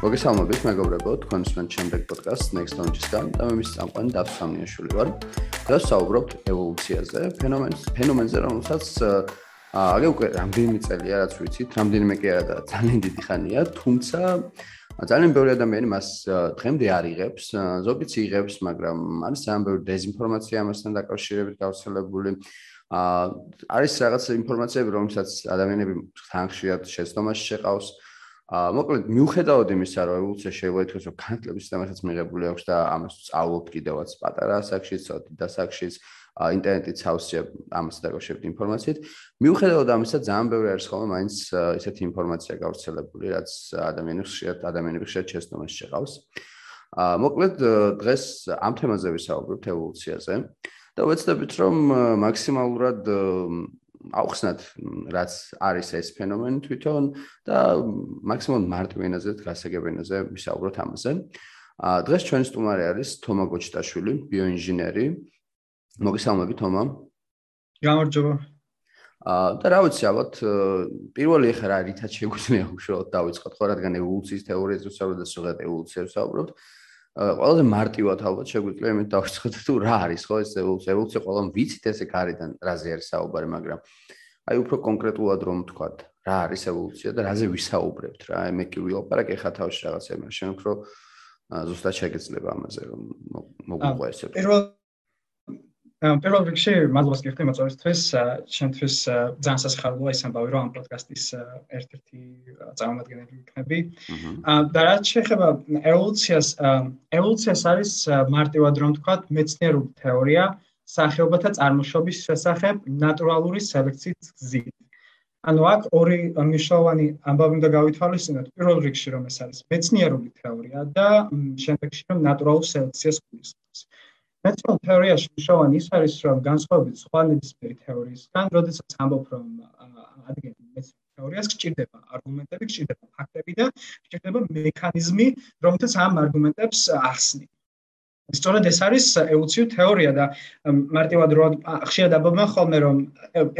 მოგესალმებით მეგობრებო, თქვენს მენ შემდეგ პოდკასტ Next Launch-ისგან და მე მის წამყვანი დავით სამნიაშვილი ვარ. და საუბრობთ ევოლუციაზე, ფენომენს, ფენომენზე, რომელსაც აგე უკვე რამდენიმე წელია, რაც ვიცით, რამდენიმე კი არა და ძალიან დიდი ხანია, თუმცა ძალიან ბევრი ადამიანი მას დღემდე არ იღებს, ზოგიც იღებს, მაგრამ არის ძალიან ბევრი დეзинფორმაცია ამასთან დაკავშირებით გავრცელებული. აა არის რაღაც ინფორმაციები, რომელსაც ადამიანები თან ხშირად შეცდომაში შეყავს. აა მოკლედ მიუხედავად იმისა, რომ ევოლუცია შეიძლება ითქვას, რომ განათლების სისტემასაც მიღებული აქვს და ამას სწავლობთ კიდევაც პატარა ასაკში, ცოტა დასაკში, ინტერნეტით სავსეა ამას დაკავშირებით ინფორმაციით. მიუხედავად ამისა, ძალიან ბევრი არის ხოლმე მაინც ესეთი ინფორმაცია გავრცელებული, რაც ადამიანებს შეერთ ადამიანებს შეერთ შეცდომაში შეყავს. აა მოკლედ დღეს ამ თემაზე ვისაუბრებთ ევოლუციაზე. და ვეცდებით რომ მაქსიმალურად აუხსნათ რაც არის ეს ფენომენი თვითონ და მაქსიმალურად მარტივ ენაზე გასაგებ ენაზე ვისაუბროთ ამაზე. ა დღეს ჩვენი სტუმარი არის თომა გოჩიტაშვილი, ბიოინჟინერი. მოგესალმებით თომა. გამარჯობა. ა და რა ვიცი, ალბათ პირველი ახლა რა რითაც შეგვიძლია უშუალოდ დავიწყოთ ხო, რადგან ევოლუციის თეორიაზე ვსაუბრობთ და ზოგადად ევოლუციაზე ვსაუბრობთ. ყველაზე მარტივად ალბათ შეგვიძლია იმით დავიწყოთ თუ რა არის ხო ეს ევოლუცია ევოლუცია ყველამ ვიცით ესე გარიდან რაზე არის საუბარი მაგრამ აი უფრო კონკრეტულად რომ ვთქვათ რა არის ევოლუცია და რაზე ვისაუბრებთ რა მე კი ვილაპარაკე ხა თავში რაღაცა შენ უფრო ზუსტად შეგეძლება ამაზე რომ მოგვიყვე ესე პირველ პირველ რიგში მადლობას გიხდი მოწვევისთვის. შენთვის ძალიან სასახარულოა ის ამბავი რომ ამ პოდკასტის ერთ-ერთი წარმომადგენელი ვიქნები და რაც შეეხება ევოლუციას ევოლუციას არის მარტივად რომ ვთქვათ მეცნიერული თეორია სახეობათა წარმოშობის შესახებ ნატურალური სელექციის გზით. ანუ აქ ორი მნიშვნელოვანი ამბავი უნდა გავითვალისწინოთ. პირველ რიგში რომ ეს არის მეცნიერული თეორია და შემდეგში რომ ნატურალურ სელექციას გულისხმობს მეცნიერულ თეორიაში მნიშვნელოვანი ის არის, რომ განსხვავებით სხვა ნებისმიერი თეორიისგან, როდესაც ამბობ, რომ ადგენ მეცნიერულ თეორიას გჭირდება არგუმენტები, გჭირდება ფაქტები და გჭირდება მექანიზმი, რომელთაც ამ არგუმენტებს ახსნი. სწორედ ეს არის ევოლუციური თეორია და მარტივად რო ხშირად ამბობენ ხოლმე, რომ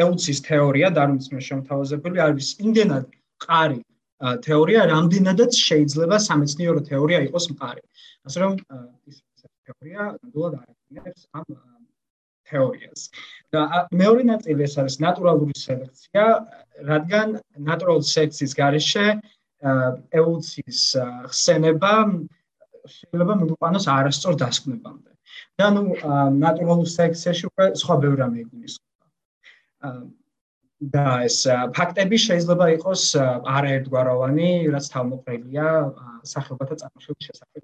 ევოლუციის თეორია დარვინის შემოთავაზებული არის იმდენად ყარი თეორია, რამდენადაც შეიძლება სამეცნიერო თეორია იყოს მყარი. ასე რომ ის თეორია ნამდვილად არაკინებს ამ თეორიას. და მეორე ნაწილი ეს არის ნატურალური სელექცია, რადგან ნატურალური სელექციის გარეშე ევოლუციის ხსენება შეიძლება მიყვანოს არასწორ დასკვნებამდე. და ნუ ნატურალურ სელექციაში უკვე სხვა ბევრი რამე იგულისხმება. და ეს ფაქტები შეიძლება იყოს არაერთგვაროვანი, რაც თავმოყრილია სახეობათა წარმოშობის შესახებ.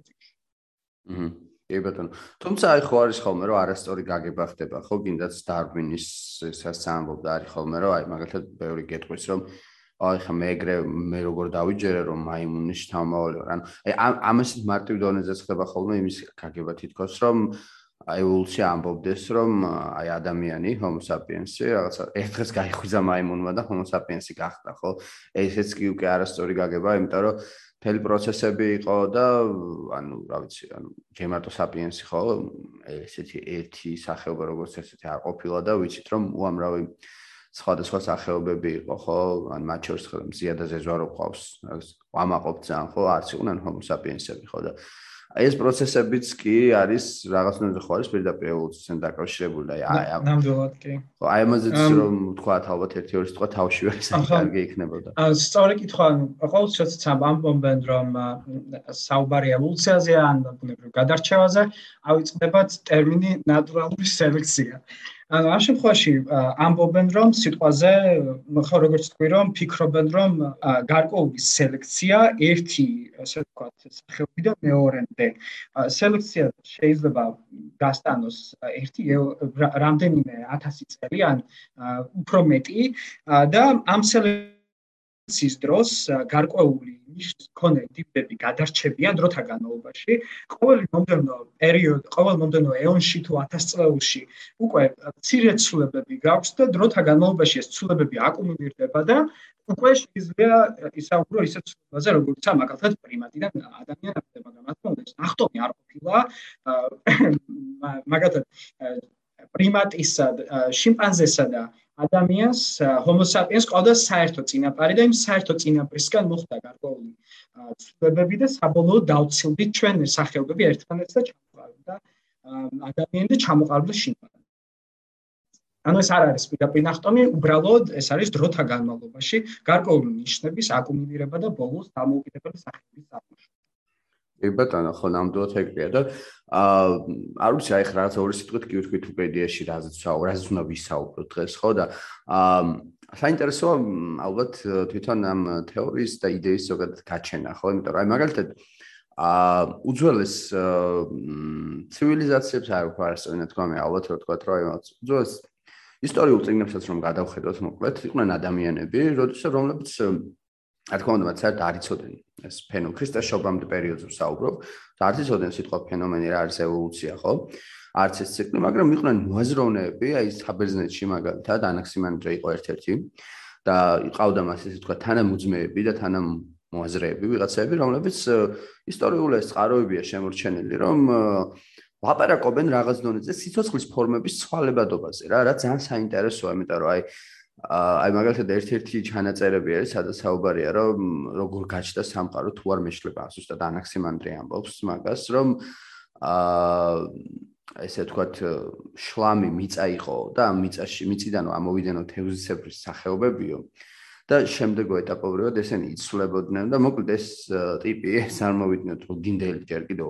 აჰა კი ბატონო. თუმცა აი ხო არის ხოლმე რომ არასწორი გაგება ხდება, ხო გინდაც დარვინის ესაც ამბობდა არის ხოლმე რომ აი მაგალითად ბევრი გეტყვის რომ აი ხა მე ეგრე მე როგორ დავიჯერე რომ მაიმუნის შთამავალი ვარ. ანუ აი ამას მარტივ დონეზე ხდება ხოლმე იმის გაგება თითქოს რომ აი ევოლუცია ამბობდეს რომ აი ადამიანი homo sapiens-ი რაღაცა ერთხელ გაიხვიძა მაიმუნმა და homo sapiens-ი გახდა, ხო? ესეც კი უკვე არასწორი გაგება, იმიტომ რომ მთელი პროცესები იყო და ანუ რა ვიცი ანუ ჯემარტო საპიენსი ხო ესეთი ერთი სახეობა როგორც ესეთი არ ყოფილა და ვიცით რომ უამრავი სხვადასხვა სახეობები იყო ხო? ან მათ შორის ხო მზია და ზეზვარო ყავს ამაყობ ძალიან ხო? არც იყვნენ ჰომო საპიენსები ხო? და ეს პროცესებიც კი არის რაღაცნაირად ხო არის პირდაპირ ევოლუციასთან დაკავშირებული აი აი ნამდვილად კი. ხო აი ამაზეც რომ თქვა ალბათ ერთი ორი სიტყვა თავში ვერ კარგი იქნებოდა. აა სწორი კითხვა ყოველთვის ამბობენ რომ საუბარი ევოლუციაზე ან ბუნებრივ გადარჩევაზე ავიწყდებათ ტერმინი ნატურალური სელექცია ანუ ამ შემთხვევაში ამბობენ რომ სიტყვაზე ხო როგორც თქვი რომ ფიქრობენ რომ გარკვეული სელექცია ერთი ასე ვთქვათ სახეობიდან მეორემდე სელექცია შეიძლება გასტანოს ერთი რამდენიმე 1000 წელი ან უფრო მეტი. და ამ სელექციის დროს გარკვეული ნიშნის მქონე ტიპები გადარჩებიან დროთა განმავლობაში. ყოველი მომდენო პერიოდი, ყოველ მომდენო ეონში თუ 1000 წლეულში უკვე ცირე ცვლილებები გაქვს და დროთა განმავლობაში ეს ცვლილებები აკუმულირდება და უკვე შეიძლება ისაუბრო ისეთ ცვლილებაზე, როგორც მაგალითად პრიმატიდან ადამიანამდე, მაგრამ რა თქმა უნდა, ეს ნახტომი არ ყოფილა. მაგალითად პრიმატისა, შიმპანზესა და ადამიანს homo sapiens ყავდა საერთო წინაპარი და იმ საერთო წინაპრისგან მოხდა გარკვეული ცვლილებები და საბოლოოდ დავცილდით ჩვენ სახეობები ერთმანეთს და ჩამოყალიბდა ადამიანები ჩამოყალიბდა შინაგან. ანუ ეს არ არის პირდაპირ ნახტომი, უბრალოდ ეს არის დროთა განმავლობაში გარკვეული ნიშნების აკუმულირება და ბოლოს დამოუკიდებელი სახეობის წარმოშობა. კი ბატონო, ხო ნამდვილად ეგრეა და აა არ ვიცი, აი ხა რაღაც ორი სიტყვით კი ვთქვით ვიკიპედიაში რაზეც საუბარ, რაზეც უნდა ვისაუბროთ დღეს, ხო და აა საინტერესოა ალბათ თვითონ ამ თეორიის და იდეის ზოგადად გაჩენა, ხო? იმიტომ რომ აი მაგალითად აა უძველეს ცივილიზაციებს არ ვქვა არასწორი თქვა მე ალბათ რო თქვა რომ უძველეს ისტორიულ წიგნებსაც რომ გადავხედოთ მოკლედ იყვნენ ადამიანები როდესაც რომლებიც რა თქმა უნდა მათ საერთოდ არ იცოდნენ ეს ფენომენი ქრისტეს შობამდე პერიოდზე საუბრობ. და არ იცოდნენ სიტყვა ფენომენი რა არის ევოლუცია ხო? არც ეს ციკლი მაგრამ იყვნენ მოაზროვნეები აი საბერძნეთში მაგალითად ანაქსიმანდრე იყო ერთ-ერთი. და იყავდა მას ესე თქვა თანამუძმეები და თანამ მოაზრეები ვიღაცები რომლებიც ისტორიულ ეს წყაროებია შემორჩენილი რომ ლაპარაკობენ რაღაც დონეზე სიცოცხლის ფორმების ცვალებადობაზე რა, რა ძალიან საინტერესოა, იმიტომ რომ აი აი მაგალითად ერთ-ერთი ჩანაწერები არის, სადაც საუბარია, რომ როგორ გაჩნდა სამყარო თუ არ მეშლება, ზუსტად ანაქსიმანდრე ამბობს მაგას, რომ აა ესე ვთქვათ, შლამი მიწა იყო და ამ მიწაში მიწიდან ამოვიდენო თევზისებრი სახეობებიო და შემდეგო ეტაპობრივად ესენი იცვლებოდნენ და მოკლედ ეს ტიპი ეს არ მოვიდნენ თუ გინდელი ჯერ კიდევ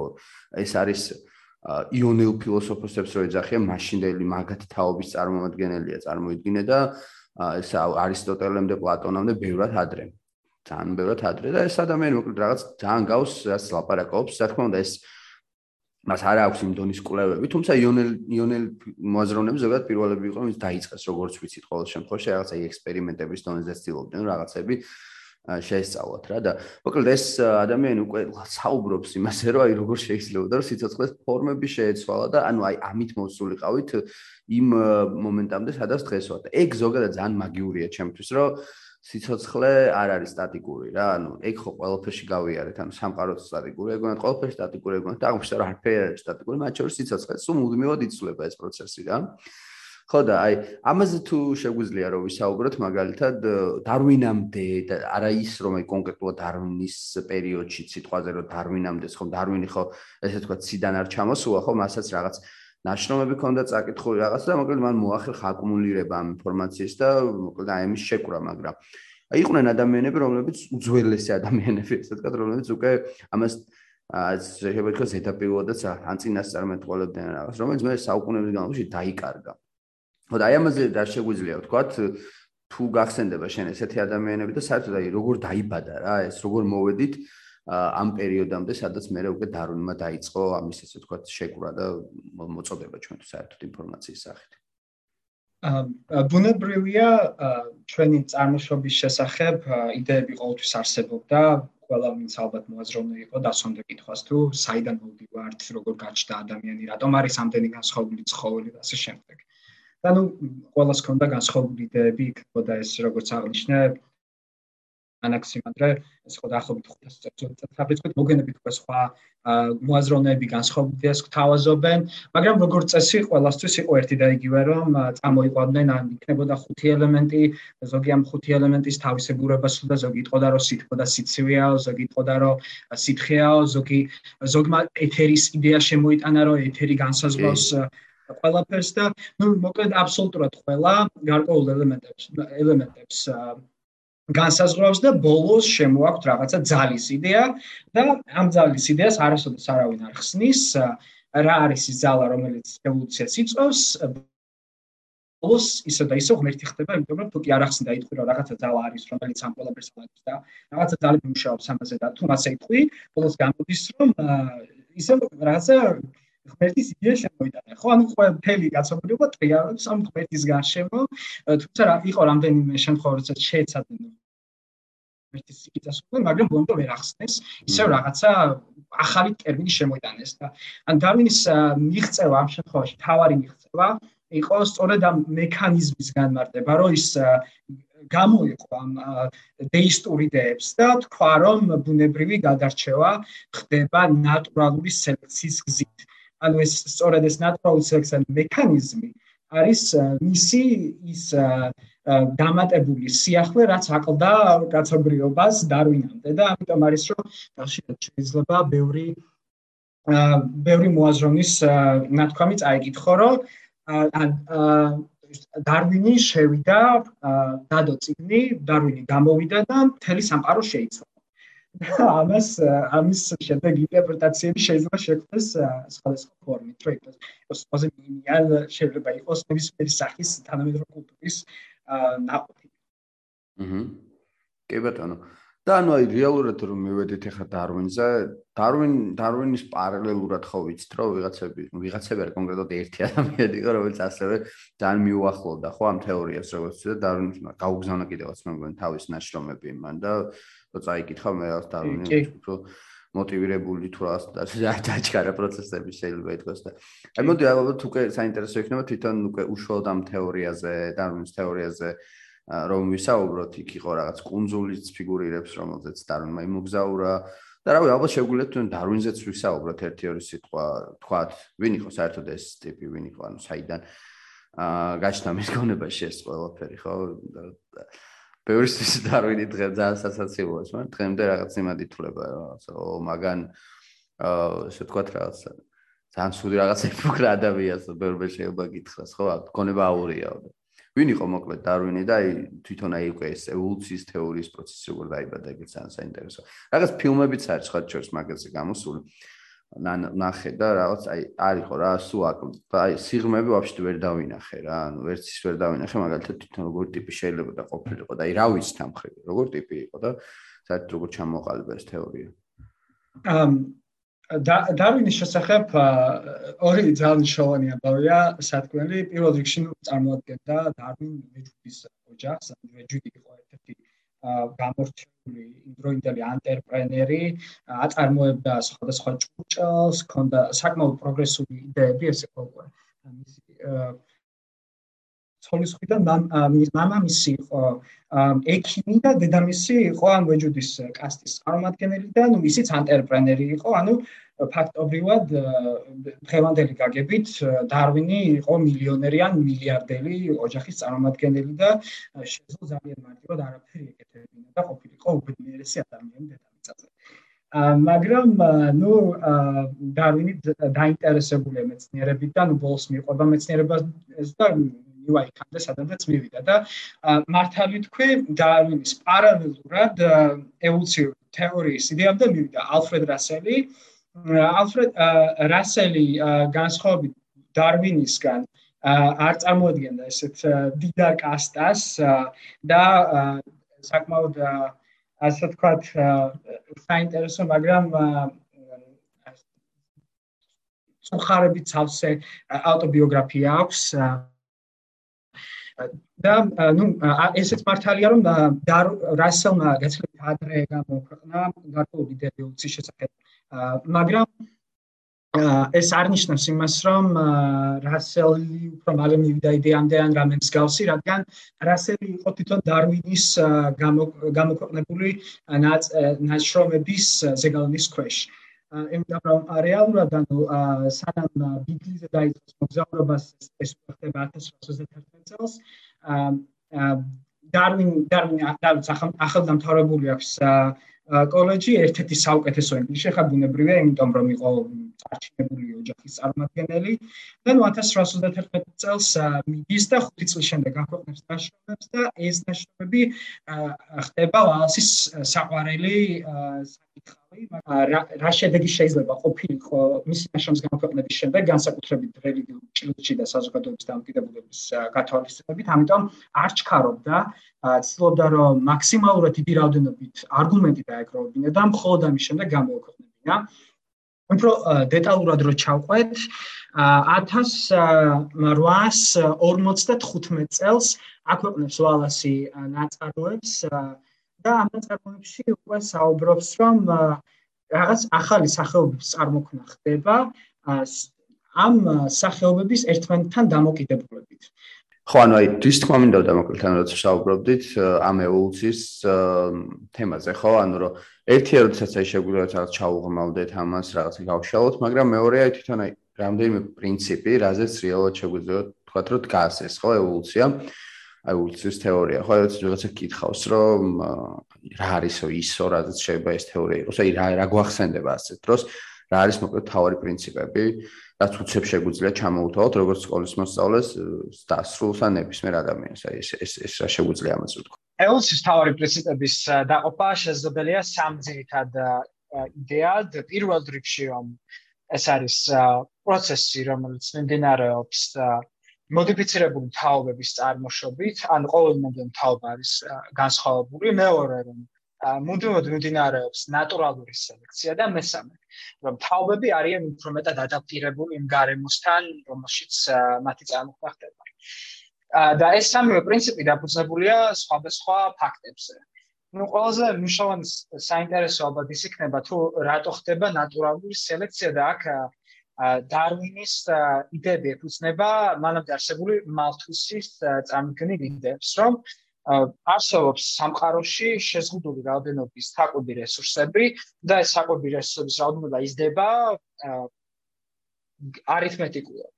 ეს არის იონელ ფილოსოფოსებს რო ეძახიან მაშინდელი მაგათი თაობის წარმომადგენელია წარმოიდგინე და ეს არისტოტელემდე პლატონამდე ბევრად ადრე. ძალიან ბევრად ადრე და ეს ადამიანი მოკლედ რაღაც ძალიან გავს რაც ლაპარაკობს რა თქმა უნდა ეს მას არ აქვს იმ დონის კვლევები თუმცა იონელ იონელ მოაზროვნეები ზოგადად პირველები იყო ის დაიწყეს როგორც ვიცით ყოველ შემთხვევაში რაღაცა ექსპერიმენტების დონეზე ცდილობდნენ რაღაცები შეესწავლოთ რა და მოკლედ ეს ადამიანი უკვე საუბრობს იმაზე რომ აი როგორ შეიძლება და სიცოცხლეს ფორმები შეეცვალა და ანუ აი ამით მოსულიყავით იმ მომენტამდე სადაც დღეს ვართ. ეგ ზოგადად ძალიან მაგიურია ჩემთვის რომ სიცოცხლე არ არის სტატიკური რა ანუ ეგ ხო ყველაფერში გავიარეთ ანუ სამყაროც სტატიკური ეგ უნდა ყველაფერში სტატიკური ეგ უნდა და აღმოჩნდა რომ არაფერი არ არის სტატიკური მათ შორის სიცოცხლე სულ მუდმივად იცვლება ეს პროცესი რა ხო და აი ამაზე თუ შეგვიძლია რომ ვისაუბროთ მაგალითად დარვინამდე და არა ის რომ აი კონკრეტულად დარვინის პერიოდში სიტყვაზე რომ დარვინამდე ხო დარვინი ხო ესე თქვა ციდან არ ჩამოსულა ხო მასაც რაღაც ნაშრომები ქონდა წაკითხული რაღაც და მოკლედ მან მოახერხა აკუმულირება ამ ინფორმაციის და მოკლედ აი ამის შეკრა მაგრამ აი იყვნენ ადამიანები რომლებიც უძველესი ადამიანები ესე თქვა რომლებიც უკვე ამას აა შეიძლება ითქვას ზედაპირულადაც ან წინასწარმეტყველებდნენ რაღაც რომელიც მე საუკუნეების განმავლობაში დაიკარგა ხო და აი ამაზე რა შეგვიძლია ვთქვათ თუ გახსენდება შენ ესეთი ადამიანები და საერთოდ აი როგორ დაიბადა რა ეს როგორ მოვედით ამ პერიოდამდე სადაც მე უკვე დარუნმა დაიწყო ამის ესე ვთქვათ შეკრა და მოწოდება ჩვენ თუ საერთოდ ინფორმაციის სახით ა ბუნებრივია ჩვენი წარმოშობის შესახებ იდეები ყოველთვის არსებობდა ყველა ვინც ალბათ მოაზროვნე იყო დასონდა კითხვას თუ საიდან მოვდივართ როგორ გაჩნდა ადამიანი რატომ არის ამდენი განსხვავებული ცხოველი და ასე შემდეგ ანუ ყოველს ქონდა განსხვავებული იდეები, იქნებოდა ეს როგორც აღნიშნე ანაქსიმანდრე, ეს ხო დაახლოებით 500 წელს. წელს მოგენებით უკვე სხვა მოაზროვნეები განსხვავებული ეს თავაზობენ, მაგრამ როგორც წესი ყოველასთვის იყო ერთი და იგივე რომ წამოიყვანდნენ ან იქნებოდა ხუთი ელემენტი, ზოგი ამ ხუთი ელემენტის თავისებურებას და ზოგი იტყოდა რომ სითბო და სიცივეა, ზოგი იტყოდა რომ სითხეა, ზოგი ზოგმა ეთერის იდეა შემოიტანა რომ ეთერი განსაზღვრავს ყველაფერს და ნუ მოკლედ აბსოლუტურად ყველა გარკვეულ ელემენტებს ელემენტებს განსაზღვრავს და ბოლოს შემოაქვთ რაღაცა ძალის იდეა და ამ ძალის იდეას არასოდეს არავინ არ ხსნის რა არის ის ძალა რომელიც ევოლუციას იწვევს. ბოლოს ისე და ისე ღმერთი ხდება იმიტომ რომ თუ კი არ ახსნდა იტყვი რომ რაღაცა ძალა არის რომელიც ამ ყველაფერს აკეთებს და რაღაცა ძალები მუშაობს ამაზე და თუ მასე იტყვი ბოლოს გამოდის რომ ისე რაღაცა ღმერთის იდეა შემოიტანა. ხო, ანუ ყველაფერი გაცნობიერება ტრიალებს ამ ღმერთის გარშემო, თუმცა რა იყო რამდენიმე შემთხვევა, როცა შეეცადნენ ღმერთის იდეას, მაგრამ ბონდო ვერ ახსნეს, ისევ რაღაცა ახალი ტერმინი შემოიტანეს და ან დარვინის მიღწევა ამ შემთხვევაში თავარი მიღწევა იყო სწორედ ამ მექანიზმის განმარტება, რომ ის გამოიყო ამ დეისტური იდეებს და თქვა რომ ბუნებრივი გადარჩევა ხდება ნატურალური სელექციის გზით. ანუ ეს სწორედ ეს natural selection მექანიზმი არის მისი ის დამატებული სიახლე, რაც აკლდა კაცობრიობას დარვინამდე და ამიტომ არის რომ შეიძლება ბევრი ბევრი მოაზროვნის ნათქვამი წაიკითხო, რომ დარვინი შევიდა დადო წიგნი, დარვინი გამოვიდა და მთელი სამყარო შეიცვალა. ამას ამის შემდეგ ინტერპრეტაციები შეიძლება შექმნას სხვადასხვა ფორმით, რომ იყოს პოზიტივიან შეიძლება იყოს ნებისმიერი სახის თანამედროვე კულტურის ნაყოფი. აჰა. კი ბატონო. და ანუ აი რეალურად რომ მივედით ახლა დარვინზე, დარვინ დარვინის პარალელურად ხო ვიცით რომ ვიღაცები, ვიღაცები არ კონკრეტულად ერთი ადამიანი იყო, რომელიც ასევე ძალიან მიუახლოვდა ხო ამ თეორიას, როგორც და დარვინს გაუგზავნა კიდევაც მე მგონი თავის ნაშრომები მან და რო წაიკითხა მე რა დარვინი უფრო მოტივირებული თუ რა დაჭარა პროცესები შეიძლება ითქვას და აი მოდი ალბათ უკვე საინტერესო იქნება თვითონ უკვე უშუალოდ ამ თეორიაზე, დარვინის თეორიაზე რომ ვისაუბროთ იქ იყო რაღაც კუნძულიც ფიგურირებს რომელზეც დარვინმა იმოგზაურა და რავი ალბათ შეგვიძლია თუნ დარვინზეც ვისაუბროთ ერთი ორი სიტყვა თქვათ ვინ იყო საერთოდ ეს ტიპი ვინ იყო ანუ საიდან აა გაჩნდა მის გონებაში ეს ყველაფერი ხო ბევრისთვის დარვინი დღე ძალიან სასაცილოა მაგრამ დღემდე რაღაც იმად ითვლება რაღაც ო მაგან აა ესე თქვათ რაღაც ძალიან სუდი რაღაცა ფუქრა ადამიანს ბევრი შეიძლება გითხრას ხო გონება აურიაო და ვინ იყო მოკლედ დარვინი და აი თვითონ აი უკვე ეს ევოლუციის თეორიის პროცესი როგორ დაიბადა ეგეც ძალიან საინტერესო. რაღაც ფილმებიც არის სხვა ჩორს მაგაზე გამოსული. ნახე და რაღაც აი არისო რა სუ აი სიღმები ვაფშე ვერ დავინახე რა ანუ ვერც ის ვერ დავინახე მაგალითად თვითონ როგორ ტიპი შეიძლება და ყოფილიყო და აი რა ვიცი თამხები როგორ ტიპი იყო და საერთოდ როგორ ჩამოყალიბა ეს თეორია? ამ დარვინის შესახებ ორი ძალიან მნიშვნელოვანი ამბავია სათქმელი. პირველ რიგში წარმოადგენდა დარვინ მეჯუდის ოჯახს მეჯუდი იყო ერთ-ერთი გამორჩეული ინდროინდელი ანტერპრენერი აწარმოებდა სხვადასხვა ჭურჭელს ქონდა საკმაოდ პროგრესული იდეები ესე ყოველგვარი მისი ცოლის ხვიდან მის მამამისი იყო ექიმი და დედამისი იყო ამ ვეჯუდის კასტის წარმომადგენელი და ნუ ისიც ანტერპრენერი იყო ანუ ფაქტობრივად დღევანდელი გაგებით დარვინი იყო მილიონერი ან მილიარდელი ოჯახის წარმომადგენელი და შეძლო ძალიან მარტივად არაფერი ეკეთებინა და ყოფილიყო უბედნიერესი ადამიანი დედამიწაზე. მაგრამ ნუ დარვინი დაინტერესებული მეცნიერებით და ნუ ბოლოს მიყვება მეცნიერებას და UI კანდა სადაც მივიდა და მართალი თქვი დარვინის პარალელურად ევოლუციური თეორიის იდეამდე მივიდა ალფრედ რასელი. ალფრედ რასელი განსხვავებით დარვინისგან არ წარმოადგენდა ესეთ დიდარ კასტას და საკმაოდ ასე ვთქვათ საინტერესო მაგრამ სუხარებით სავსე ავტობიოგრაფია აქვს და ნუ ესეც მართალია რომ რასელმა გაცილებით ადრე გამოქვეყნა გარკვეული იდეოლოგიის შესახებ. მაგრამ ეს არნიშნავს იმას რომ რასელი უფრო მალე მივიდა იდეამდე ან რამე მსგავსი რადგან რასელი იყო თვითონ დარვინის გამოქვეყნებული ნაშრომების ზეგალონის ქვეშ იმიტომ რომ რეალურად ანუ სანამ ბიგლიზე დაიწყოს მოგზაურობას ეს ხდება 1831 წელს დარვინ დარვინ ახალგამთავრებული აქვს კოლეჯი ერთ-ერთი საუკეთესო ინგლისში ხა ბუნებრივია იმიტომ რომ იყო წარჩინებული ოჯახის წარმომადგენელი და ნუ 1831 წელს მიდის და 5 წლის შემდეგ აქვეყნებს ნაშრომებს და ეს ნაშრომები ხდება ვალასის საყვარელი საკითხავი რა შედეგი შეიძლება ყოფილიყო მისი ნაშრომის გამოქვეყნების შემდეგ განსაკუთრებით რელიგიურ ჭრილში და საზოგადოების დამოკიდებულების გათვალისწინებით ამიტომ არ ჩქარობდა ცდილობდა რომ მაქსიმალურად დიდი რაოდენობით არგუმენტი დაეკროვებინა და მხოლოდ ამის შემდეგ გამოქვეყნებინა უფრო დეტალურად რო ჩავყვეთ 1855 წელს აქვეყნებს ვალასი ნაწარმოებს და ამ ნაწარმოებში უკვე საუბრობს რომ რაღაც ახალი სახეობების წარმოქმნა ხდება ამ სახეობების ერთმანეთთან დამოკიდებულებით. ხო, ანუ აი ის თქმა მინდა დამოკლეთ ანუ როცა საუბრობდით ამ ევოლუციის თემაზე, ხო, ანუ რომ ერთი როდესაც აი შეგვიძლია რაღაც ჩაუღმავდეთ ამას, რაღაცა გავშალოთ, მაგრამ მეორე აი თვითონ აი რამდენიმე პრინციპი, რაზეც რეალურად შეგვიძლია თქვათ, რომ დგას ეს, ხო, ევოლუცია. ევოლუციის თეორია. ხო, ეს რაღაცა კითხავს, რომ რა არისო ისო, რაზეც შეიძლება ეს თეორია იყოს, აი რა რა გვახსენდება ასეთ დროს, რა არის მოკლედ თავარი პრინციპები, რაც უცებ შეგვიძლია ჩამოუთავოთ როგორც სკოლის მოსწავლეს დასრულს ან ნებისმიერ ადამიანს. აი ეს ეს ეს რა შეგვიძლია ამას ვთქვა. ევოლუციის თავარი პრინციპების დაყოფა შესაძლებელია სამ ძირითად იდეად. პირველ რიგში რომ ეს არის პროცესი, რომელიც მიმდინარეობს მოდიფიცირებული თაობების წარმოშობით, ან ყოველ მომდენ თაობა არის განსხვავებული. მეორე რომ მუდმივად მიმდინარეობს ნატურალური სელექცია და მესამე რომ თაობები არიან უფრო მეტად ადაპტირებული იმ გარემოსთან, რომელშიც მათი წარმოქმნა ხდება. და ეს სამივე პრინციპი დაფუძნებულია სხვადასხვა ფაქტებზე. ну ყველაზე მნიშვნელოვანი საინტერესო ალბათ ის იქნება თუ რატო ხდება ნატურალური სელექცია და აქ დარვინის იდეები ეფუძნება მანამდე არსებული მალთუსის წამგნი იდეებს, რომ არსებობს სამყაროში შეზღუდული რაოდენობის საკვები რესურსები და ეს საკვები რესურსების რაოდენობა იზრდება არითმეტიკულად.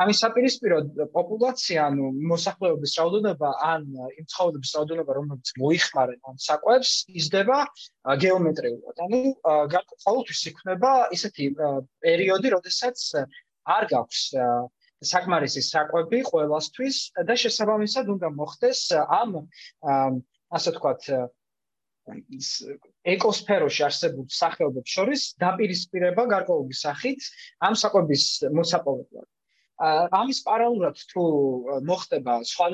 ამის საპირისპირო პოპულაცია, ანუ მოსახლეობის რაოდენობა ან იმ ცხოველების რაოდენობა, რომლებიც მოიხმარენ ამ საკვებს, იზრდება გეომეტრიულად. ანუ ყოველთვის იქნება ისეთი პერიოდი, როდესაც არ გაქვს საკმარისი საკვები ყოველასთვის და შესაბამისად უნდა მოხდეს ამ ასე ვთქვათ ეკოსფეროში არსებულ სახეობებს შორის დაპირისპირება გარკვეული სახით ამ საკვების მოსაპოვებლად. ამის პარალელურად თუ მოხდება სხვა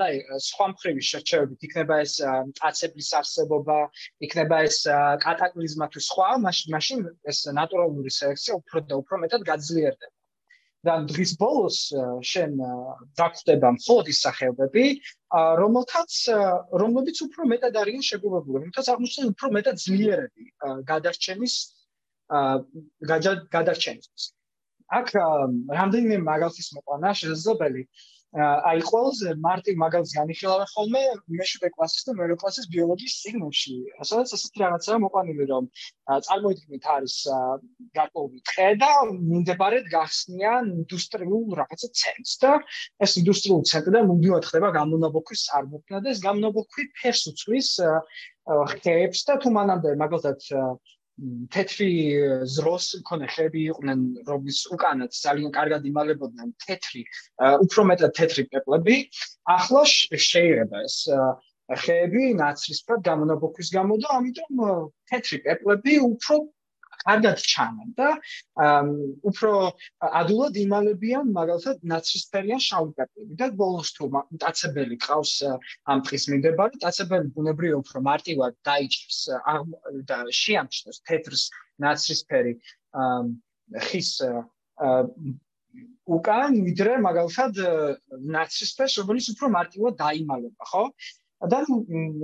სხვა მხრივი შერჩევებით იქნება ეს მტაცებლის არსებობა, იქნება ეს კატაკლიზმა თუ სხვა, მაშინ ეს ნატურალური სელექცია უფრო და უფრო მეტად გაძლიერდება. და დღის ბოლოს შენ დაგვხდება მხოლოდ ის სახეობები, რომელთაც რომლებიც უფრო მეტად არიან შეგუებული, რომელთაც აღმოჩნდება უფრო მეტად ძლიერები გადარჩენის გადარჩენის. აქ რამდენიმე მაგალითის მოყვანა შესაძლებელი აი ყველაზე მარტი მაგალითს განიხილავენ ხოლმე მეშვიდე კლასის და მერვე კლასის ბიოლოგიის სიგნალში. ასაც ასეთი რაღაცაა მოყვანილი რომ წარმოიდგინეთ არის გარკვეული ტყე და მინდებარეთ გახსნიან ინდუსტრიულ რაღაცა ცენტრს და ეს ინდუსტრიული ცენტრი და მომდივად ხდება გამონაბოქვის წარმოქმნა და ეს გამონაბოქვი ფერს უწვის ხეებს და თუ მანამდე მაგალითად თეთრი ზროს მქონე ხეები იყვნენ, რომლის უკანაც ძალიან კარგად იმალებოდნენ თეთრი, უფრო მეტად თეთრი პეპლები. ახლა შეიძლება ეს ხეები ნაცრისფრად გამონაბოქვის გამო და ამიტომ თეთრი პეპლები უფრო კარგად ჩანან და უფრო ადულად იმალებიან მაგალითად ნაცრისფერიან შავი პეპლები და ბოლოს თუ მტაცებელი ყავს ამ ტყის მიმდებარე. მტაცებელი ბუნებრივი უფრო მარტივად დაიჭრს და შეამჩნევს თეთრს ნაცრისფერი ხის უკან ვიდრე მაგალითად ნაცრისფერს რომელიც უფრო მარტივად დაიმალება ხო და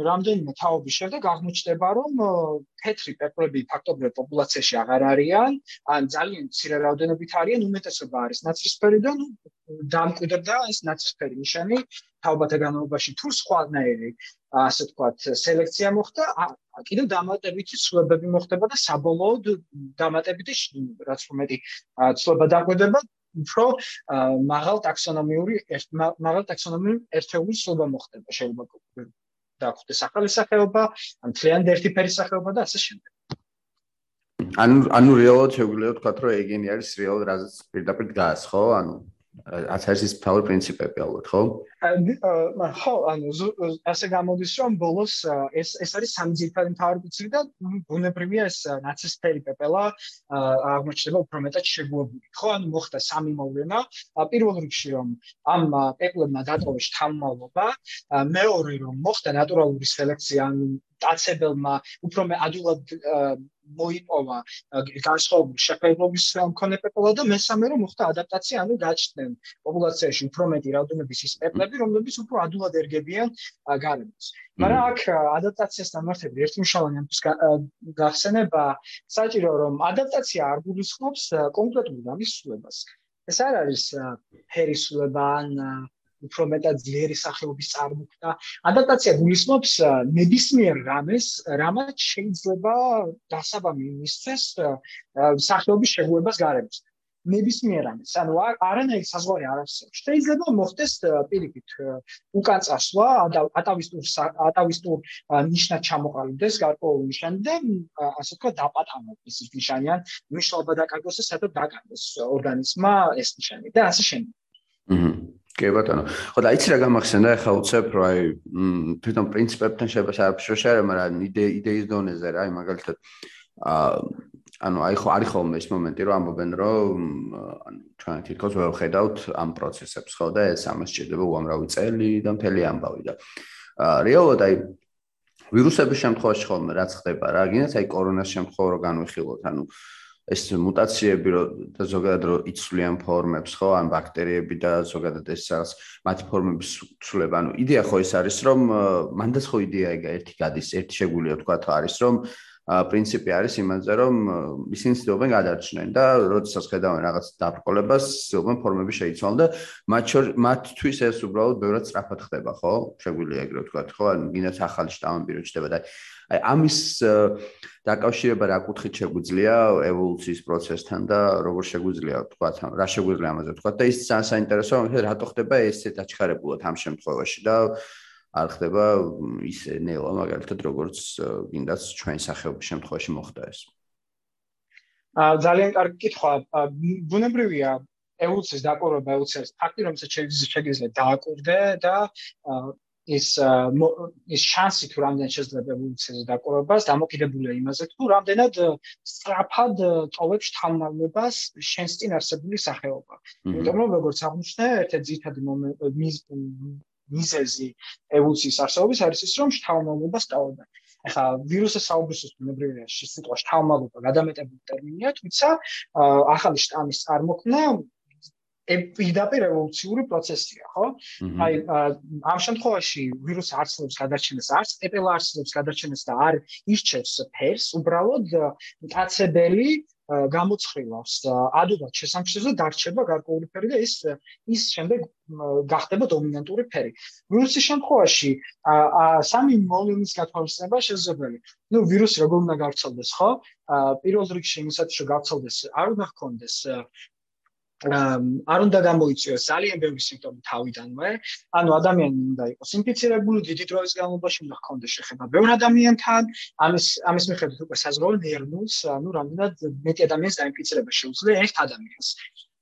რამდენიმე თაობის შემდეგ აღმოჩნდება, რომ თეთრი პეპლები ფაქტობრივად პოპულაციაში აღარ არიან, ან ძალიან მცირე რაოდენობით არიან, უმეტესობა არის ნაცრისფერი და ნუ დამკვიდრდა ეს ნაცრისფერი ნიშანი თაობათა განმავლობაში თუ სხვანაირი ასე ვთქვათ სელექცია მოხდა, კიდევ დამატებითი ცვლილებები მოხდება და საბოლოოდ დამატებითი რაც უმეტი ცვლილება დაგვედება უფრო მაღალ ტაქსონომიური მაღალ ტაქსონომიური ერთეულის სულობა მოხდება შეიძლება დაგვხდეს ახალი სახეობა ან თლიანი ერთი ფერის სახეობა და ასე შემდეგ. ანუ ანუ რეალურად შეგვიძლია ვთქვა რომ ეგენი არის რეალურად რაზეც პირდაპირ დგას ხო ანუ რაც არის ის power პრინციპები ალბათ, ხო? ხო, ანუ ასე გამოდის, რომ ბოლოს ეს ეს არის სამი ძირითადი power პრინციპი და ბუნებრივია ეს ნაცისტერი პეპელა აღმოჩნდება უფრო მეტად შეგუებული. ხო, ანუ მოხდა სამი მოვლენა. პირველ რიგში რომ ამ პეპლებმა დატოვეს თანმავლობა, მეორე რომ მოხდა ნატურალური სელექცია, ანუ დაცებელმა უფრო მე ადულად მოიპოვა განსხვავებული შეფერილობის მქონე პეპლა და მესამე რომ მოხდა ადაპტაცია, ანუ გაჩნდნენ პოპულაციაში უფრო მეტი რაოდენობის ის პეპლები, რომლებიც უფრო ადულად ერგებიან გარემოს. მაგრამ აქ ადაპტაციასთან მართები ერთი მნიშვნელოვანი ამის გახსენება საჭირო რომ ადაპტაცია არ გულისხმობს კონკრეტულ გამისულებას. ეს არ არის ფერისულება ან უფრო მეტად ძლიერი სახეობის წარმოქმნა. ადაპტაცია გულისხმობს ნებისმიერ რამეს, რამაც შეიძლება დასაბამი მისცეს სახეობის შეგუებას გარემოს. ნებისმიერ ამის. ანუ არანაირი საზღვარი არ არსებობს. შეიძლება მოხდეს პირიქით უკან წასვლა, ატავისტურ ატავისტურ ნიშნად ჩამოყალიბდეს გარკვეული ნიშანი და ასე თქვა დაპატამოს ის ნიშანი ან მნიშვნელობა დაკარგოს და სადაც დაკარგოს ორგანიზმმა ეს ნიშანი და ასე შემდეგ. აჰა კი ბატონო. ხო და იცი რა გამახსენდა ახლა უცებ რა აი თვითონ პრინციპებთან შეფასებაში შეიძლება მაგრამ იდეის დონეზე რა აი მაგალითად აა ანუ აი ხო არის ხოლმე ეს მომენტი რომ ამბობენ რომ ანუ ჩვენ თითქოს ვერ ხედავთ ამ პროცესებს ხო და ეს ამას შეიძლება უამრავი წელი და მთელი ამბავი და რეალურად აი ვირუსების შემთხვევაში ხოლმე რაც ხდება რა გინდათ აი კორონას შემთხვევა რო განვიხილოთ ანუ ეს მუტაციები რო და ზოგადად რო იცვლიან ფორმებს ხო ან ბაქტერიები და ზოგადად ეს რაღაც მათი ფორმების ცვლილება ანუ იდეა ხო ეს არის რომ მანდაც ხო იდეა ეგა ერთი გადის ერთი შეგვიძლია თქვა არის რომ პრინციპი არის იმაზე, რომ ისინი ცდილობენ გადარჩნენ და როდესაც ხედავენ რაღაც დაბრკოლებას, ცდილობენ ფორმები შეიცვალონ და მათ მათთვის ეს უბრალოდ ბევრად სწრაფად ხდება, ხო? შეგვიძლია ეგრე ვთქვათ, ხო? ან გინდათ ახალი შტამები რო ჩდება და აი ამის დაკავშირება რა კუთხით შეგვიძლია ევოლუციის პროცესთან და როგორ შეგვიძლია ვთქვათ, რა შეგვიძლია ამაზე ვთქვათ და ის ძალიან საინტერესოა, რომ რატო ხდება ესე დაჩქარებულად ამ შემთხვევაში და არ ხდება ისე ნელა მაგალითად როგორც გინდას ჩვენ სახეობის შემთხვევაში მოხდა ეს. აა ძალიან კარგი კითხვა. ბუნებრივია ევოლუციის დაკვირვება ევოლუციის ფაქტი რომ შეიძლება დააკვირდე და ის ის შანსი თუ რამდენ შეიძლება ევოლუციის დაკვირვებას დამოკიდებულია იმაზე თუ რამდენად სწრაფად ტოვებს თანამდებობას შენს წინ არსებული სახეობა. იმიტომ რომ როგორც აღნიშნე, ერთ-ერთი ძირითადი მიზეზი ევოლუციის არსებობის არის ის, რომ შთამომავლობა სწავლება. ახლა ვირუსის საუბრისთვის ბუნებრივია სიტყვა შთამომავლობა გადამეტებული ტერმინია, თუმცა ახალი შტამის წარმოქმნა ეპიდაპირ ევოლუციური პროცესია, ხო? აი ამ შემთხვევაში ვირუსი არსებობს გადარჩენას, არც ეპელა არსებობს გადარჩენას და არ ირჩევს ფერს, უბრალოდ მტაცებელი გამოცხილავს ადვილად შესამჩნევს და დარჩება გარკვეული ფერი და ის ის შემდეგ გახდება დომინანტური ფერი. ვირუსის შემთხვევაში სამი მოვლენის გათვალისწინება შესაძლებელი. ნუ ვირუსი როგორ უნდა გავრცელდეს, ხო? პირველ რიგში იმისათვის რომ გავრცელდეს, არ უნდა ჰქონდეს არ უნდა გამოიწვიოს ძალიან ბევრი სიმპტომი თავიდანვე. ანუ ადამიანი უნდა იყოს ინფიცირებული დიდი დროის განმავლობაში, უნდა ჰქონდეს შეხება ბევრ ადამიანთან. ამის ამის მიხედვით უკვე საზღვაო ნერვულს, ანუ რამდენად მეტი ადამიანის დაინფიცირება შეუძლია ერთ ადამიანს.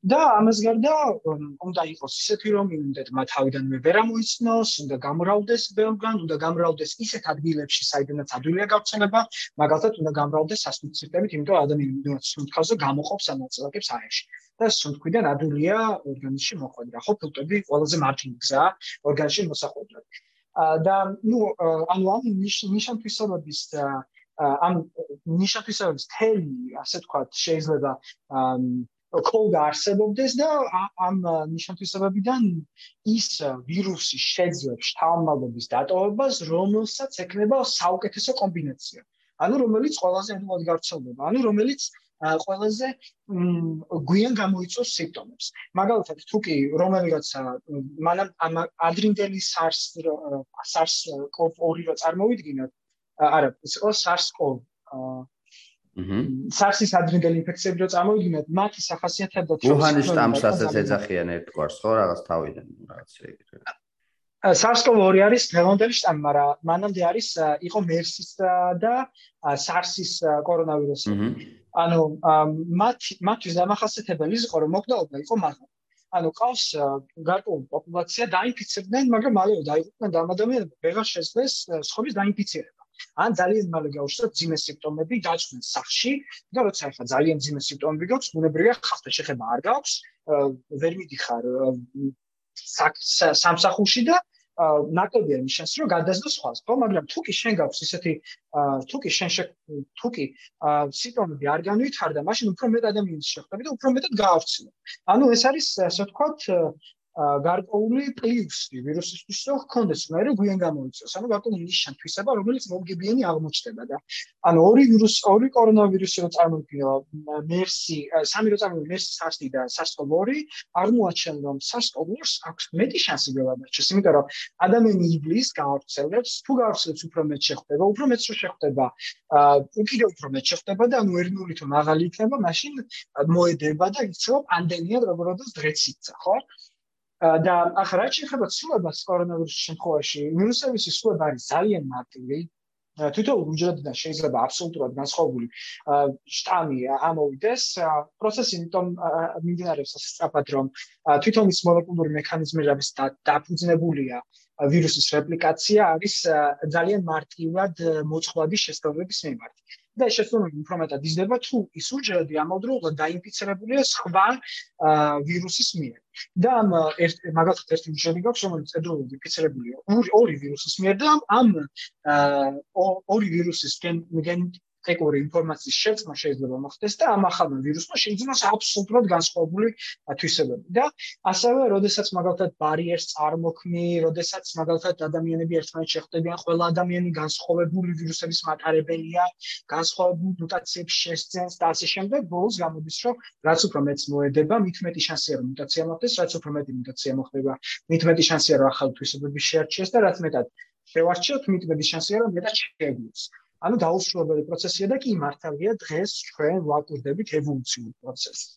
და ამას გარდა უნდა იყოს ისეთი რომ იმუნიტეტ მათ თავიდანვე ვერ ამოიცნოს, უნდა გამრავლდეს ბევრგან, უნდა გამრავლდეს ისეთ ადგილებში, საიდანაც ადვილია გავრცელება, მაგალითად უნდა გამრავლდეს სასუნთქებით, იმიტომ რომ ადამიანი მინდაც სუნთქავს და გამოყოფს ამ ნაწილაკებს აერში. და სუნთქვიდან ადვილია ორგანიზმში მოხვედრა. ხო, ფილტრები ყველაზე მარტივი გზაა ორგანიზმში მოსახვედრად. და ნუ ანუ ამ ნიშანთვისებების ამ ნიშანთვისებების თელი, ასე თქვა, შეიძლება კოდა არსებობდეს და ამ ნიშანთვისებებიდან ის ვირუსი შეძლებს შთამომავლობის დატოვებას, რომელსაც ექნება საუკეთესო კომბინაცია. ანუ რომელიც ყველაზე ადვილად გავრცელდება, ანუ რომელიც ყველაზე გვიან გამოიწვევს სიმპტომებს. მაგალითად, თუ კი რომელიღაცა მანამ ამ ადრინდელი SARS SARS-CoV-2 რო წარმოვიდგინოთ, არა, ის იყო SARS-CoV აჰა. SARS-ის ადრინდელი ინფექციები რო წარმოვიდგინოთ, მათი სახასიათება თუ უჰანის შტამსაც ეძახიან ერთგვარს, ხო, რაღაც თავიდან, რაღაც ეგრე. SARS-CoV-2 არის დღევანდელი შტამი, მაგრამ მანამდე არის იყო MERS-ის და SARS-ის კორონავირუსი. ანუ მათ მათთვის დამახასიათებელი იყო რომ მოკლეობა იყო მაღალი. ანუ ყავს გარკვეული პოპულაცია დაინფიცირდნენ, მაგრამ მალევე დაიღუპნენ და ადამიანები ვეღარ შეძლეს სხვების დაინფიცირება. ან ძალიან მალე გაუშვათ ძიმე სიმპტომები, დაჭმენ სახში. და როცა ახლა ძალიან ძიმე სიმპტომები გაქვს, უნებრია ხალხთა შეხება არ გაქვს, ვერ მიდიხარ სამსახურში და ნაკლებია იმის შანსი რომ გადასდოს სხვას. ხო მაგრამ თუ კი შენ გაქვს ისეთი თუ კი შენ თუ კი სიმპტომები არ განვითარდა მაშინ უფრო მეტ ადამიანს შეხვდები და უფრო მეტად გაავრცელებ ანუ ეს არის ასე ვთქვათ გარკვეული პლუსი ვირუსისთვის რო ხონდეს, მაგრამ გვიან გამოიწვევს. ანუ გარკვეული ნიშან თვისება, რომელიც მომგებიანი აღმოჩნდება და ანუ ორი ვირუს, ორი კორონავირუსი რო წარმოვიდგინო, MERS-ი, სამი რო წარმოვიდგინო, MERS-ი, SARS-ი და SARS-CoV-2, აღმოაჩენ რომ SARS-CoV-2-ს აქვს მეტი შანსი გადადარჩეს, იმიტომ რომ ადამიანი იბლის გავრცელებს, თუ გავრცელებს უფრო მეტ შეხვდება, უფრო მეტ შეხვდება, აა უკიდე უფრო მეტ შეხვდება და ანუ ერნული თუ მაღალი იქნება, მაშინ მოედება და იცო პანდემია როგორ დღეციცა, ხო? და ახლა რაც შეეხება ცვლილებას კორონავირუსის შემთხვევაში, ვირუსების ცვლილება არის ძალიან მარტივი. თვითონ უჯრედიდან შეიძლება აბსოლუტურად განსხვავებული შტამი ამოვიდეს. პროცესი იმიტომ მიმდინარეობს სწრაფად, რომ თვითონ ის მოლეკულური მექანიზმები, დაფუძნებულია ვირუსის რეპლიკაცია, არის ძალიან მარტივად მოწყვლადი შესაძლებლობის მიმართ. და შესაძლოა უფრო მეტად იზრდება თუ ის უჯრედი ამავდროულად დაინფიცირებულია სხვა ვირუსის მიერ. და ამ ერთ მაგალითად ერთი უჯრედი გაქვს რომელიც ედროულად ინფიცირებულია ორი ვირუსის მიერ და ამ ორი ვირუსის გენ ტექნიკური ინფორმაციის შეცმა შეიძლება მოხდეს და ამ ახალმა ვირუსმა შეიძლება აბსოლუტურად განსხვავებული თვისებები. და ასევე როდესაც მაგალითად ბარიერს წარმოქმნი, როდესაც მაგალითად ადამიანები ერთმანეთს შეხვდებიან, ყველა ადამიანი განსხვავებული ვირუსების მატარებელია, განსხვავებული მუტაციებს შესძენს და ასე შემდეგ, ბოლოს გამოდის, რომ რაც უფრო მეც მოედება, მით მეტი შანსია რომ მუტაცია მოხდეს, რაც უფრო მეტი მუტაცია მოხდება, მით მეტი შანსია რომ ახალი თვისებები შეარჩიეს და რაც მეტად შევარჩიოთ, მით მეტი შანსია რომ მეტად შეგვიძლია ანუ დაუსრულებელი პროცესია და კი მართალია დღეს ჩვენ ვაკურდებით ევოლუციურ პროცესს.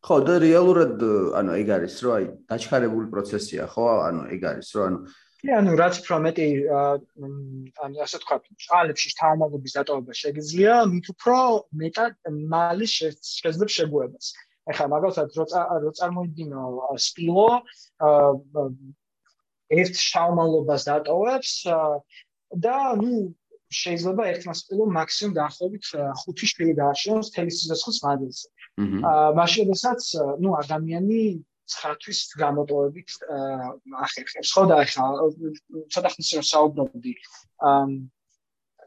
ხო, და რეალურად ანუ ეგ არის, რომ აი დაჩქარებული პროცესია, ხო? ანუ ეგ არის, რომ ანუ კი, ანუ რაც უფრო მეტი ანუ ასე თქვა, წყალებში თავმაგობის დატოვება შეგიძლია, მით უფრო მეტად მალი შეიძლება შეგუებას. ეხლა მაგალითად რო წარმოიდგინო სპილო ერთ შავმალობას დატოვებს და ნუ შეიძლება ერთმასპილო მაქსიმუმ დაახლოებით 5 შვილი გააშენოს თელი სიცოცხლის მანძილზე. აა მაშინ როდესაც ნუ ადამიანი ცხათვის გამოტოვებით ახერხებს. ხო და ახლა ცოტა ხნის რომ საუბრობდი აა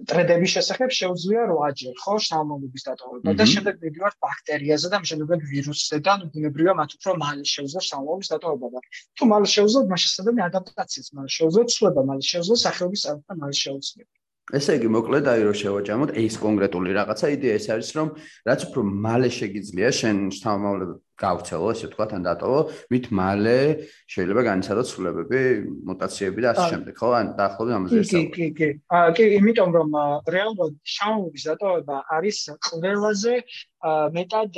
ტრედების შესახებ შეუძლია როაჯერ, ხო, შამომების დატოვება და შემდეგ მიდივართ ბაქტერიაზე და შემდეგ ვირუსზე და ბუნებრივია მათ უფრო მალე შეუძლია შამომების დატოვება და თუ მალე შეუძლია, მაშინ სადამე ადაპტაციას მალე შეუძლია, ცვლება მალე შეუძლია, სახეობის წარმატება მალე შეუძლია. ესე იგი მოკლედ აი რომ შევაჯამოთ ეს კონკრეტული რაღაცა იდეა ეს არის რომ რაც უფრო მალე შეგიძლია შენ შთამომავლები გავცელო ესე ვთქვა თან დატოვო მით მალე შეიძლება განიცადოს ცვლილებები მუტაციები და ასე შემდეგ ხო? ან დაახლოებით ამაზე ესაა კი კი კი აა კი იმიტომ რომ რეალურად შამობის დატოვება არის ყველაზე მეტად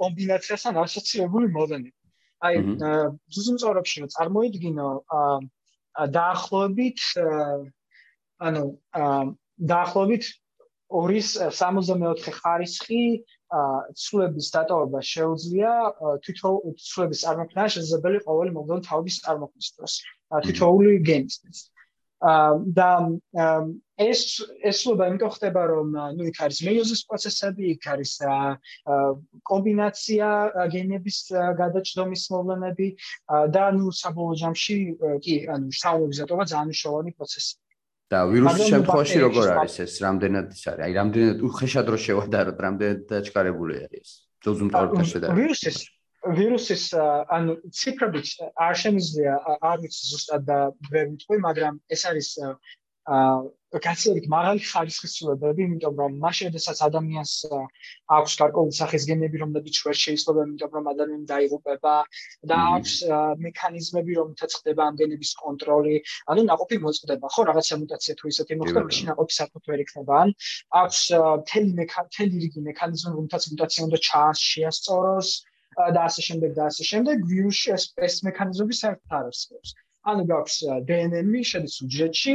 კომბინაციასთან ასოცირებული მოდელი. აი ზუსტად რომ წარმოიდგინო დაახლოებით ანუ დაახლოებით 264 ხარისხი ცვლების დატოვება შეუძლია თითოეული ცვლების წარმოქმნა შესაძლებელი ყოველი მომდევნო თავის წარმოქმნის დროს თითოეული გენისთვის. და ეს ეს სულება იმიტომ ხდება რომ ნუ იქ არის მეიოზის პროცესები იქ არის კომბინაცია გენების გადაჭდომის მოვლენები და ნუ საბოლოო ჯამში კი ანუ შთამომების დატოვა ძალიან მნიშვნელოვანი პროცესია და ვირუსის შემთხვევაში როგორ არის ეს? რამდენად ის არის? აი, რამდენად უხეშად რო შევადაროთ, რამდენად დაჩქარებული არის ეს? ძუძუმწოვრებთან შედარებით. ვირუსის ვირუსის ანუ ციფრებით არ შემიძლია არ ვიცი ზუსტად და ვერ ვიტყვი, მაგრამ ეს არის გაცილებით მაღალი ხარისხის ცვლილებები, იმიტომ რომ მაშინ შესაძაც ადამიანს აქვს გარკვეული სახის გენები, რომლებიც ვერ შეიძლება, იმიტომ რომ ადამიანი დაიღუპება და აქვს მექანიზმები, რომლითაც ხდება ამ გენების კონტროლი, ანუ ნაყოფი მოწყდება, ხო, რაღაცა მუტაცია თუ ისეთი მოხდება, მაშინ ნაყოფი საერთოდ ვერ იქნება. ან აქვს თელი მექანიზმი, რიგი მექანიზმი, რომლითაც მუტაცია უნდა ჩაასწოროს და ასე შემდეგ და ასე შემდეგ, ვირუსში ეს ეს მექანიზმები საერთოდ არ არსებობს. ანუ გაქვს DNM-ი შედის უჯრედში,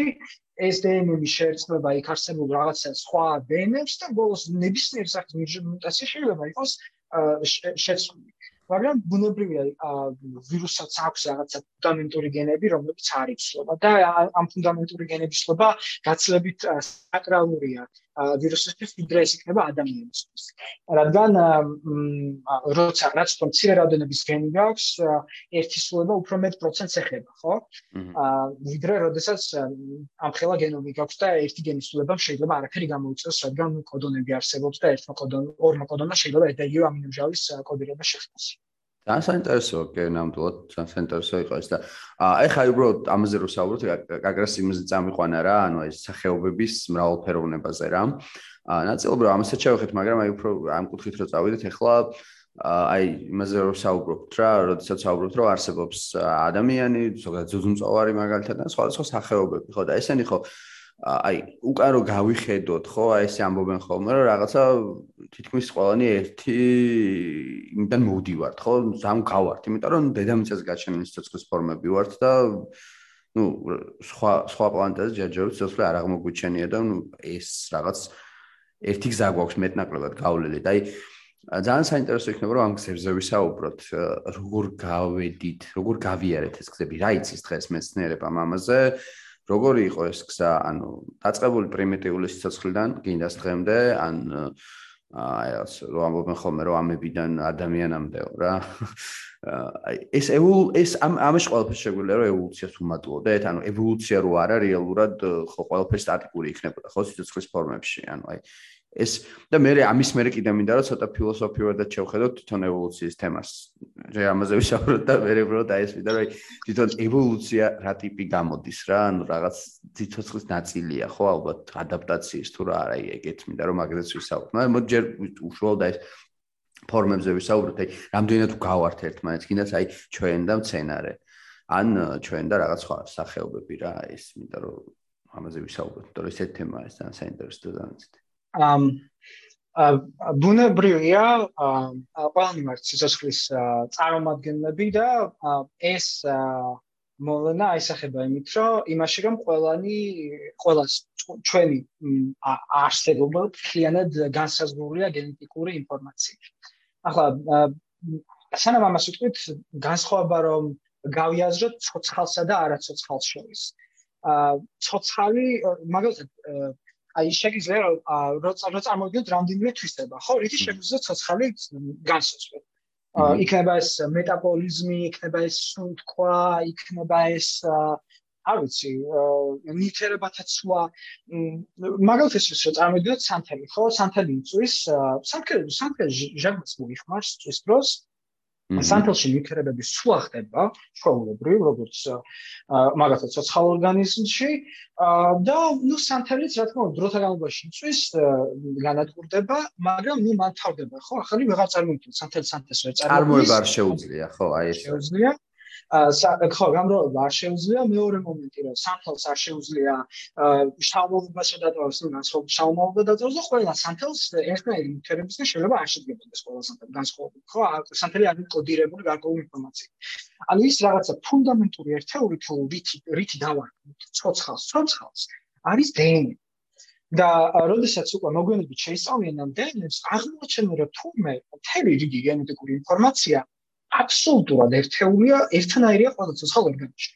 ეს DNM-ი შეერწყება იქ არსებულ რაღაცა სხვა DNM-ს და ბოლოს ნებისმიერ სახის მუტაცია შეიძლება იყოს შეცვლილი. მაგრამ ბუნებრივია ვირუსაც აქვს რაღაცა ფუნდამენტური გენები, რომლებიც არ იცვლება და ამ ფუნდამენტური გენების ცვლილება გაცილებით საკრალურია ვირუსისთვის ვიდრე ეს იქნება ადამიანისთვის. რადგან როცა რაც თქო მცირე რაოდენობის გენი გაქვს, ერთი ცვლილება უფრო მეტ პროცენტს ეხება, ხო? აა ვიდრე როდესაც ამ ხელა გენომი გაქვს და ერთი გენის ცვლილება შეიძლება არაფერი გამოიწვიოს, რადგან კოდონები არსებობს და ერთმა კოდონ ორმა კოდონმა შეიძლება ერთ და იგივე ამინომჟავის კოდირება შეხდეს. ძალიან საინტერესო, კი, ნამდვილად, ძალიან საინტერესო იყო ეს და ხა უბრალოდ ამაზე რო საუბრობთ, კაკრას იმაზე წამიყვანა რა, ანუ ეს სახეობების მრავალფეროვნებაზე რა. აა ნაწილობრივ ამასაც შევეხეთ, მაგრამ აი უფრო ამ კუთხით რო წავიდეთ, ეხლა აი იმაზე რო საუბრობთ რა, როდესაც საუბრობთ რომ არსებობს ადამიანი, ზოგადად ძუძუმწოვარი მაგალითად და სხვა სხვა სახეობები, ხო და ესენი ხო აი უკან რო გავიხედოთ ხო აი ესე ამბობენ ხოლმე რომ რაღაცა თითქმის ყველანი ერთი იმიდან მოვდივართ ხო ზამ გავართ იმიტომ რომ დედამიწაზე გაჩენილი სიცოცხლის ფორმები ვართ და ну სხვა სხვა პლანეტაზე ჯერჯერობით სიცოცხლე არ აღმოგვიჩენია და ну ეს რაღაც ერთი გზა გვაქვს მეტნაკლებად გავლილი და აი ძალიან საინტერესო იქნება რომ ამ გზებზე ვისაუბროთ როგორ გავედით როგორ გავიარეთ ეს გზები რა იცის დღეს მეცნიერება ამაზე როგორი იყო ეს გზა, ანუ დაწყებული პრიმიტიული სიცოცხლიდან გინდას დღემდე, ან აი ეს რომ ამბობენ ხოლმე რომ ამებიდან ადამიანამდე რა. აი ეს ეს ამ ამაში ყველაფერს შეგვიძლია რომ ევოლუციას უმატლოდეთ, ანუ ევოლუცია რო არა რეალურად ხო ყველაფერი სტატიკური იქნებოდა ხო სიცოცხლის ფორმებში, ანუ აი ეს და მე ამის მერე კიდე მინდა რომ ცოტა ფილოსოფიურად შევხედოთ თვითონ ევოლუციის თემას. ჯერ ამაზე ვისაუბროთ და მე აი ეს მინდა რომ თვითონ ევოლუცია რა ტიპი გამოდის რა, ანუ რაღაც ციცოცხლის ნაწილია ხო ალბათ ადაპტაციის თუ რა არა ეგეთ მინდა რომ მაგაზეც ვისაუბროთ. მაგრამ მოდი ჯერ უშუალოდ აი ფორმებზე ვისაუბროთ, აი რამდენად გავართ ერთმანეთს, კიდაც აი ჩვენ და მცენარე. ან ჩვენ და რაღაც სხვა სახეობები რა, ეს მინდა რომ ამაზე ვისაუბროთ, რომ ესეთ თემაა ეს ძალიან საინტერესო და ძალიან ამ ბუნებრივია ყველანი მართ სიცოცხლის წარმომადგენლები და ეს მოლენა აისახება იმით, რომ იმაში რომ ყველანი ყოველას ჩვენი არსებობა მთლიანად განსაზღვრულია გენეტიკური ინფორმაციით. ახლა სანამ ამას ვიტყვით, განსხვავება რომ გავიაზროთ ცოცხალსა და არაცოცხალს შორის. აა ცოცხალი მაგალითად აი შეგიძლია რომ რო წარმოგიდგენთ რამდენიმე თვისება, ხო? რითი შეგვიძლია ცოცხალი განსაზღვროთ. აა იქნება ეს მეტაბოლიზმი, იქნება ეს სუნთქვა, იქნება ეს არ ვიცი, ნიტრებათა ცვლა. მაგალითად, რო წარმოგიდგენთ სანთელი, ხო? სანთელი იწვის, სანთელი, სანთელი ჟანგს მოიხმარს წვის დროს. სანთელში ნიტრებების სვლა ხდება ჩვეულებრივ როგორც მაგათაც ცოცხალ ორგანიზმში და ნუ სანთელიც რა თქმა უნდა დროთა განმავლობაში იწვის განადგურდება მაგრამ ნუ მან თავდება ხო? ახალი ვეღარ წარმოვიდგინე სანთელ სანთელს ვერ წარმოება არ შეუძლია ხო? აი ეს. შეუძლია ხო, გამრავლება არ შეუძლია, მეორე მომენტი რომ სანთელს არ შეუძლია შავმოვებას შედატოვოს, ну, განსხვავ შავმოვება დაწევს და ყველა სანთელს ერთნაირი ინტერესებისგან შეიძლება არ შედგებოდეს ყველა სანთელი განსხვავებით. ხო, სანთელი არის კოდირებული გარკვეული ინფორმაციით. ანუ ის რაღაცა ფუნდამენტური ერთეული თუ რითი რითი დავარქვით ცოცხალს, ცოცხალს არის დნმ. და როდესაც უკვე მოგვიანებით შეისწავლიან ამ დნმ-ს, აღმოჩენილ რომ თურმე მთელი რიგი გენეტიკური ინფორმაცია აბსოლუტურად ერთეულია, ერთნაირია ყველა ცოცხალ ორგანიზმში.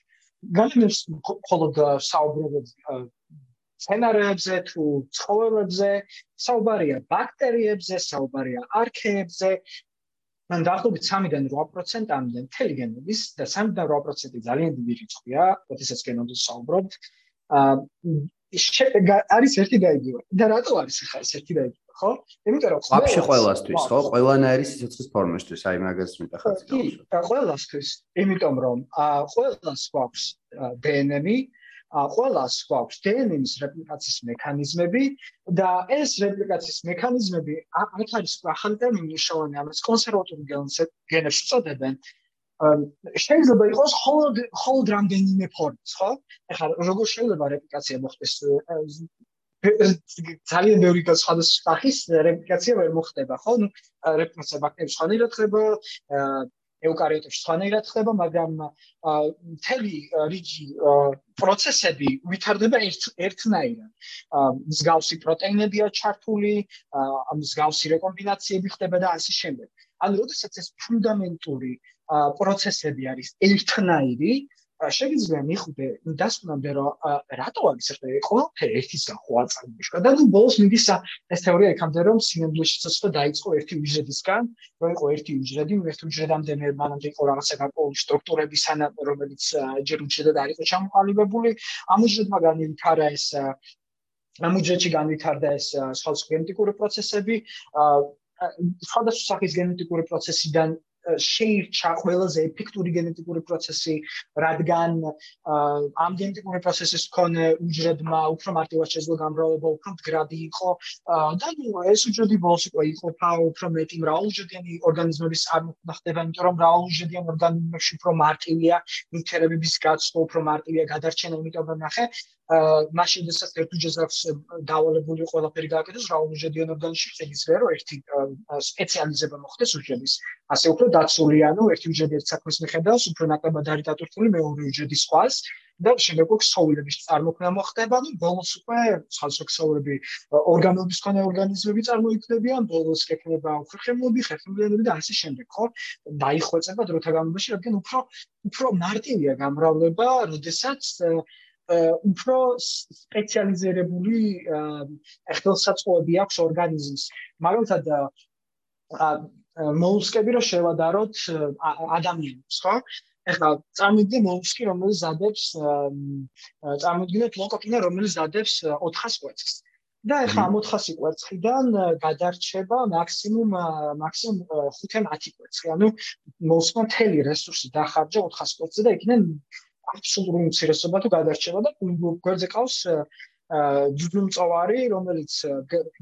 განსხვავებით მხოლოდ საუბრობთ სცენარებზე თუ ცხოველებზე, საუბარია ბაქტერიებზე, საუბარია არქეებზე. მან დაახლოებით 3-დან 8%-ამდე მთელი გენების და 3-დან 8% ძალიან დიდი რიცხვია, როდესაც გენომზე საუბრობთ. აა არის ერთი გაიგივა. და რატო არის ხა ეს ერთი გაიგივა? ხო? იმიტომ რომ ვაფშე ყველასთვის, ხო? ყველანაირი სიცოცხლის ფორმისთვის, აი მაგას მითხარ. კი, ყველასთვის, იმიტომ რომ აა ყველას გვაქვს დნმ-ი, აა ყველას გვაქვს დნმ-ის რეპლიკაციის მექანიზმები და ეს რეპლიკაციის მექანიზმები აქ არის ახალი ტერმინი მნიშვნელოვანი, ამას კონსერვატული გენებს უწოდებენ. შეიძლება იყოს холод холод რამდენიმე ფორმის, ხო? ეხლა როგორ შეიძლება რეპლიკაცია მოხდეს ძალიან ბევრი სხვადასხვა სახის რეპლიკაცია ვერ მოხდება, ხო? ნუ რეპლიკაცია ბაქტერიებში სხვანაირად ხდება, ეუკარიოტებში სხვანაირად ხდება, მაგრამ მთელი რიგი პროცესები ვითარდება ერთ ერთნაირად. მსგავსი პროტეინებია ჩართული, მსგავსი რეკომბინაციები ხდება და ასე შემდეგ. ანუ როდესაც ეს ფუნდამენტური პროცესები არის ერთნაირი, შეიძლება მიხვდე დასკვნამდე რომ რატო არის ეს ყველაფერი ერთისგან ხო აწარმოიშვა და ნუ ბოლოს მიდის ეს თეორია იქამდე რომ სინამდვილეში ცოტა დაიწყო ერთი უჯრედისგან რომ იყო ერთი უჯრედი ერთი უჯრედამდე მე მანამდე იყო რაღაცა გარკვეული სტრუქტურები სანა რომელიც ჯერ უჯრედად არ იყო ჩამოყალიბებული. ამ უჯრედმა განვითარა ეს ამ უჯრედში განვითარდა ეს სხვა გენეტიკური პროცესები. სხვადასხვა სახის გენეტიკური პროცესიდან შეირჩა ყველაზე ეფექტური გენეტიკური პროცესი, რადგან ამ გენეტიკური პროცესის მქონე უჯრედმა უფრო მარტივად შეძლო გამრავლება, უფრო მდგრადი იყო. და ეს უჯრედი ბოლოს უკვე იყოფა უფრო მეტი მრავალუჯრედიანი ორგანიზმების წარმოქმნა ხდება, იმიტომ რომ მრავალუჯრედიან ორგანიზმებში უფრო მარტივია ნიუტრიენტების გაცვლა, უფრო მარტივია გადარჩენა, იმიტომ რომ ნახე მაშინ როდესაც ერთ უჯრედს აქვს დავალებული ყველაფერი გააკეთოს რაუნდჟედიან ორგანიზმში შეიძლება რომ ერთი სპეციალიზება მოხდეს უჯრედის. ასე უფრო დაცული ანუ ერთი უჯრედი ერთ საქმეს მიხედავს უფრო ნაკლებად არის დატვირთული მეორე უჯრედის სხვას და შემდეგ უკვე ქსოვილების წარმოქმნა მოხდება და ბოლოს უკვე სხვადასხვა ქსოვილები ორგანოების კონე ორგანიზმები წარმოიქმნებიან ბოლოს ექნება უფრო ხემლები ხერხემლიანები და ასე შემდეგ ხო? დაიხვეწება დროთა განმავლობაში რადგან უფრო უფრო მარტივია გამრავლება როდესაც უფრო სპეციალიზირებული ხელსაწყოები აქვს ორგანიზმს. მაგალითად მოლუსკები რო შევადაროთ ადამიანებს, ხო? ეხლა წარმოგიდგენთ მოლუსკი, რომელიც ზადებს წარმოგიდგენთ ლოკოკინა, რომელიც ზადებს 400 კვერცხს. და ეხლა ამ 400 კვერცხიდან გადარჩება მაქსიმუმ მაქსიმუმ 5-10 კვერცხი. ანუ მოლუსკმა მთელი რესურსი დახარჯა 400 კვერცხზე და იქიდან აბსოლუტური უმცირესობა თუ გადარჩება და გვერდზე ყავს ჯუჯუმწოვარი, რომელიც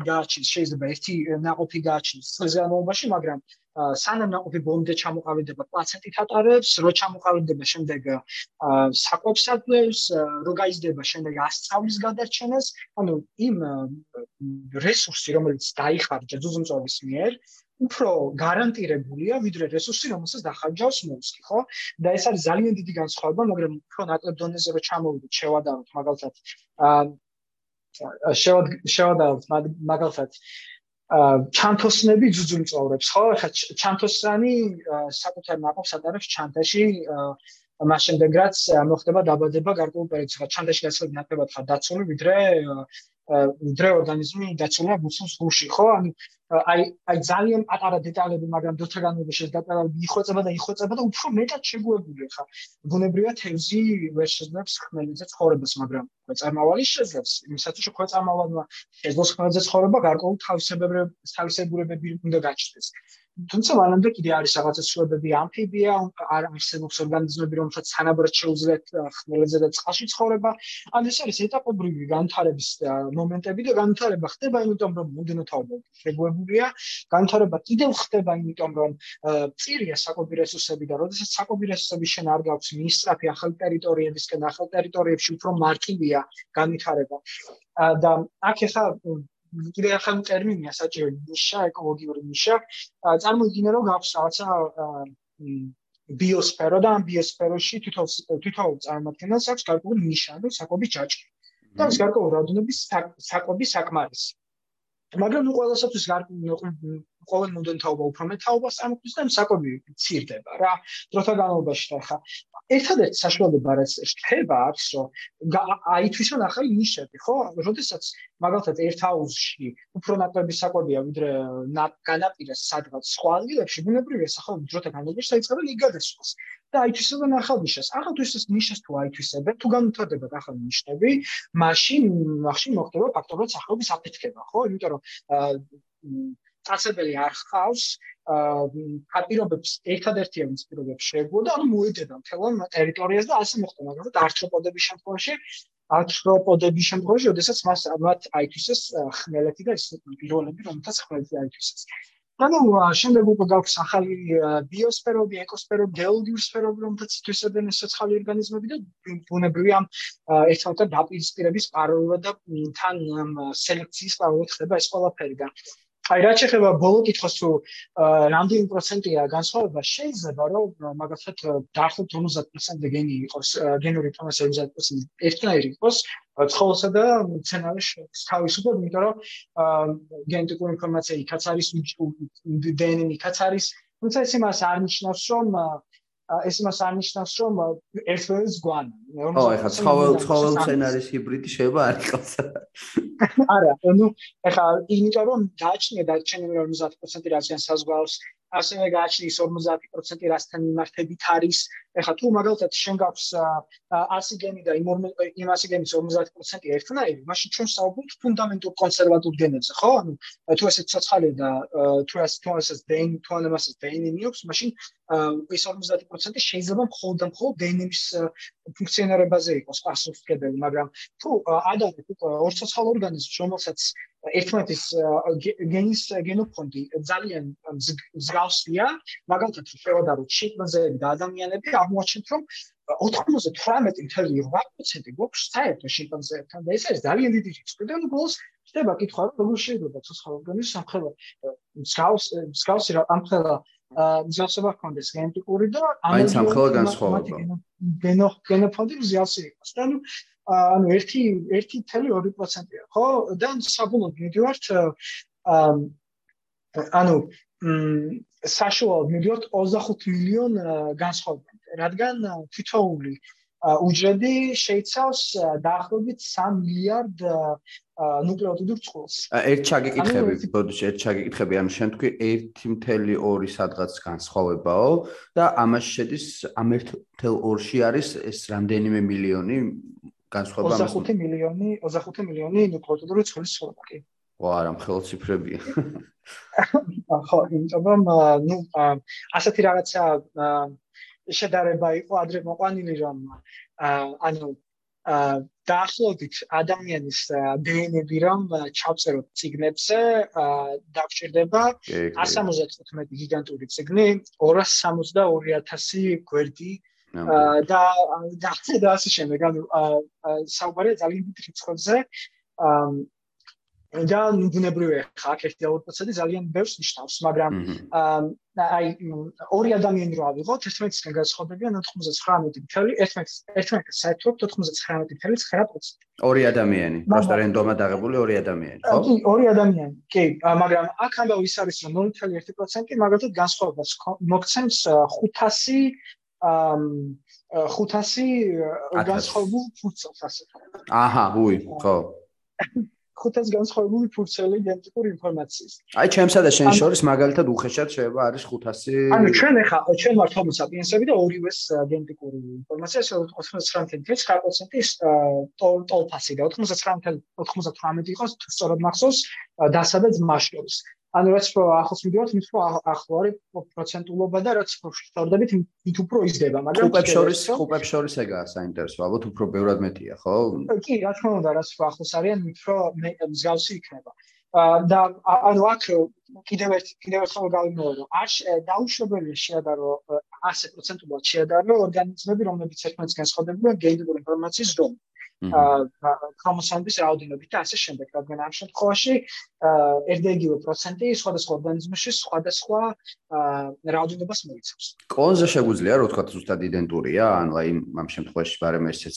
გააჩინს შეიძლება ერთი ნაყოფი გააჩინს წელს განმავლობაში, მაგრამ სანამ ნაყოფი ბომბდე ჩამოყალიბდება, პლაცენტით ატარებს, რო ჩამოყალიბდება შემდეგ საკვებს აძლევს, რო გაიზრდება შემდეგ ასწავლის გადარჩენას, ანუ იმ რესურსი, რომელიც დაიხარჯა ჯუჯუმწოვის მიერ, უფრო გარანტირებულია ვიდრე რესურსი, რომელსაც დახარჯავს მოსკი, ხო? და ეს არის ძალიან დიდი განსხვავება, მაგრამ უფრო ნაკლებ დონეზე რო ჩამოვიდეთ, შევადაროთ მაგალითად აა შევადაროთ მაგალითად აა ჩანთოსნები ძუძუმწოვრებს, ხო? ხა ჩანთოსანი საკუთარ ნაყოფს ატარებს ჩანთაში აა მას შემდეგ რაც მოხდება დაბადება გარკვეულ პერიოდში, ხა ჩანთაში გასული ნაკლებად ხა დაცული, ვიდრე ვიდრე ორგანიზმი დაცულია ბუსის გულში, ხო? ანუ აი აი ძალიან პატარა დეტალები, მაგრამ დროთა განმავლობაში დეტალები იხვეწება და იხვეწება და უფრო მეტად შეგუებული ხა. ბუნებრივია თევზი ვერ შეძლებს ხმელეთზე ცხოვრებას, მაგრამ ქვეწარმავალი შეძლებს. იმისაც რომ ქვეწარმავალმა შეძლოს ხმელეთზე ცხოვრება, გარკვეულ თავისებურებები უნდა გაჩნდეს. თუმცა მანამდე კიდე არის რაღაცა ცვლილებები ამფიბია, არ არსებობს ორგანიზმები, რომელსაც თანაბრად შეუძლიათ ხმელეთზე და წყალში ცხოვრება. ან ეს არის ეტაპობრივი განვითარების მომენტები და განვითარება ხდება, იმიტომ რომ მუდმივ თაობა შეგუებულია. განვითარება კიდევ ხდება, იმიტომ რომ წირია საკობი რესურსები და როდესაც საკობი რესურსები შენ არ გაქვს მისწრაფი ახალ ტერიტორიებისკენ, ახალ ტერიტორიებში უფრო მარტივია განვითარება. და აქ ახლა კიდე ახალი ტერმინია საჭირო ნიშა ეკოლოგიური ნიშა. წარმოიდგინე რომ გაქვს რაღაცა ბიოსფერო და ამ ბიოსფეროში თვითონ თვითონ წარმოადგენს აქვს გარკვეული ნიშა და საკობის ჯაჭი და ეს გარკვეული რაოდენობის საკობის საკმარისი. მაგრამ ნუ ყველასათვის გარკვეული ყოველ მოდენთაობა უფრო მეტაობას წარმოქმნის და საკობი ცირდება რა დროთა განმავლობაში და ხა ერთადერთი საშუალება რაც შეხება აქვს რომ აითვისონ ახალი ნიშები ხო? როდესაც მაგალითად ერთ აუზში უფრო ნაკლები საკვებია ვიდრე განაპირას სადღაც სხვა ადგილებში ბუნებრივია სახალ დროთა განმავლობაში საიწყებენ იქ გადასვლას და აითვისებენ ახალ ნიშას. ახალ თვისის ნიშას თუ აითვისებენ თუ განვითარდება ახალი ნიშები მაშინ მაშინ მოხდება ფაქტორად სახალობის აფეთქება ხო? იმიტომ რომ წასებელი არ ხავს აპირობებს ერთადერთი ამის პირობებს შეეგუო და ანუ მოედება მთელ ტერიტორიას და ასე მოხდა მაგრამ ართროპოდების შემთხვევაში ართროპოდების შემთხვევაში შესაძაც მას მათ აითვისეს ხმელეთი და ეს პირველები რომელთაც ხმელეთი აითვისეს. ანუ შემდეგ უკვე გაქვს ახალი ბიოსფეროები, ეკოსფეროები, გეოლოგიური სფეროები, რომელთაც ითვისებენ ეს ცოცხალი ორგანიზმები და ბუნებრივი ამ ერთმანეთთან დაპირისპირების პარალელურად და თან სელექციის პარალელურად ხდება ეს ყველაფერი და აი რა შეიძლება ბოლო კითხოს თუ რამდენი პროცენტია განსხვავება შეიძლება რომ მაგალითად დაახლოებით 50% გენი იყოს გენური თომას 50% ერთნაირი იყოს ცხოველსა და მცენარეს თავისუფლად იმიტომ რომ გენეტიკური ინფორმაცია იქაც არის იქაც არის თუმცა ეს იმას არ ნიშნავს რომ ეს მას არნიშნავს რომ ერთმანეთს გვანა. ო ეხლა ცხოველ ცხოველ სცენარის ჰიბრიდი შეიძლება არ იყოს. არა ნუ ეხლა იმიტომ რომ გააჩნია დარჩენილი 50% რაზეან საზღვაოს ასევე გააჩნიის 50% რასთან მიმართებით არის. ეხლა თუ მაგალითად შენ გაქვს 100 გენი და იმ იმ 100 გენის 50% ერთნაირი, მაშინ ჩვენ საუბრობთ ფუნდამენტურ კონსერვატულ გენებზე, ხო? ანუ თუ ესე ცოცხალი და თუ ეს თუ ეს დენ თუ ამას დენი მიაქვს, მაშინ ეს 50% შეიძლება მხოლოდ და მხოლოდ დენების ფუნქციონირებაზე იყოს პასუხისმგებელი, მაგრამ თუ ადამიანი თუ ორცოცხალ ორგანიზმს, რომელსაც ერთმანეთის გენის გენოფონდი ძალიან მსგავსია, მაგალითად შევადაროთ შიმპანზეები და ადამიანები, აღმოაჩენთ, რომ 98.8% გვაქვს საერთო შიმპანზეებთან და ეს არის ძალიან დიდი რიცხვი და ბოლოს ხდება კითხვა, რომ როგორ შეიძლება ცოცხალ ორგანიზმს სამხედრო მსგავს მსგავსი ამ მსგავსება ჰქონდეს გენეტიკური და ამ სამხედრო განსხვავება გენო გენოფონდი მსგავსი იყოს და ნუ ანუ 1 1.2%-ია, ხო? და საბოლოოდ მიდივართ ანუ საშუალოდ მიდივართ 25 მილიონ განსხვავებამდე, რადგან თითოეული უჯრედი შეიცავს დაახლოებით 3 მილიარდ ნუკლეოტიდურ წყვილს. ერთ ჩაგიკითხები, ბოდიში, ერთ ჩაგიკითხები, ანუ შენ თქვი 1.2 სადღაც განსხვავებაო და ამაში შედის ამ 1.2-ში არის ეს რამდენიმე მილიონი განსხვავება 25 მილიონი 25 მილიონი ნუკლეოტიდური ცხოველის ცხოვრება კი ვა რა მხოლოდ ციფრებია ხო იმიტომ რომ ნუ ასეთი რაღაცა შედარება იყო ადრე მოყვანილი რომ ანუ დაახლოებით ადამიანის დნმ-ი რომ ჩავწეროთ ციგნებზე დაგჭირდება 175 გიგანტური ციგნი 262000 გვერდი და და ასე შემდეგ. ანუ საუბარია ძალიან დიდ რიცხვებზე და ნუბნებრივია ხა ერთ დაუპროცენტი ძალიან ბევრს ნიშნავს მაგრამ აი ორი ადამიანი რო ავიღოთ ერთმანეთისგან განსხვავდებიან 99.11 საერთოდ 99.9%. ორი ადამიანი, просто რენდომად აღებული ორი ადამიანი, ხო? კი, ორი ადამიანი. კი, მაგრამ აქ ამბავ ის არის რომ 0.1% მაგალითად განსხვავებას მოგცემს 500 500 განსხვავებულ ფურცელს ასე. აჰა, უი, ხო. 500 განსხვავებული ფურცელი გენეტიკური ინფორმაციის. აი, ჩემსა და შენ შორის მაგალითად უხეშად შეიძლება არის 500. ანუ ჩვენ ახლა ჩვენ ვართ homo sapiens-ები და ორივეს გენეტიკური ინფორმაცია, ასე 99.9% ის ტოლფასი და 99.98 იყოს სწორად მახსოვს დასადაც მასშტაბს. ანუ რაც რო ახლოს მიდივართ, მით რო ახლო არის პროცენტულობა და რაც რო შევდებით, მით უფრო იზრდება, მაგრამ ხუპებს შორის, ხუპებს შორის ეგაა საინტერესო, ალბათ უფრო ბევრად მეტია, ხო? კი, რა თქმა უნდა, რაც რო ახლოს არიან, მით რო მსგავსი იქნება. და ანუ აქ კიდევ ერთ კიდევ ერთხელ გავიმეორო, არ დაუშვებელია შეადარო 100%-ულად შეადარო ორგანიზმები, რომლებიც ერთმანეთს განსხვავდებიან გენეტიკური ინფორმაციის დონე. ქრომოსომების რაოდენობით და ასე შემდეგ. რადგან ამ შემთხვევაში ერთდაიგივე პროცენტი სხვადასხვა ორგანიზმში სხვადასხვა რაოდენობას მოიცავს. კლონზე შეგვიძლია რა ვთქვა ზუსტად იდენტურია, ანუ აი ამ შემთხვევაში ბარემ ესეც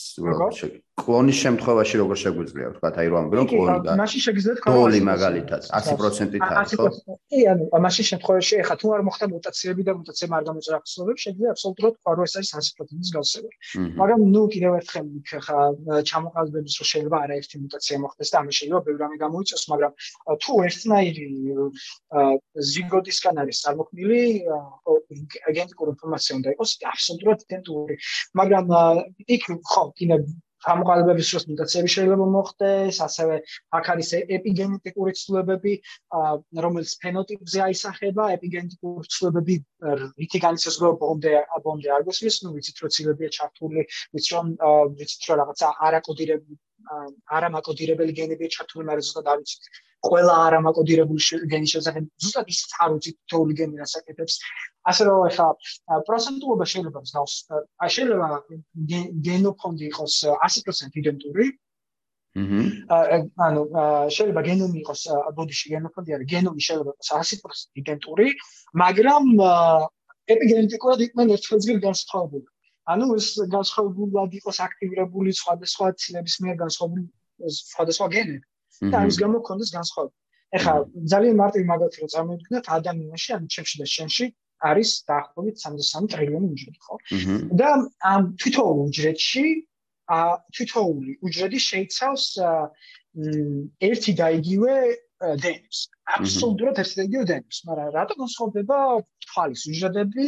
კლონის შემთხვევაში როგორ შეგვიძლია ვთქვა, აი რომ ამბობ კლონი და მაშინ შეგიძლიათ თქვა დოლი მაგალითად 100%-ით არის, ხო? კი, ანუ მაშინ შემთხვევაში ეხა თუ არ მოხდა მუტაციები და მუტაციები არ გამოწვა ახსოვებს, შეგვიძლია აბსოლუტურად თქვა რომ ეს არის 100%-ის გავსება. მაგრამ ნუ კიდევ ერთხელ ხა ჩამოყალიბების რო შეიძლება არაერთი მუტაცია მოხდეს და ამის შეიძლება ბევრი რამე გამოიწვიოს, მაგრამ თუ ერთნაირი ზიგოტისგან არის წარმოქმნილი გენეტიკური ინფორმაცია უნდა იყოს აბსოლუტურად იდენტური. მაგრამ იქ ხო, კიდე ჩამოყალიბების დროს მუტაციები შეიძლება მოხდეს, ასევე აქ არის ეპიგენეტიკური ცვლილებები, რომელიც ფენოტიპზე აისახება, ეპიგენეტიკური ცვლილებები რითი განისაზღვრება ბონდე ბონდე არ გასulis, ну ვიცით რომ ცილებია ჩართული, ვიცით რომ ვიცით რომ რაღაცა არაკოდირებული არამაკოდირებელი გენებია ჩართული, მაგრამ ზუსტად არ ვიცით ყველა არამაკოდირებული გენის შესახებ ზუსტად ის არ უცით თოული გენი რასაკეთებს ასე რომ ახლა პროცენტულობა შეიძლება მსგავს აი შეიძლება გენოფონდი იყოს 100% იდენტური. აჰა ანუ შეიძლება გენომი იყოს ბოდიში გენოფონდი არის გენომი შეიძლება იყოს 100% იდენტური მაგრამ ეპიგენეტიკურად იყვნენ ერთმანეთს განსხვავებული ანუ ეს განსხვავებულად იყოს აქტივირებული სხვადასხვა ცილების მიერ განსხვავებული სხვადასხვა გენები და ამის გამო ქონდეს განსხვავება. ეხლა ძალიან მარტივი მაგალითი რომ წარმოვიდგინოთ ადამიანში, ანუ ჩემში და შენში არის დაახლოებით 63 ტრილიონი უჯრედი, ხო? და ამ თითოეულ უჯრედში ა თითოეული უჯრედი შეიცავს ერთი და იგივე დენს. აბსოლუტურად ერთი და იგივე დენს, მაგრამ რატო განსხვავდება თვალის უჯრედები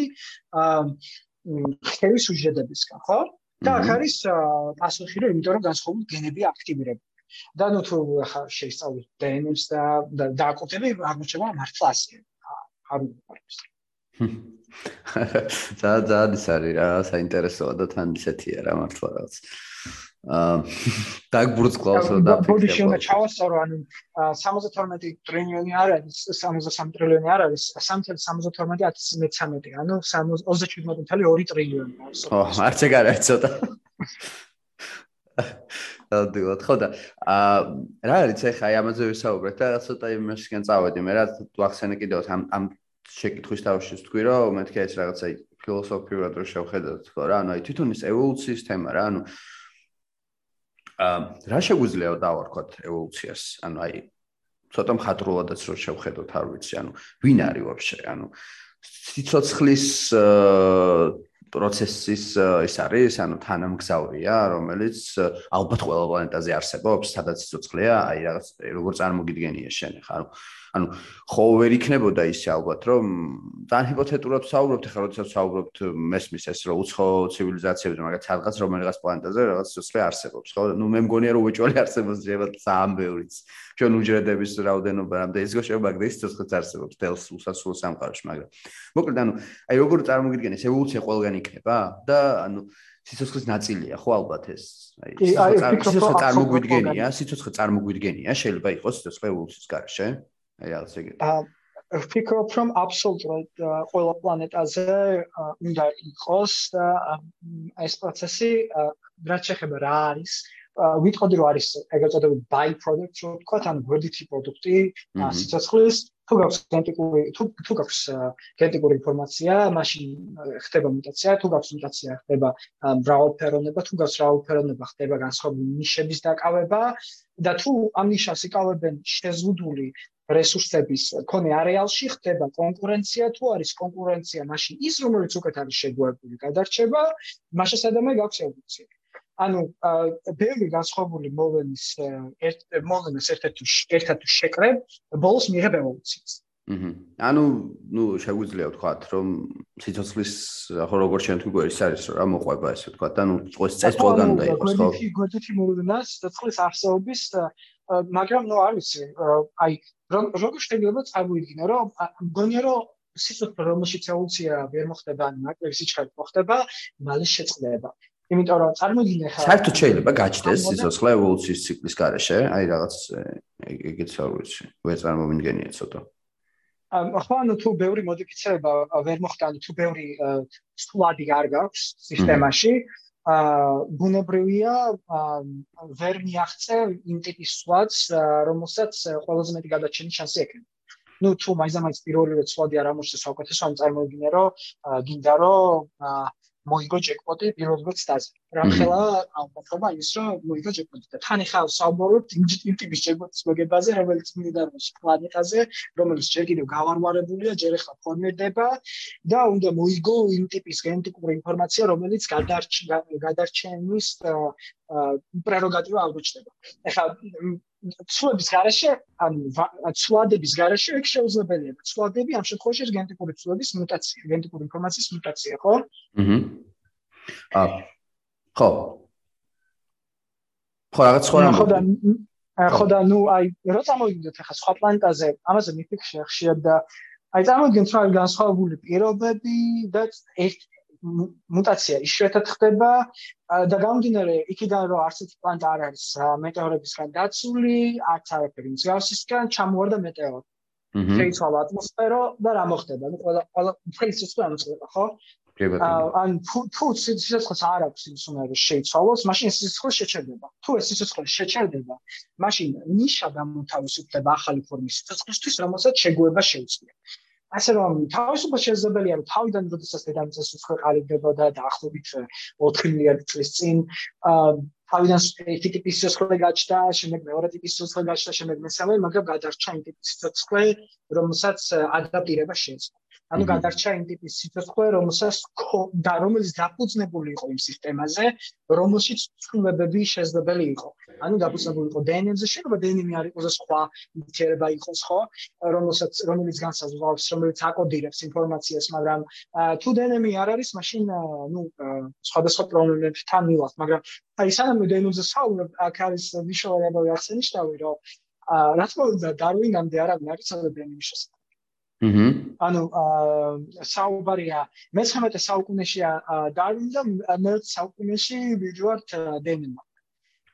ხევის უჯრედებისგან, ხო? და აქ არის პასუხი, რომ იმიტომ რომ განსხვავებული გენები აქტივირებული. და ნუ თუ ახლა შეისწავლოთ დნმ-ს და დააკუთები, აღმოჩნდება მართლა ასე. არ არის. და და ის არის რა საინტერესოა და თან ისეთია რა მართლა რაღაც. აა დაგბრუწყავს რომ და ბოდი შეიძლება ჩავასწორო ანუ 72 ტრილიონი არ არის 63 ტრილიონი არ არის 3.72 ანუ 37.2 ტრილიონი არის ო არც ეგ არის ცოტა დავდივოთ ხო და აა რა არის ახლა აი ამაზე ვისაუბრეთ და ცოტა იმასგან წავედი მე რა თუ ახსენე კიდევ ამ ამ შეკითხვის თავში ვთქვი რომ მეთქე ეს რაღაცა ფილოსოფიურად რო შევხედოთ ხო რა ანუ აი თვითონ ის ევოლუციის თემა რა ანუ რა შეგვიძლია დავარქვათ ევოლუციას? ანუ აი ცოტა მხატვრულადაც რო შევხედოთ, არ ვიცი, ანუ ვინ არის ვაფშე? ანუ სიცოცხლის პროცესის ის არის, ანუ თანამგზავრია, რომელიც ალბათ ყველა პლანეტაზე არსებობს, სადაც სიცოცხლეა, აი რაღაც როგორ წარმოგიდგენია შენ ხა, ანუ ანუ ხო ვერ იქნებოდა ისე ალბათ რომ ძალიან ჰიპოთეტურად ვსაუბრობთ ახლა როდესაც ვსაუბრობთ მესმის ეს რომ უცხო ცივილიზაციები მაგათ რაღაც რომელიღაც პლანეტაზე რაღაც სიცოცხლე არსებობს ხო? ნუ მე მგონია რომ უეჭველი არსებობს შეიძლება ძალიან ბევრიც ჩვენ უჯრედების რაოდენობა რამდენი ის გოშება მაგდე სიცოცხლეც არსებობს დელს უსასრულო სამყაროში მაგრამ მოკლედ ანუ აი როგორ წარმოგიდგენ ეს ევოლუცია ყველგან იქნება და ანუ სიცოცხლის ნაწილია ხო ალბათ ეს? აი სიცოცხლე წარმოგვიდგენია სიცოცხლე წარმოგვიდგენია შეიძლება იყოს სიცოცხლე ევოლუციის გარშე აი რაღაც ეგეთი. აა ვფიქრობ რომ აბსოლუტურად ყველა პლანეტაზე უნდა იყოს და ეს პროცესი რაც შეეხება რა არის ვიტყოდი რომ არის ეგრეთ წოდებული by product რო ვთქვა ან გვერდითი პროდუქტი სიცოცხლის თუ გაქვს გენტიკური თუ თუ გაქვს გენტიკური ინფორმაცია მაშინ ხდება მუტაცია თუ გაქვს მუტაცია ხდება მრავალფეროვნება თუ გაქვს მრავალფეროვნება ხდება განსხვავებული ნიშების დაკავება და თუ ამ ნიშას იკავებენ შეზღუდული რესურსების კონე არეალში ხდება კონკურენცია თუ არის კონკურენცია მაშინ ის რომელიც უკეთ არის შეგუებული გადარჩება მაშინ სადამე გაქვს ევოლუცია ანუ ბევრი განსხვავებული მოვლენის ერთ მოვლენას ერთ-ერთი ერთად შეკრებ ბოლოს მიიღებ ევოლუციას აჰა. ანუ, ნუ შეგვიძლია ვთქვათ, რომ სიცოცხლის ხო როგორ შენ თუ გვერის არის რა მოყვება ესე ვთქვათ, ანუ წყვის წეს ყველგან უნდა იყოს, ხო? გვერდითი გვერდითი მოვლენას სიცოცხლის არსებობის მაგრამ ნუ არის აი როგორ შეიძლება წარმოიდგინო რომ მგონია რომ სიცოცხლე რომელშიც ევოლუცია ვერ მოხდება ან ნაკლები სიჩქარე მოხდება მალე შეწყდება. იმიტომ რომ წარმოიდგინე ხა საერთოდ შეიძლება გაჩნდეს სიცოცხლე ევოლუციის ციკლის გარეშე. აი რაღაც ეგეც არ ვიცი. ვერ წარმომიდგენია ცოტა. ახლა ანუ თუ ბევრი მოდიფიცირება ვერ მოხდა ანუ თუ ბევრი სლადი არ გაქვს სისტემაში ბუნებრივია ვერ მიაღწე იმ ტიპის სლადს, რომელსაც ყველაზე მეტი გადაჭრილის შანსი ექნება. ну თუ მაიზამაის პირველივე სლადი არ ამოშეს საუკეთესო ამ წარმოგიდგენია რომ გინდა რომ მოიგო ჯეკპოტი პირველ რიგში. რამხელა ალბათობა ის რომ მოიგო ჯეკპოტი და თან ხა საუბრობთ იმ ტიპის ჯეკპოტის მოგებაზე, რომელიც მინიდაროში პლანეტაზე, რომელიც ჯერ კიდევ გავარვარებულია, ჯერ ახლა ფორმირდება და უნდა მოიგო იმ ტიპის გენეტიკური ინფორმაცია, რომელიც გადარჩენის პრეროგატივა აღუჩნდება. ეხლა ცვლების garaშე ან ცვლადების garaშე ეგ შეუძლებელია. ცვლადები ამ შემთხვევაში ეს გენეტიკური ცვლების მუტაცია, გენეტიკური ინფორმაციის მუტაცია, ხო? აჰა. აა ხო. ხო, რაღაც რამე. ხო და ხო და ნუ აი რა წამოვიდეთ ახლა სხვა პლანეტაზე, ამაზე მიფიქრე ხშირად და აი წამოვიდგენთ რა განსხვავებული პირობები და ერთ მუტაცია ისეთად ხდება და გამომდინარე იქიდან რომ არსეთ პლანეტა არ არის მეტეორებისგან დაცული, არც არაფერი მსგავსისგან ჩამოვარდა მეტეორი. აჰა. შეიცვალა ატმოსფერო და რა მოხდება? ნუ ყველა ყველა მთელი სისტემა ამოწება, ხო? ან თუ სიცოცხლეს არ აქვს ის უნდა შეიცვალოს, მაშინ სიცოცხლე შეჩერდება. თუ ეს სიცოცხლე შეჩერდება, მაშინ ნიშა გამოთავისუფლდება ახალი ფორმის სიცოცხლისთვის, რომელსაც შეგუება შეუძლია. ასე რომ თავისუფლად შესაძლებელია რომ თავიდან როდესაც დედამიწას უცხო ყალიბდებოდა და ახლობით 4 მილიარდი წლის წინ თავიდან ერთი ტიპის სიცოცხლე გაჩნდა, შემდეგ მეორე ტიპის სიცოცხლე გაჩნდა, შემდეგ მესამე, მაგრამ გადარჩა იმ ტიპის სიცოცხლე, რომელსაც ადაპტირება შეეძლო. ანუ გადარჩა იმ ტიპის სიცოცხლე, რომელსაც და რომელიც დაფუძნებული იყო იმ სისტემაზე, რომელშიც ცვლილებები შესაძლებელი იყო. ანუ დაფუძნებული იყო DNM-ზე, შეიძლება DNM-ი არ იყოს სხვა ნივთიერება იყოს, ხო? რომელსაც რომელიც განსაზღვრავს, რომელიც აკოდირებს ინფორმაციას, მაგრამ თუ DNM-ი არ არის, მაშინ ნუ სხვადასხვა პრობლემებთან მივალთ, მაგრამ აი სანამ DNM-ზე საუბრობ, აქ არის ვიშოვარებავი აღსანიშნავი, რომ რა თქმა უნდა, დარვინამდე არავინ არ იცოდა DNM-ის შესახებ. აჰა. ანუ აა საუბარია მე-19 საუკუნეში დარვინ და მე-20 საუკუნეში ვიჯვართ დენმა.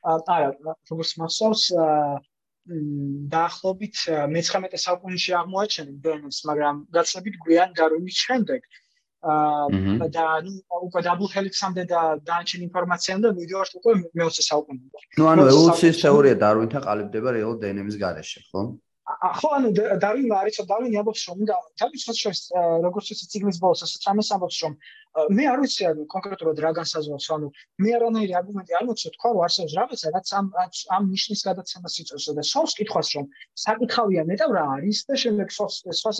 არა, როგორც მასავს დაახლოებით მე-19 საუკუნეში აღმოაჩენენ დენს, მაგრამ გაცნობით გვიან დარვინის შემდეგ. აა და ნუ უკვე დაბლ ჰელიქსამდე და დაანჩენ ინფორმაციამდე ვიჯვართ უკვე მე-20 საუკუნეში. ნუ ანუ ევოლუციის თეორია დარვინთან ყალიბდება რეალ დენემის გარეშე, ხო? ხო ანუ დავინი არის დავინი ამბობს რომ და თავისუფლად შეს როგორც ის ციგნის ბოლოს ასე სამეს ამბობს რომ მე არ ვიცი ანუ კონკრეტულად რა განსაზღვრავს ანუ მე არანაირი არგუმენტი არ მოცე თქვა რომ არსებობს რაღაცა რაც ამ ამ ნიშნის გადაცემას იწევს და სულს კითხავს რომ საკითხავია მეტად რა არის და შემდეგ სხვა სხვა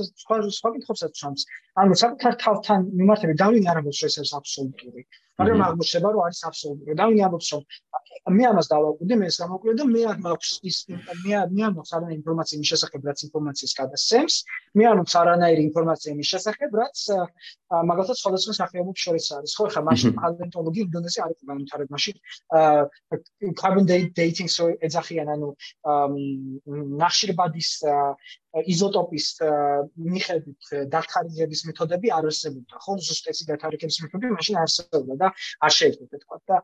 სხვა კითხვებსაც ჩამს ანუ საკითხარ თავთან მიმართები დავინი არ ამბობს რომ ეს არის აბსოლუტური. მაგრამ აღმოჩნდება რომ არის აბსოლუტური. დავინი ამბობს რომ მე ამას დავაკვირდი, მე ეს გამოვკვირდი და მე არ მაქვს ის მე არ მე არ მაქვს არანაირი ინფორმაცია იმის შესახებ, რაც ინფორმაციას გადასცემს. მე არ მაქვს არანაირი ინფორმაცია იმის შესახებ, რაც მაგალითად სხვადასხვა სახეობებს შორის არის. ხო, ხა მაშინ პალეონტოლოგი ინდონეზია არის განვითარებული. მაშინ carbon dating so ეძახიან ანუ ნახშირბადის იზოტოპის მიხედვით დათარიღების მეთოდები არ არსებობდა. ხო, ზუსტად ეს დათარიღების მეთოდები მაშინ არსებობდა და არ შეიძლება თქვა და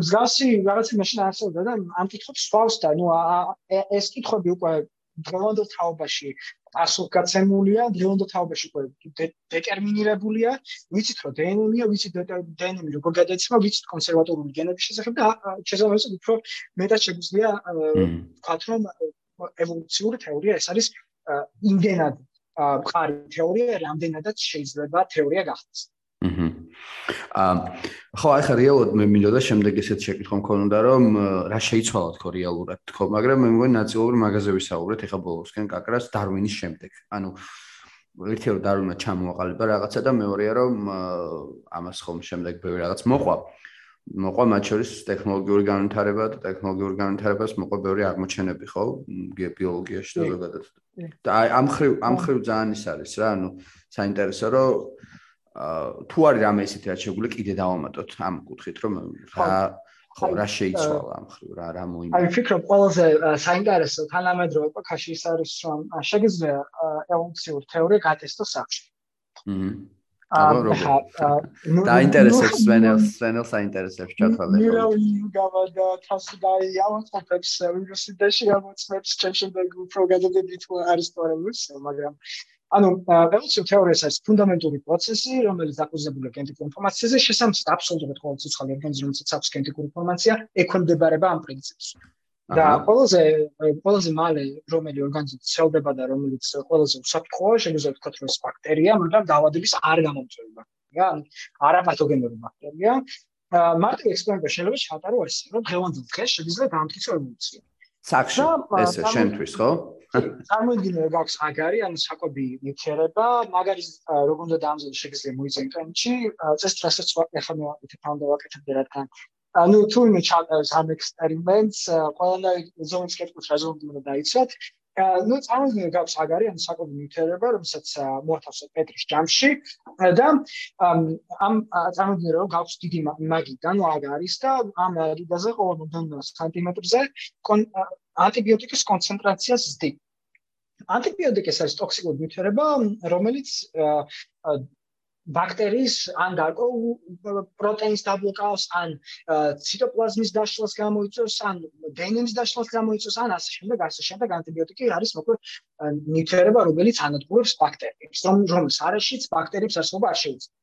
მსგავსი რაღაცა მაშინ არსებობდა და ამ კითხვებს სვავს და ნუ ეს კითხვები უკვე დღევანდელ თაობაში ასოკაცემულია დღევანდელ თაობაში უკვე დეტერმინირებულია. ვიცით რომ დნმ-ია ვიცით დნმ როგორ გადაიცემა ვიცით კონსერვატორული გენების შესახებ და შესაძლოა უფრო მეტად შეგვიძლია ვთქვათ რომ ევოლუციური თეორია ეს არის იმდენად მყარი თეორია, რამდენადაც შეიძლება თეორია გახდეს. აა ხო, ახლა რეალურად მე მინდოდა შემდეგ ესეთ შეკითხვა მქონოდა, რომ რა შეიცვალა თქო რეალურად თქო, მაგრამ მე მგონი ნაწილობრივ მაგაზე ვისაუბრეთ ახლა ბოლოსკენ კაკრას დარვინის შემდეგ. ანუ ერთი რომ დარვინმა ჩამოაყალიბა რაღაცა და მეორეა რომ ამას ხომ შემდეგ ბევრი რაღაც მოყვა. მოყვა მათ შორის ტექნოლოგიური განვითარება და ტექნოლოგიური განვითარებას მოყვა ბევრი აღმოჩენები, ხო? ბიოლოგიაში და ზოგადად. და აი ამ ხრივ ამ ხრივ ძალიან ის არის რა, ანუ საინტერესო რომ თუ არის რამე ისეთი რაც შეგვიძლია კიდე დავამატოთ ამ კუთხით, რომ რა ხო რა შეიცვალა ამ ხრივ რა რა მოიმოვა. აი ფიქრობ ყველაზე საინტერესო თანამედროვე ეპოქაში ის არის რომ შეგიძლია ევოლუციურ თეორია გატესტოს სახში. აჰა. დაინტერესებს სვენელს სვენელს აინტერესებს ჩათვალე ხო ნირო გავადა თასი და ავანტებს უნივერსიტეტში ამოწმებს ჩემშემდეგ უფრო გადაგები თუ არის თორემის მაგრამ ანუ ევოლუციური თეორია არის ფუნდამენტური პროცესი რომელიც დაკუზებულია გენეტიკურ ინფორმაციაზე შესაძლოა აბსოლუტურად ყოველ ცოცხალ ორგანიზმს აქვს გენეტიკური ინფორმაცია ექვემდებარება ამ პრინციპს და ყველაზე ყველაზე მალე რომელი ორგანიზმი ცელდება და რომელიც ყველაზე უსაფრთხოა, შეგვიძლია ვთქვათ, რომ ეს ბაქტერია, მაგრამ დაავადების არ გამომწვევი ბაქტერია, ანუ არაპათოგენური ბაქტერია. მარტივ ექსპერიმენტში შეიძლება ჩატარო ეს, რომ დღევანდელ დღეს შეგვიძლია დამტკიცო ევოლუცია. საქმე ესე შენთვის, ხო? წარმოიდგინე გაქვს აგარი, ანუ საკვები ნიუტრიენტება, მაგარი როგორ უნდა დაამზადოს შეგვიძლია მოიწენ კენჩი, წეს რასაც ახლა მე ვაკეთებ ამ და ვაკეთებ რადგან ანუ თუ იმ ჩატარებს ამ ექსპერიმენტს, ყველანაირ ზონის კეთილს რა ზომი უნდა დაიცვათ. Ну წარმოიდგინე გაქვს აგარი ან საკუთი ნიუტრიენტება რომელსაც მოათავსეთ პეტრის ჯამში. და ამ წარმოიდგინე რომ გაქვს დიდი მაგიდან აგარის და ამ მაგიდაზე ყოველ სანტიმეტრზე ანტიბიოტიკის კონცენტრაცია ზრდი ანტიბიოტიკი ეს არის ტოქსიკური ნიუტრიენტება რომელიც ბაქტერიის ან გარკვე პროტეინის დაბლოკავს ან ციტოპლაზმის დაშლას გამოიწვევს ან დნმ-ის დაშლას გამოიწვევს ან ასე შემდეგ ასე შემდეგ. ანტიბიოტიკი არის მოკლედ ნიუტრიენტება რომელიც ანადგურებს ბაქტერიებს რომ რომელს არაშიც ბაქტერიებს არსება არ შეუძლია.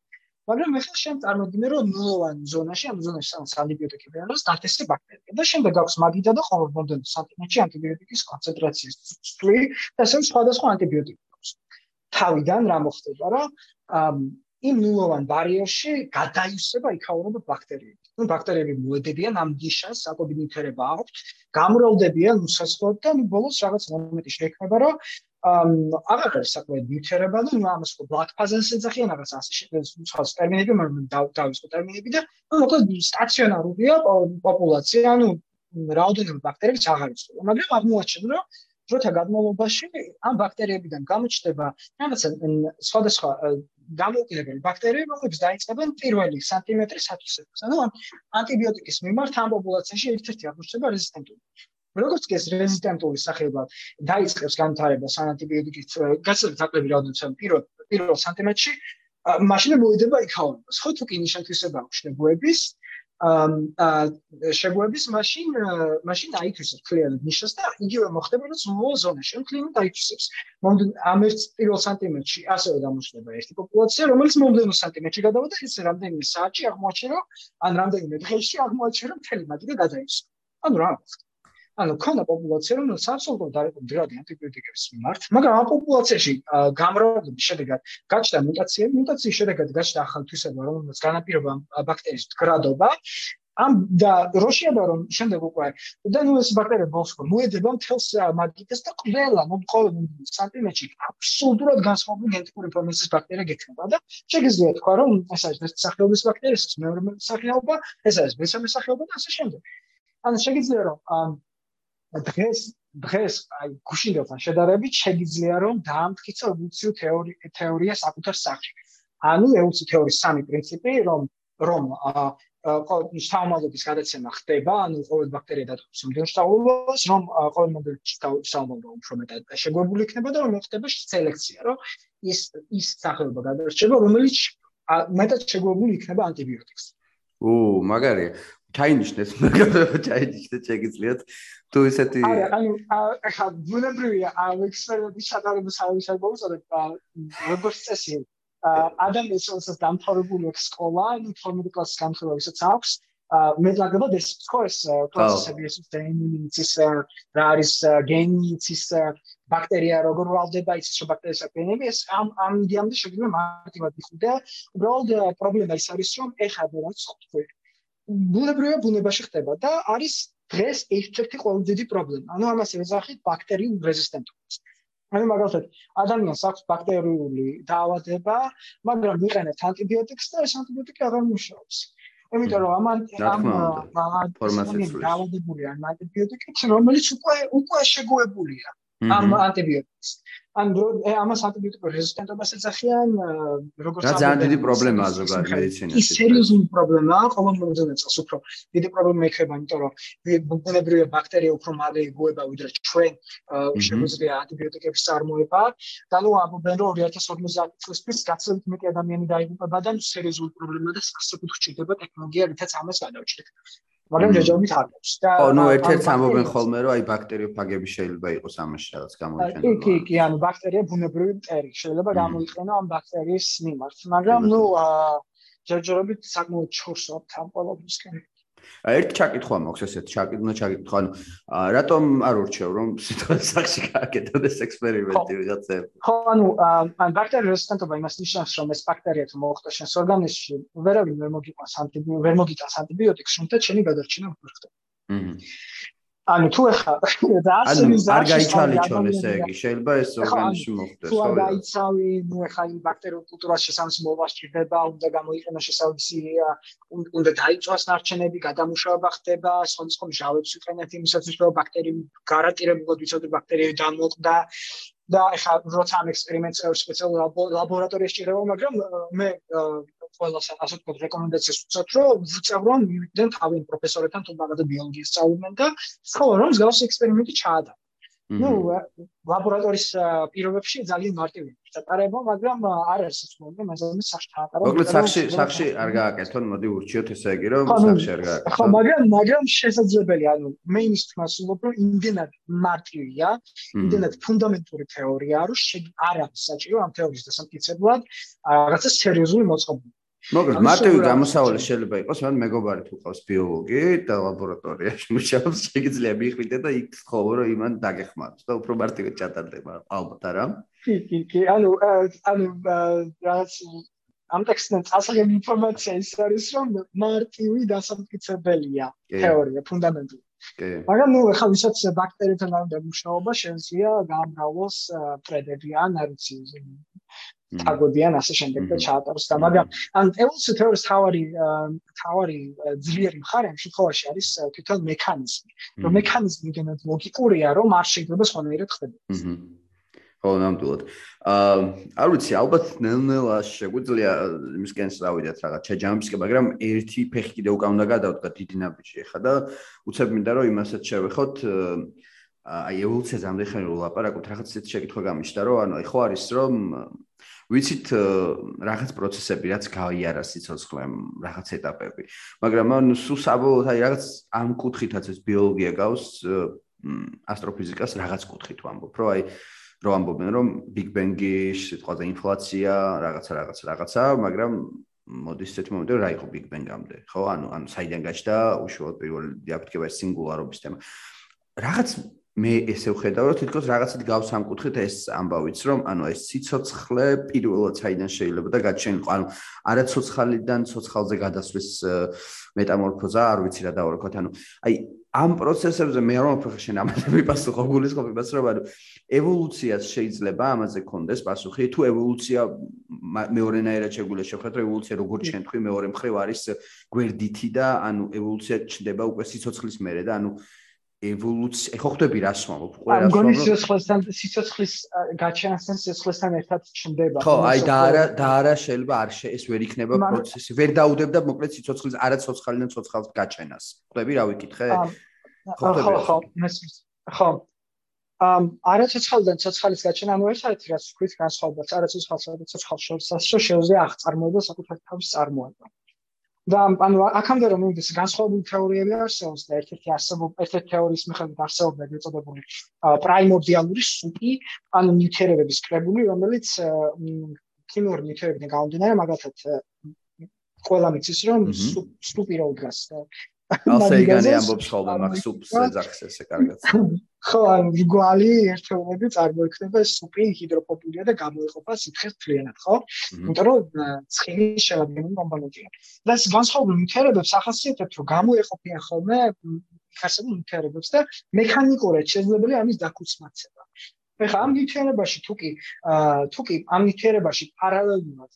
მაგრამ მე ხელ შენ წარმოიდგინე რომ ნულოვან ზონაში ამ ზონაში სამ ანტიბიოტიკები არის დათესე ბაქტერია და შემდეგ აქვს მაგიდა და ყოველ მომდენო სანტიმეტრში ანტიბიოტიკის კონცენტრაციის ცვლი და ასე სხვადასხვა ანტიბიოტიკი აქვს. თავიდან რა მოხდება რომ იმ ნულოვან ბარიერში გადაივსება იქაურობა ბაქტერიები. ნუ ბაქტერიები მოედებიან ამ დიშას, საკობინითერება აქვს, გამრავლდებიან უსასხლოდ და ნუ ბოლოს რაღაც მომენტი შეექმნება, რომ ამ აღარ არის საკმაოდ ნიუტერებელი, ნუ ამას ხო black puzzle-ს ეძახიან, რაღაც ასე შეიძლება სხვა ტერმინები, მაგრამ დავისყო ტერმინები და ნუ მოკლედ სტაციონარულია პოპულაცია, ანუ რაოდენობა ბაქტერიების აღარ იცოდა, მაგრამ აღმოაჩენ რომ დროთა განმავლობაში ამ ბაქტერიებიდან გამოჩნდება რაღაცა სხვადასხვა გამოკლებელი ბაქტერიები, რომლებიც დაიწყებენ პირველი სანტიმეტრის ათვისებას. ანუ ანტიბიოტიკის მიმართ ამ პოპულაციაში ერთ-ერთი აღმოჩნდება რეზისტენტული. როგორც კი ეს რეზისტენტული სახეობა დაიწყებს განვითარებას ანტიბიოტიკის გასაგებად აკლები რაოდენობა პირველ პირველ სანტიმეტრში, მაშინ მოიდება იქაურობას. ხო თუ კი ნიშანთვისება აქვს შეგუების, აა შეგუების მაშინ მაშინ აიქცევს კლიანტ ნიშას და იგივე მოხდება რომ სულ ზონაში კლიანტ აიქცევს. მომდენ ამ ერთ პირველ სანტიმეტრში ასევე გამოჩნდება ერთი პოპულაცია, რომელიც მომდენო სანტიმეტრში გადავიდა ის რამდენიმე საათში აღმოაჩინა ან რამდენიმე დღეში აღმოაჩინა მთელი მაგიდა გადაიქცა. ანუ რა მოხდა? ანუ ქონდა პოპულაცია რომელიც აბსოლუტურად დაიყო ანტიბიოტიკების მიმართ, მაგრამ ამ პოპულაციაში გამრავლების შედეგად გაჩნდა მუტაციები, მუტაციის შედეგად გაჩნდა ახალი თვისება, რომელიც განაპირობა ბაქტერიის მდგრადობა. ამ და როშიადა რომ შემდეგ უკვე და ნუ ეს ბაქტერია ბოლსკო მოედება მთელს მაგიტეს და ყველა მომყოლ სანტიმეტრში აბსოლუტურად განსხვავებული გენეტიკური ინფორმაციის ბაქტერია გექნება და შეგიძლია თქვა რომ ეს არის ერთი სახეობის ბაქტერია, ეს მეორე სახეობა, ეს არის მესამე სახეობა და ასე შემდეგ. ანუ შეგიძლია რომ დღეს დღეს აი გუშინდელთან შედარებით შეგიძლია რომ დაამტკიცო ევოლუციურ თეორია თეორია საკუთარ სახში. ანუ ევოლუციურ თეორიის სამი პრინციპი რომ რომ აა შთამომავლობის გადაცემა ხდება, ანუ ყოველ ბაქტერია დათხოვს იმდენ შთამომავლობას, რომ ყოველ მოდელში შთამომავლობა უფრო მეტად შეგვებული იქნება და რომ ხდება სელექცია, რომ ის ის სახეობა გადარჩება, რომელიც მეტად შეგვებული იქნება ანტიბიოტიკს. უ მაგარია. ჩაინიშნეს, მაგრამ ჩაინიშნეთ შეგიძლიათ თუ ისეთი არა ანუ ახლა ბუნებრივია ამ ექსპერიმენტის ჩატარების საერთოდ და როგორც წესი? ადამიანს როდესაც დამთავრებული აქვს სკოლა, ინფორმატიკის კლასის გამხება ვისაც აქვს, მეტლაგებად ეს სკოლის პროცესები ეს დეინინის რა არის გენის ბაქტერია როგორ ვალდება ის რომ ბაქტერიის აკენები ეს ამ ამ იდეამდე შეიძლება მარტივად იხდე უბრალოდ პრობლემა ის არის რომ ეხლა რაც ხო ბუნებრივია ბუნებაში ხდება და არის დღეს ერთ-ერთი ყველაზე დიდი პრობლემა. ანუ ამას ეძახით ბაქტერიულ რეზისტენტობას. ანუ მაგალითად, ადამიანს აქვს ბაქტერიული დაავადება, მაგრამ ვიყენებთ ანტიბიოტიკს და ეს ანტიბიოტიკი აღარ მუშაობს. იმიტომ რომ ამ ამ ფორმაციას დაავადებული ან ანტიბიოტიკით, რომელიც უკვე უკვე შეგუებულია ამ ანტიბიოტიკს. ან ამას ანტიბიოტიკურ რეზისტენტობას ეძახიან როგორც რა ძალიან დიდი პრობლემაა ზოგადად მედიცინაში. ის სერიოზული პრობლემაა, ყოველდღიურ წელს უფრო დიდი პრობლემა იქნება, იმიტომ რომ ბუნებრივი ბაქტერია უფრო მალე იგუება ვიდრე ჩვენ შეგვიძლია ანტიბიოტიკების წარმოება. და ნუ ამბობენ რომ 2050 წლისთვის გაცილებით მეტი ადამიანი დაიღუპება და სერიოზული პრობლემაა და სასწაულად ჭირდება ტექნოლოგია, რითაც ამას გადავჭრით. მაგრამ ჯეჯობით ხარობს და ო ნუ ერთ-ერთ ამბობენ ხოლმე რომ აი ბაქტერიოფაგები შეიძლება იყოს ამაში რაღაც გამოიყენო კი კი კი ანუ ბაქტერია ბუნებრივი მტერი შეიძლება გამოიყენო ამ ბაქტერიის მიმართ მაგრამ ნუ ჯეჯობით საკმაოდ ჩორსობთ ამ ყოველდღიურ ერთ ჩაკითხვა მაქვს ესეთ? ჩაკითხვა ჩაკითხვა ანუ რატომ არ ურჩევ რომ სიტყვა სახში გააკეთოს ექსპერიმენტი ვიღაცებ ხო. ანუ ან ბაქტერია რეზისტენტობა იმას ნიშნავს რომ ეს ბაქტერია თუ მოხდა შენს ორგანიზმში. ვერავინ ვერ მოგიყვანს ანტიბიოტიკს ვერ მოგიტანს ანტიბიოტიკს რომ და შენი გადარჩენა ხდება ანუ თუ ეხა და ასე არ გაიჩალიჩონ ესე იგი შეიძლება ეს ორგანიზმში მოხდეს ხო და იცავი ნუ ეხა იმ ბაქტერიულ კულტურას შესამს მოვასჭირდება უნდა გამოიყენოს შესაძლისი უნდა დაიწვას ნარჩენები გადამუშავება ხდება სხვადასხვა მჟავებს ვიყენებთ იმისათვის რომ ბაქტერიები გარანტირებულად ვიცოდეთ ბაქტერიები დამოყდა და ეხა როცა ამ ექსპერიმენტს სპეციალურ ლაბორატორიაში ჭირდება მაგრამ მე ყველას ასე ვთქვათ რეკომენდაციას ვუწევთ რომ ვუწევრონ მივიდნენ თავი პროფესორებთან თუ მაგადა ბიოლოგიის სწავლობენ და სხვა რომ მსგავსი ექსპერიმენტი ჩაატარა. ნუ ლაბორატორიის პირობებში ძალიან მარტივია ჩატარება, მაგრამ არ არის სულ მეზობლის სახში ჩაატარა. მოკლედ სახში სახში არ გააკეთონ, მოდი ურჩიოთ ესე იგი რომ სახში არ გააკეთონ. ხო, მაგრამ მაგრამ შესაძლებელია, ანუ მე იმის თქმას ვულობ, რომ იმდენად მარტივია, იმდენად ფუნდამენტური თეორია, რომ არ არის საჭირო ამ თეორიის დასამტკიცებლად რაღაცა სერიოზული მოწყობილობა. მოკლედ მარტივი გამოსავალი შეიძლება იყოს, მაგრამ მეგობარი თუ ყავს ბიოლოგი და ლაბორატორიაში მუშაობს, შეიძლება მიხვიდე და იქ ხოლმე რომ იმან დაგეხმაროს და უფრო მარტივი ჩატარდება ალბათ არა? კი, კი, კი, ანუ ანუ რაც ამ ტექსტიდან წასაგები ინფორმაცია ის არის, რომ მარტივი დასამტკიცებელია თეორია, ფუნდამენტური. კი. მაგრამ ნუ ახლა ვისაც ბაქტერიებთან არის მუშაობა, შეიძლება გაამრავლოს ფრედები ან არ ვიცი თაგოდიან ასე შემდეგ და ჩაატაროს და მაგრამ ან ევოლუციური თეორიის თავარი თავარი ძლიერი მხარე ამ შემთხვევაში არის თვითონ მექანიზმი. რომ მექანიზმი გენად ლოგიკურია რომ არ შეიძლება სხვანაირად ხდებოდეს ხო ნამდვილად. აა არ ვიცი ალბათ ნელ-ნელა შეგვიძლია იმისკენ წავიდეთ რაღაც ჩაჯამისკენ მაგრამ ერთი ფეხი კიდე უკან უნდა გადავდგა დიდი ნაბიჯი ხა და უცებ მინდა რომ იმასაც შევეხოთ აი ევოლუციაზე ამდენ ხანი რომ ლაპარაკობთ რაღაც ისეთ შეკითხვა გამიშთა რომ ანუ ხო არის რომ ვიცით რაღაც პროცესები რაც გაიარა სიცოცხლემ რაღაც ეტაპები. მაგრამ ანუ სულ საბოლოოდ აი რაღაც ამ კუთხითაც ეს ბიოლოგია გავს ასტროფიზიკას რაღაც კუთხით ვამბობ რომ აი რო ამბობენ რომ ბიგ ბენგი სიტყვაზე ინფლაცია რაღაცა რაღაცა რაღაცა მაგრამ მოდის ესეთი მომენტი რა იყო ბიგ ბენგამდე ხო ანუ ანუ საიდან გაჩნდა უშუალოდ პირველი დიაფიქრება ეს სინგულარობის თემა. რაღაც მე ესე ვხედავ რომ თითქოს რაღაცით გავს ამ კუთხით ეს ამბავიც რომ ანუ ეს სიцоცხლე პირველად საიდან შეიძლება და გაჩენილიყო ანუ არა ცოცხალიდან ცოცხალზე გადასვლის მეტამორფოზა არ ვიცი რა დავარქოთ ანუ აი ამ პროცესებზე მე რომ ვფიქრე შენ ამაზე მიპასუხო გულისხმობ იმას რომ ანუ ევოლუციას შეიძლება ამაზე კონდეს პასუხი. თუ ევოლუცია მეორენაირად შეგვიძლია შევხედოთ რომ ევოლუცია როგორც ჩვენ თქვი მეორე მხრივ არის გვერდითი და ანუ ევოლუცია ჩნდება უკვე სიცოცხლის მერე და ანუ ევოლუცია ხო ხვდები რას ვამბობ? ყველა რას ვამბობ? ამ სიცოცხლესთან სიცოცხლის გაჩენასთან სიცოცხლესთან ერთად ჩნდება. ხო აი და არა და არა შეიძლება არ შე ეს ვერ იქნება პროცესი. ვერ დაუდებდა მოკლედ სიცოცხლის არა ცოცხალიდან ცოცხალს გაჩენას. ხვდები რა ვიკითხე? ხო ხო ხო მესმის ხო. ამ არა ცოცხალიდან ცოცხალის გაჩენა ანუ ერთადერთი რაც ვქვით განსხვავებას არა ცოცხალსა და ცოცხალს შორის შეუძლია აღწარმოება საკუთარ თავის წარმოება და ანუ აქამდე რომ მივიდეს განსხვავებული თეორიები არსებობს და ერთ-ერთი არსებობს ერთ-ერთი თეორიის მიხედვით არსებობს ეგრეთ წოდებული პრაიმორდიალური სუპი ანუ ნიუტერების კრებული რომელიც ქიმიური ნიუტერებიდან გამომდინარე მაგალითად ყველა მიცის რომ სუპი რო დგას ასე იგანი ამბობს ხოლმე მაგ სუპს ეძახს ესე კარგად ხო ან რგვალი ერთეულები წარმოიქმნება სუპი ჰიდროფობია და გამოიყოფა სითხეს ფლიანად ხო? იმიტომ რომ ცხინის შეადგენილი კომპონენტია და ეს განსხვავებული ნივთიერებებს ახასიათებთ რომ გამოიყოფიან ხოლმე ხასებული ნივთიერებებს და მექანიკურად შესაძლებელია ამის დაკუცმაცება ეხლა ამ ნივთიერებაში თუ კი თუ კი ამ ნივთიერებაში პარალელურად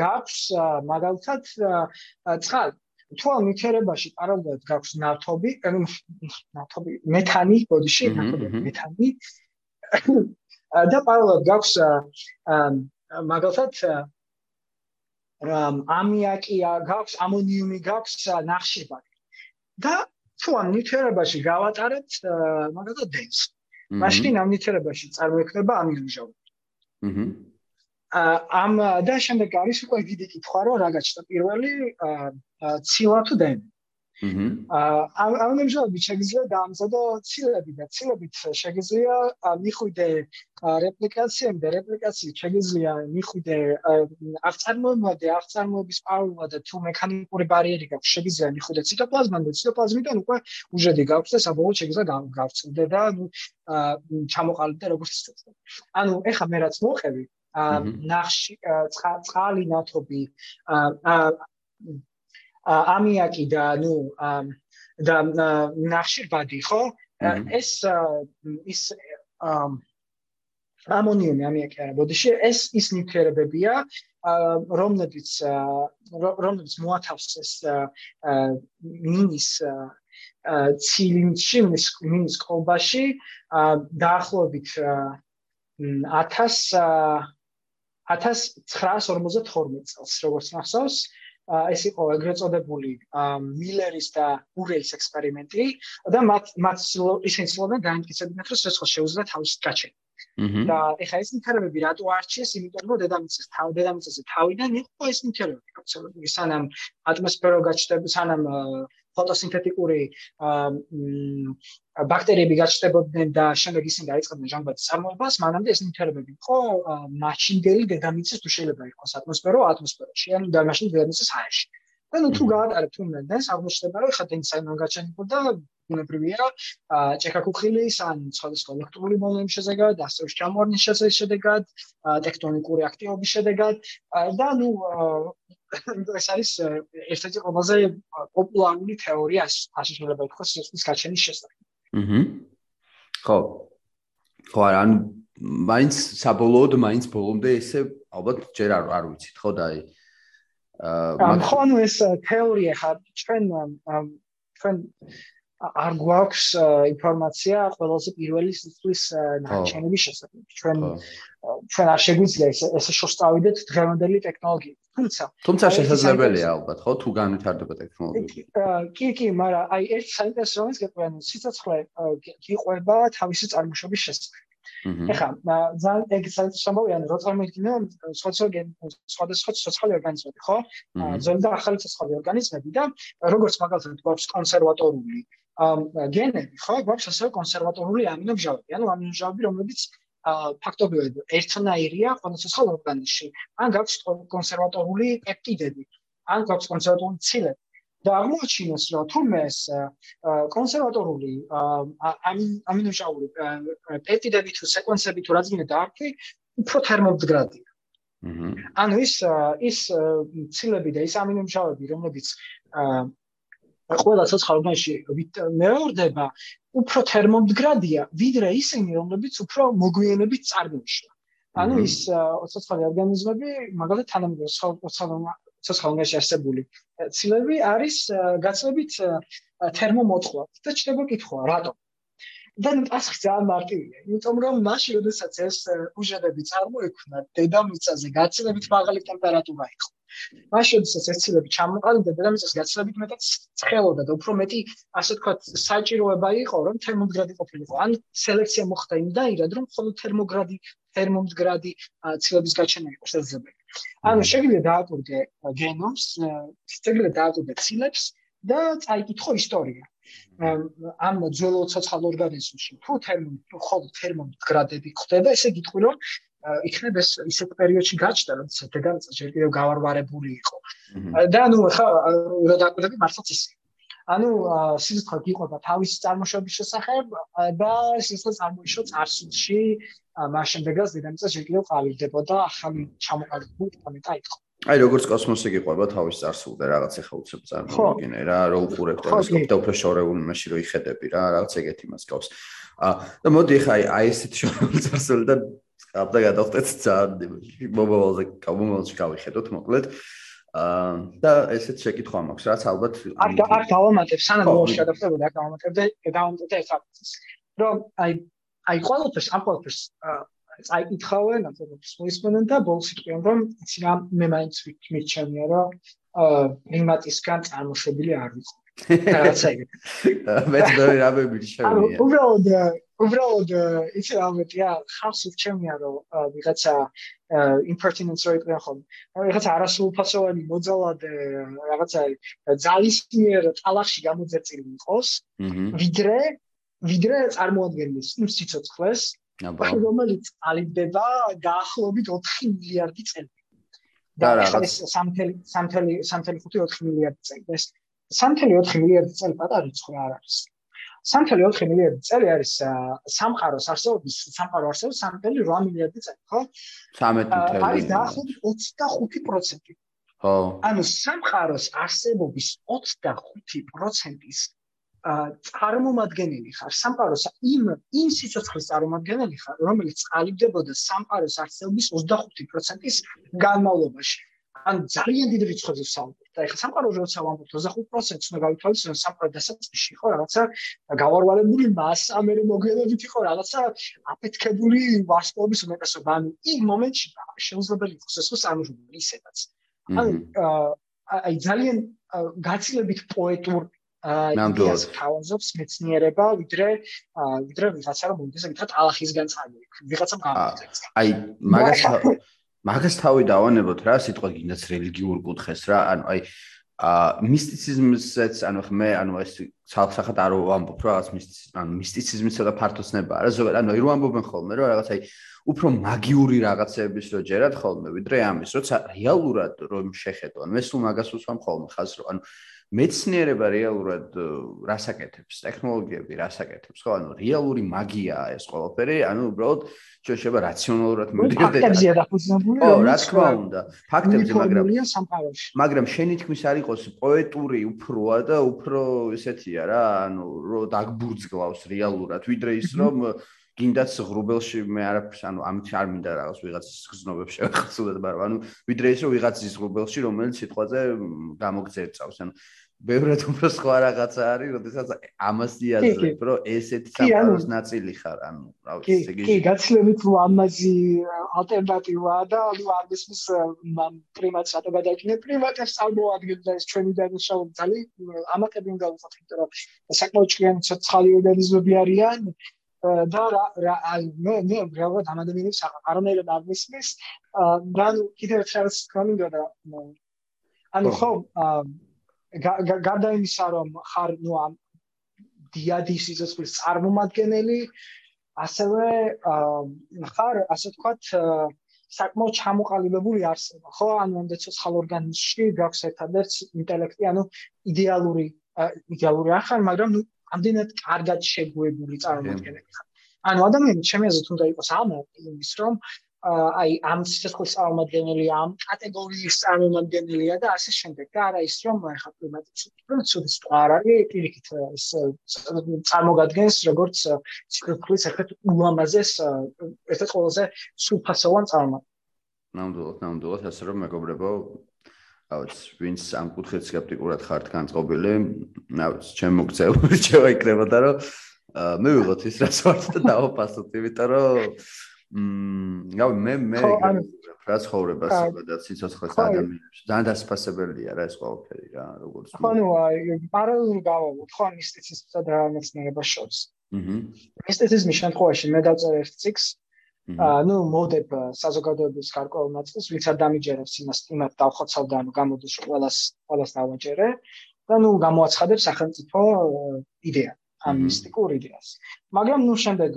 გაქვს მაგალითად წყალი თუ ამ ნიჩერებაში პარალელურად გაქვს ნავთობი, ანუ ნავთობი, მეთანი, ბოდიში, ნავთობი, მეთანი. და პარალელურად გაქვს მაგალითად ამიაკი გაქვს, ამონიუმი გაქვს, ნახშირბაკი. და თუ ამ ნიჩერებაში გავატარეთ მაგალითად დენს. მაშინ ამ ნიჩერებაში წარმოიქმნება ამინოჟავი. აჰა ამ და შემდეგ არის უკვე დიდი კითხვა რომ რა გაჩნდა პირველი ცილა თუ დენი. აჰა. ამ ამჟამად შეიძლება დაამზადო ცილები და ცილებით შეიძლება მიხვიდე რეპლიკაციები და რეპლიკაციით შეიძლება მიხვიდე აღწარმოებამდე აღწარმოების პაულა და თუ მექანიკური ბარიერი გაქვს შეიძლება მიხვიდე ციტოპლაზმამდე ციტოპლაზმიდან უკვე უჟედი გაქვს და საბოლოოდ შეიძლება გავწვდე და ნუ ჩამოყალიბდე როგორც ისე. ანუ ეხა მე რაც მოხევი ნახში წყალი ნათობი ამიაკი და ნუ და ნახშირბადი ხო? ეს ის ამონიუმი ამიაკი არა ბოდიში ეს ის ნიუტრიენტებია რომლებიც რომლებიც მოათავს ეს მინის ცილინდში მინის კოლბაში დაახლოებით 1000 1952 წელს როგორც ნახავს ეს იყო ეგრეთ წოდებული მილერის და ურეის ექსპერიმენტი და მათ მათ ისინი ცდილობდნენ დაემტკიცებინათ რომ სიცოცხლე შეუძლია თავის გაჩენა. და ეხა ეს ინტერვიუები რატო არჩიეს? იმიტომ რომ დედამიწის თავ დედამიწაზე თავიდან იყო ეს ინტერვიუები, აბსოლუტურად სანამ ატმოსფერო გაჩნდება, სანამ ფოტოსინთეტიკური ბაქტერიები გაჩნდებოდნენ და შემდეგ ისინი დაიწყებდნენ ჟანგბადის წარმოებას, მანამდე ეს ინტერვიუები იყო მაშინდელი დედამიწის თუ შეიძლება იყოს ატმოსფერო ატმოსფეროში, ანუ და მაშინ დედამიწის ჰაერში. და ნუ თუ გაატარებთ უმეტეს აღმოჩნდება რომ ხა დენსაინო გაჩენილ და უნებრივია ჭექაქუხილის ან სხვადასხვა ელექტრული მოლემის შედეგად, ასევე ჩამორნის შედეგად, ტექტონიკური აქტივობის შედეგად და ნუ ეს არის ერთ-ერთი ყველაზე პოპულარული თეორია ასე შეიძლება ითქვას სიცოცხლის გაჩენის შესახებ. აჰა. ხო. ხო, ანუ მაინც საბოლოოდ მაინც ბოლომდე ესე ალბათ ჯერ არ არ ვიცით, ხო და აი აა ხო ანუ ეს თეორია ხა ჩვენ ჩვენ არ გვაქვს ინფორმაცია ყველაზე პირველი სიცოცხლის ნაჩვენების შესახებ. ჩვენ ჩვენ არ შეგვიძლია ეს ეს შევსწავლოთ დღევანდელი ტექნოლოგიით. თუმცა თუმცა შესაძლებელია ალბათ, ხო, თუ განვითარდება ტექნოლოგია. კი, კი, მაგრამ აი ერთ საინტერესო რომელიც გეტყვიან, სიცოცხლე გიყვება თავისი წარმოშობის შესახებ. ეხლა ძალიან ეგ საინტერესოა, ანუ რო წარმოიდგინე სოციოგენ სხვადასხვა სოციალური ორგანიზმები, ხო? ზოგადად და ახალი სოციალური ორგანიზმები და როგორც მაგალითად გვაქვს კონსერვატორული გენები, ხო? გვაქვს ასევე კონსერვატორული ამინომჟავები, ანუ ამინომჟავები, რომლებიც ფაქტობრივად ერთნაირია ყოველსა ორგანიზმში. ან გვაქვს კონსერვატორული პეპტიდები, ან გვაქვს კონსერვატორული ცილები. და აღმოჩინეს, რომ თურმე ეს კონსერვატორული ამინომჟავები პეპტიდები თუ სეკვენსები თუ გინდა დაარქვი, უფრო თერმომდგრადია. ანუ ის ის ცილები და ის ამინომჟავები, რომლებიც ყველა ცოცხალობაში მეორდება უფრო თერმომდგრადია ვიდრე ისინი რომლებიც უფრო მოგვიანებით წარმოიშვა ანუ ის ცოცხალი ორგანიზმები მაგალითად თანამედროვე ცოცხალობაში არსებული ცილები არის გაცილებით თერმომოწყვლად და ჩდება კითხვა რატომ? და პასუხი ძალიან მარტივია იმიტომ რომ მაშინ როდესაც ეს უჟადები წარმოექვნა დედამიწაზე გაცილებით მაღალი ტემპერატურა იყო მაშინ ეს ცილები ჩამოყალიბდა დედამიწას გაცილებით მეტად ცხელოდა და უფრო მეტი ასე თქვა საჭიროება იყო რომ თერმომდგრადი ყოფილიყო. ან სელექცია მოხდა იმდაირად რომ მხოლოდ თერმოგრადი თერმომდგრადი ცილების გაჩენა იყო შესაძლებელი. ანუ შეგვიძლია დააკვირდე გენომს შეგვიძლია დააკვირდე ცილებს და წაიკითხო ისტორია. ამ ძველ ცოცხალ ორგანიზმში თუ თერმო თუ ხოლმე თერმომდგრადები ხდება ესე გითხრა რომ იქნებ ეს ისეთ პერიოდში გაჩნდა, როდესაც დედამიწა ჯერ კიდევ გავარვარებული იყო. და ანუ ხა რა დაკვირდები მართლაც ისე. ანუ სიცოცხლე გიყვება თავისი წარმოშობის შესახებ და სიცოცხლე წარმოიშვა წარსულში, მას შემდეგაც დედამიწა ჯერ კიდევ ყალიბდებოდა ახალი ჩამოყალიბებული პლანეტა იყო. აი როგორც კოსმოსი გიყვება თავის წარსულზე რაღაცა ხა უცებ წარმოგიდგენე რა რო უყურებ ტელესკოპს და უფრო შორეული მასში რო იხედები რა რაღაც ეგეთი მას გავს. აა და მოდი ხა აი ესეთ შორეული წარსულიდან აბა გადავხდეთ ძალიან მომავალზე მომავალში გავიხედოთ მოკლედ. აა და ესეც შეკითხვა მაქვს რაც ალბათ არ არ დავამატებ სანამ მომავალში გადავხდებოდი არ დავამატებ და ეს ფაქტს რომ აი აი ყოველთვის ამ ყოველთვის აი ითხოვენ ამ სპეციფიკენ და ბოლოს იყვნენ რომ იცი რა მე მაინც მიჩემია რომ აა იმატისგან წარმოშობილი არ ვიყო. რაღაცა იგი მეც მე რამე მიჩემია უბრალოდ უბრალოდ იცი რა მეტია ხავს უჩემია რომ ვიღაცა impertinence რო იყვნენ ხომ რაღაცა არასრულფასოვანი მოძალადე რაღაცა ძალისმიერ ტალახში გამოძერწილი იყოს ვიდრე ვიდრე წარმოადგენს იმ სიცოცხლეს რომელიც ალიბდება დაახლოებით 4 მილიარდი წელი. და ეს 3.3.3.5 მილიარდი წელი. ეს 3.4 მილიარდი წელი პატარა რიცხვი არ არის 3.4 მილიარდი წელი არის სამყაროს არსებობის სამყარო არსებობს 3.8 მილიარდი წელი, ხო? 13 არის დაახლოებით 25%. ხო. ანუ სამყაროს არსებობის 25%-ის წარმომადგენელი ხარ სამყაროს იმ იმ სიცოცხლის წარმომადგენელი ხარ რომელიც ყალიბდებოდა სამყაროს არსებობის 25%-ის განმავლობაში. ან ძალიან დიდ რიცხვებზე ვსაუბრობ. და ეხლა სამყარო როცა ვამბობ 25%-ს უნდა გავითვალისწინოთ სამყარო დასაწყისში ხო რაღაცა გავარვალებული მასა მე მოგვიანებით იყო რაღაცა აფეთქებული ვარსკვლავების უმეტესობა. ანუ იმ მომენტში შეუძლებელი იყოს ეს ხო წარმოშობილი ისედაც. ანუ აი ძალიან გაცილებით პოეტურ იდეას თავაზობს მეცნიერება, ვიდრე ვიდრე ვიღაცა რომ მომდის ეგრეთ ალახისგან წავიდე. ვიღაცამ გამოგწეს. აი მაგას მაგას თავი დავანებოთ რა სიტყვა გინდაც რელიგიურ კუთხეს რა ანუ აი ა მისტიციზმსაც ანუ მე ანუ ეს სახსახად არ ვამბობ რა რაღაც მისტიციზმი ანუ მისტიციზმის ცოტა ფართოსნება რა ზოგადად ანუ რომ ამბობენ ხოლმე რომ რაღაც აი უფრო მაგიური რაღაცების რო ჯერათ ხოლმე ვიდრე ამის როცა რეალურად რომ შეხედო ანუ ეს უ მაგას უსვამ ხოლმე ხაზს რომ ანუ მეცნიერება რეალურად რასაკეთებს, ტექნოლოგიები რასაკეთებს, ხო? ანუ რეალური მაგიაა ეს ყველაფერი, ანუ უბრალოდ ჩვენ შეიძლება რაციონალურად მივიდეთ. ფაქტებზია დაფუძნებული. ო, რა თქმა უნდა, ფაქტებზე, მაგრამ მაგრამ შენი თქმის არ იყოს პოეტური უფროა და უფრო ესეთია რა, ანუ რომ დაგბურძგლავს რეალურად, ვიდრე ის რომ გინდაც ღრუბელში მე არაფერს ანუ ამით არ მინდა რაღაც ვიღაცის გზნობებს შევახსოვდეთ მაგრამ ანუ ვიდრე ის რომ ვიღაცის ღრუბელში რომელიც სიტყვაზე გამოგწერწავს ანუ ბევრად უფრო სხვა რაღაცა არის, როდესაც ამას იაზრებ, რომ ესეთი სამყაროს ნაწილი ხარ, ანუ რა ვიცი, ესე იგი. კი, გაცილებით რომ ამაზი ალტერნატივაა და ანუ არ მისმის პრიმატს ატო გადაჭინე, პრიმატებს წარმოადგენდა ეს ჩვენი დანაშაული ძალი, ამაკები უნდა ვუხოთ, იმიტომ რომ საკმაოდ ჭკვიანი ცოცხალი ორგანიზმები არიან და რა რა ნუ ნუ რეალურად ამ ადამიანებს არანაირად არ მისმის და კიდევ ერთხელ თქვა მინდა და ანუ ხო გარდა იმისა, რომ ხარ ნუ ამ დიადის სიცოცხლის წარმომადგენელი, ასევე ხარ, ასე ვთქვათ, საკმაოდ ჩამოყალიბებული არსება, ხო? ანუ ამდენ სოციალ ორგანიზმში გაქვს ერთადერთ ინტელექტი, ანუ იდეალური იდეალური არ ხარ, მაგრამ ნუ ამდენად კარგად შეგუებული წარმოადგენელი ხარ. ანუ ადამიანი ჩემი აზრით უნდა იყოს ამაყი იმის, რომ აი ამ სიცოცხლის წარმომადგენელი ამ კატეგორიის წარმომადგენელია და ასე შემდეგ. და არა ის რომ აი ხა კლიმატის პროცესის არ არის პირიქით ეს წარმოგადგენს როგორც სიცოცხლის ერთ-ერთ ულამაზეს ერთ-ერთ ყველაზე სულფასოვან წარმომადგენელს ნამდვილად ნამდვილად ასე რომ მეგობრებო აუც ვინც ამ კუთხით სკეპტიკურად ხართ განწყობილი აუც ჩემ მოგწეული შევა იქნებოდა რომ მე ვიღოთ ის რაც ვართ და დავაფასოთ იმიტომ რომ მმ, გავი მე მე რა ცხოვრებას და სიცოცხლეს ადამიანებს ძალიან დასფასებელია რა ეს ყველაფერი რა როგორც ხო ნუ აი პარალელურ გავავოთ ხო მისტიციზმსა და მეცნიერებას შორის. აჰა მისტიციზმის შემთხვევაში მე დავწერე ერთ ციკლს აა ნუ მოდებ საზოგადოების გარკვეულ ნაწილს ვინც არ დამიჯერებს იმას იმათ დავხოცავ და ანუ გამოდის ყველას ყველას დავაჯერე და ნუ გამოაცხადებ სახელმწიფო იდეა ამ მისტიკურ იდეას. მაგრამ ნუ შემდეგ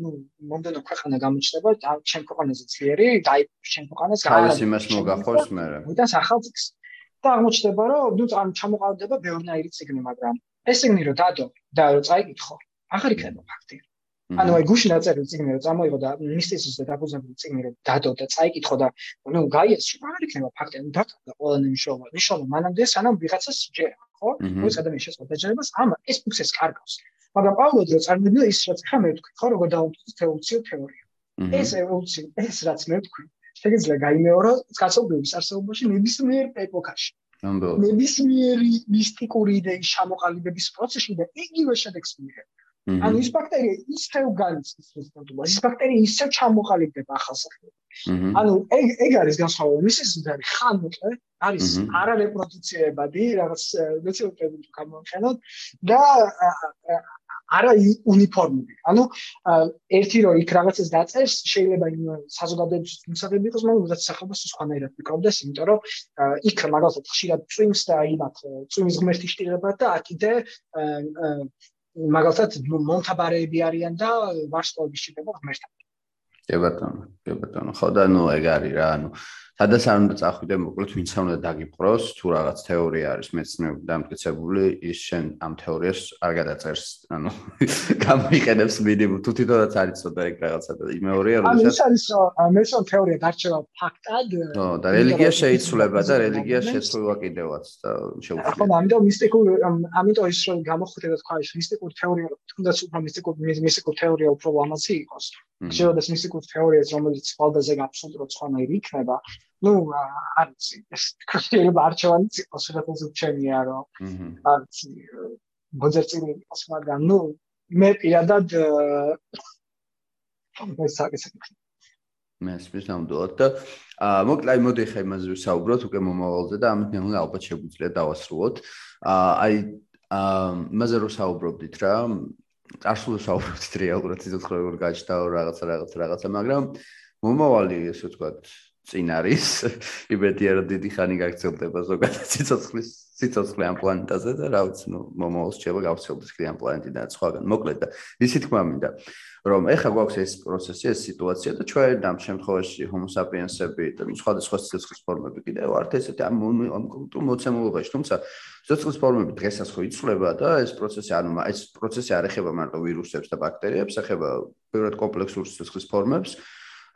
ნუ მომდენო ქვეყანა გამოჩნდება ჩემ ქვეყანაზე ძლიერი, დაი ჩემ ქვეყანას გააჩნია. თავის იმას მოგახოს მე. და სახელმწიფოს და აღმოჩნდება რომ ნუ ამ ჩამოყალიბდება ბევრნაირი ციგნი, მაგრამ ეს ციგნი რომ დადო და რომ წაიკითხო, აღარ იქნება ფაქტი. ანუ აი გუშინ დაწერილი ციგნი რომ წამოიღო და მისტიციზმის და დაფუძნებული ციგნი რომ დადო და წაიკითხო და ნუ გაიეს, აღარ იქნება ფაქტი. ანუ დაკარგა ყველა ნიმშობა. ნიშნობა მანამდე სანამ ვიღაცას ჯერა. ხო? მოიც ადამიანის შესაძლებლობა დაჯერებას ამ ეს ფუნქციას კარგავს. მაგრამ პავლოდ რო წარმოიდგინე ის რაც ხა მე ვთქვი, ხო, როგორ დაუწყო ევოლუციო თეორია. ეს ევოლუცია, ეს რაც მე ვთქვი, შეიძლება გაიმეორო კაცობრიობის არსებობაში ნებისმიერ ეპოქაში. ნებისმიერი მისტიკური იდეის ჩამოყალიბების პროცესში და იგივე შედეგს მიიღება. ანუ ის ბაქტერია ისევ განიცდის რესპონდულობას, ის ბაქტერია ისევ ჩამოყალიბდება ახალსახლებში. ანუ ეგ ეგ არის განსხვავება. მის ის არის ხანმოკლე, არის არარეპროდუცირებადი, რაღაც მეცნიერები გამოვხენოთ და არა უნიფორმული. ანუ ერთი რო იქ რაღაცას დაწერს, შეიძლება იმ საზოგადოების მისაღები იყოს, მაგრამ უბრალოდ სახელმწიფოს სხვანაირად ვიკავდეს, იმიტომ რომ იქ მაგალითად ხშირად წვიმს და იმათ წვიმის ღმერთი შტირება და აქიდე მაგალითად მონთაბარეები არიან და ვარსკვლავების შტირება ღმერთთან. კი ბატონო, კი ბატონო. ხო და ნუ ეგ არის რა, ანუ სადაც არ უნდა წახვიდე, მოკლედ ვინც არ უნდა დაგიპყროს, თუ რაღაც თეორია არის მეცნიერული დამტკიცებული, ის შენ ამ თეორიას არ გადაწერს, ანუ გამოიყენებს მინიმუმ თუ თვითონაც არის ცოტა ეგ რაღაცა და იმეორია, როდესაც ანუ ის არის მესონ თეორია დარჩება ფაქტად. ნო, და რელიგია შეიცვლება და რელიგია შეცვლა კიდევაც და შეუძლია. ხო, ამიტომ მისტიკურ ამიტომ ის რომ გამოხვდება თქვა ის მისტიკურ თეორია, თუნდაც უფრო მისტიკურ მისტიკურ თეორია უფრო ლამაზი იყოს. შეიძლება მისტიკურ თეორიას რომელიც ხვალდაზე აბსოლუტურად სხვანაირი იქნება. ну არის ეს შეიძლება არჩევანი იყოს რაღაც უჩენია რომ არის მოძერწილი იყოს მაგრამ ну მე პირადად ეს საკითხი მე სპეციალურად ნამდვილად და აა მოკლედ აი მოდი ხა იმაზე ვსაუბროთ უკვე მომავალზე და ამით ნელა ალბათ შეგვიძლია დავასრულოთ აა აი აა მასე რო საუბრობდით რა წარსულს საუბრობდით რეალურად სიცოცხლეულ გაჩნდა რაღაცა რაღაცა რაღაცა მაგრამ მომავალი ესე ვთქვათ წინ არის იმედია რომ დიდი ხანი გაგრძელდება ზოგადად ციცოცხლის სიცოცხლე ამ პლანეტაზე და რა ვიცი, ნუ მომავალს შეიძლება გავცელდეს კი ამ პლანეტიდან სხვაგან. მოკლედ და ისი თქმა მინდა, რომ ეხლა გვაქვს ეს პროცესი, ეს სიტუაცია და ჩვენ ამ შემთხვევაში homo sapiens-ები და სხვადასხვა სიცოცხლის ფორმები კიდევ ვართ ესეთი ამ ამ კულტურ მოცემულობაში, თუმცა სიცოცხლის ფორმები დღესაც ხო იცვლება და ეს პროცესი, ანუ ეს პროცესი არ ეხება მარტო ვირუსებს და ბაქტერიებს, ეხება პირველად კომპლექსურ სიცოცხლის ფორმებს.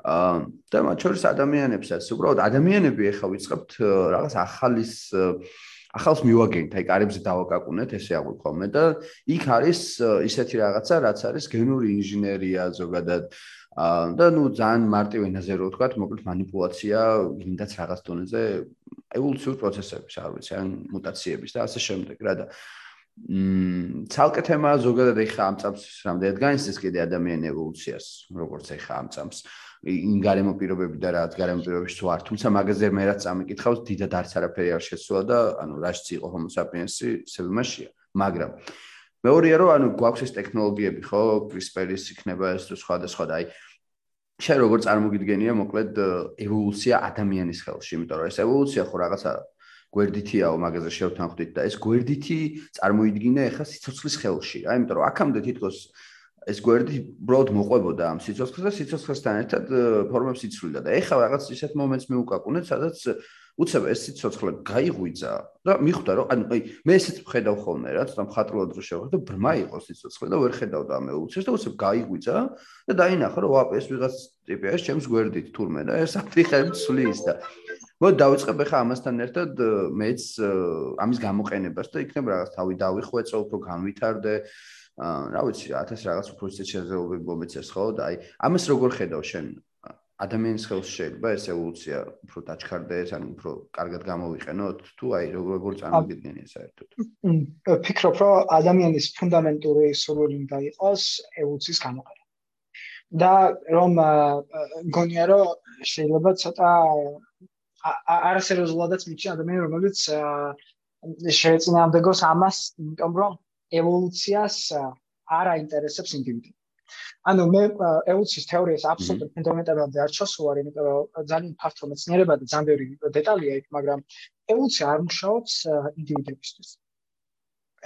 აა და მათ შორის ადამიანებსაც, უბრალოდ ადამიანები ეხლა ვიწყებთ რაღაც ახალის ახალს მივაგენთ, აი კარებზე დავაკაკუნეთ, ესე აღვი ხოლმე და იქ არის ისეთი რაღაცა, რაც არის გენური ინჟინერია ზოგადად აა და ნუ ძალიან მარტივ ენაზე რო ვთქვა, მოკლედ манипуляция, გინდაც რაღაც დონეზე ევოლუციური პროცესების, არ ვიცი, ან მუტაციების და ასე შემდეგ, რა და მმ ცალკე თემა ზოგადად ეხა ამ წამს რამდენად განიცდის კიდე ადამიანის ევოლუციას, როგორც ეხა ამ წამს. იმ გარემო პირობები და რაც გარემო პირობებში თუ არ, თუმცა მაგაზე მე რაც წამიკითხავს, დიდად არც არაფერი არ შესულა და ანუ რაშიც იყო homo sapiens-ი, სებმაშია, მაგრამ მეორეა რომ ანუ გვაქვს ეს ტექნოლოგიები, ხო, CRISPR-ის იქნება ეს თუ სხვა და სხვა და აი შენ როგორ წარმოგიდგენია მოკლედ ევოლუცია ადამიანის ხელში, იმიტომ რომ ეს ევოლუცია ხო რაღაცა გვერდითიაო მაგაზე შევთანხმდით და ეს გვერდითი წარმოიდგინა ახლა სიცოცხლის ხელში, აი იმიტომ რომ აქამდე თითქოს ეს გვერდი უბრალოდ მოყვებოდა ამ სიცოცხლეს და სიცოცხლესთან ერთად ფორმებს იცვლიდა და ეხლა რაღაც ისეთ მომენტს მიუკაკუნეთ, სადაც უცებ ეს სიცოცხლე გაიღვიძა და მიხვდა რომ ანუ აი მე ესეც ხედავ ხოლმე რა, თქო მხატვრულად რო შევხედე და ბრმა იყო სიცოცხლე და ვერ ხედავდა ამ ევოლუციას და უცებ გაიღვიძა და დაინახა რომ ვაპ ეს ვიღაც ტიპია ეს ჩემს გვერდით თურმე და ეს აფრიხები ცვლის და მოდი დავიწყებ ახლა ამასთან ერთად მეც ამის გამოყენებას და იქნებ რაღაც თავი დავიხვეწო უფრო განვითარდე. აა რა ვიცი 1000 რაღაც უფრო ისეთ შეძლებები მომეცეს ხო? და აი ამას როგორ ხედავ შენ? ადამიანის ხელში შეიძლება ეს ევოლუცია უფრო დაჩქარდეს ან უფრო კარგად გამოვიყენოთ? თუ აი როგორ წარმოგიდგენია საერთოდ? ფიქრობ რომ ადამიანის ფუნდამენტური სურვილი უნდა იყოს ევოლუციის გამოყენება და რომ გონია რომ შეიძლება ცოტა არასერიოზულადაც მიჩი ადამიანი რომელიც შეეწინააღმდეგოს ამას იმიტომ რომ ევოლუციას არ აინტერესებს ინდივიდი. ანუ მე ევოლუციის თეორიას აბსოლუტურად ფუნდამენტალურად არ ჩასულარ, იმიტომ რომ ძალიან ფართო მეცნიერება და ძალიან ბევრი დეტალია იქ, მაგრამ ევოლუცია არ მუშაობს ინდივიდებისთვის.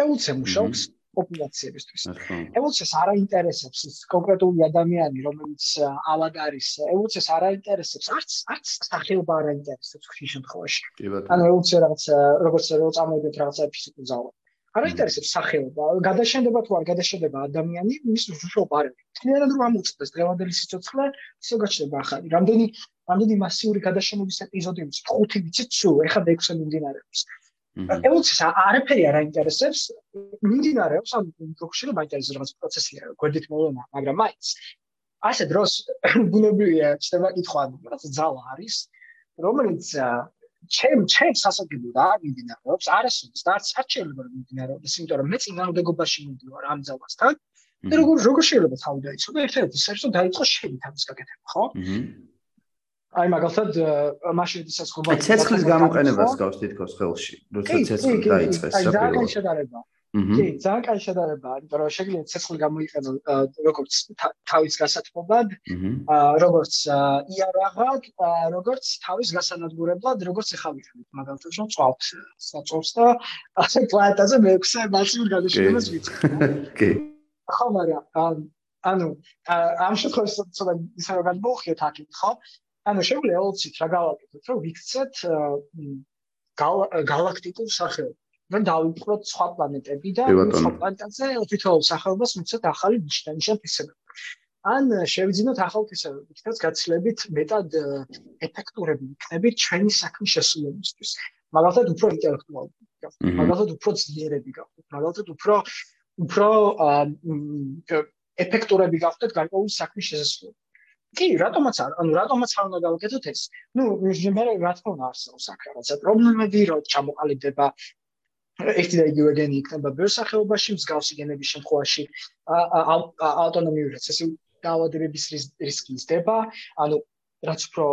ევოლუცია მუშაობს პოპულაციებისთვის. ევოლუციას არ აინტერესებს ის კონკრეტული ადამიანი, რომელიც ალად არის. ევოლუციას არ აინტერესებს არც არც სახეობა არ აინტერესებს ხშირ შემთხვევაში. ანუ ევოლუცია რაღაც როგორც რო წამოვიდეთ რაღაცა ფიზიკურ ძალას. არ აინტერესებს სახეობა, გადაშენდება თუ არ გადაშენდება ადამიანი, მის უშუალო არ არის. თქიანად რომ ამოწდეს დღევანდელი სიცოცხლე, ისე გაჩნდება ახალი. რამდენი რამდენი მასიური გადაშენების ეპიზოდები, ხუთი ვიცით სულ, ეხლა მეექვსე მიმდინარეობს. ევოლუციის არაფერი არ აინტერესებს, მიმდინარეობს ამ პროცესში, მაინტერესებს რაღაც პროცესია, გვერდით მოვლენა, მაგრამ მაინც. ასე დროს ბუნებრივია შეიძლება კითხვა, რაღაც ძალა არის, რომელიც ჩემ ჩემ სასაგებო და მიმდინარეობს არასოდეს და არც არჩეულება მიმდინარეობს იმიტომ რომ მე წინააღმდეგობაში მიდივარ ამ ძალასთან და როგორ როგორ შეიძლება თავი დაიცო და ერთერთი საერთოდ დაიწყო შენი თავის გაკეთება ხო აი მაგალითად მაშინ ისაც ხო აი ცეცხლის გამოყენებას გავს თითქოს ხელში როცა ცეცხლი დაიწყეს აი ძალიან შედარება კი, ძალიან კაი შედარება, იმიტომ რომ შეიძლება ცეცხლი გამოიყენო როგორც თავის გასათბობად, როგორც იარაღად, როგორც თავის გასანადგურებლად, როგორც ეხა ვიყენებ, მაგალითად, რომ წვავთ საწოლს და ასე პლანეტაზე მეექვსე მასიურ გადაშენებას ვიცი. კი. ხო, მაგრამ ანუ ამ შემთხვევაში ცოტა ისე რომ გადმოვხიოთ აქეთ, ხო? ანუ შეგვიძლია ელცით რა გავაკეთოთ, რომ ვიქცეთ გალაქტიკურ სახეობას. რომ დავიფროთ სხვა პლანეტები და სხვა პლანეტაზე თვითონ სახეობას მიცეთ ახალი ნიშნანიშნ ფისებები. ან შევიძინოთ ახალ ფისებები, თითქოს გაცილებით მეტად ეფექტურები იქნებით ჩვენი საქმის შესრულებისთვის. მაგალითად უფრო ინტელექტუალური, მაგალითად უფრო ძლიერები გახდეთ, მაგალითად უფრო უფრო ეფექტურები გახდეთ გარკვეული საქმის შესრულებისთვის. კი, რატომაც არ, ანუ რატომაც არ უნდა გავაკეთოთ ეს? ნუ მე რა თქმა უნდა არსებობს აქ რაღაცა პრობლემები, რომ ჩამოყალიბდება ერთი და იგივე გენი იქნება ბევრ სახეობაში მსგავსი გენების შემთხვევაში ავტონომიური რეცესი დაავადებების რისკი იზრდება ანუ რაც უფრო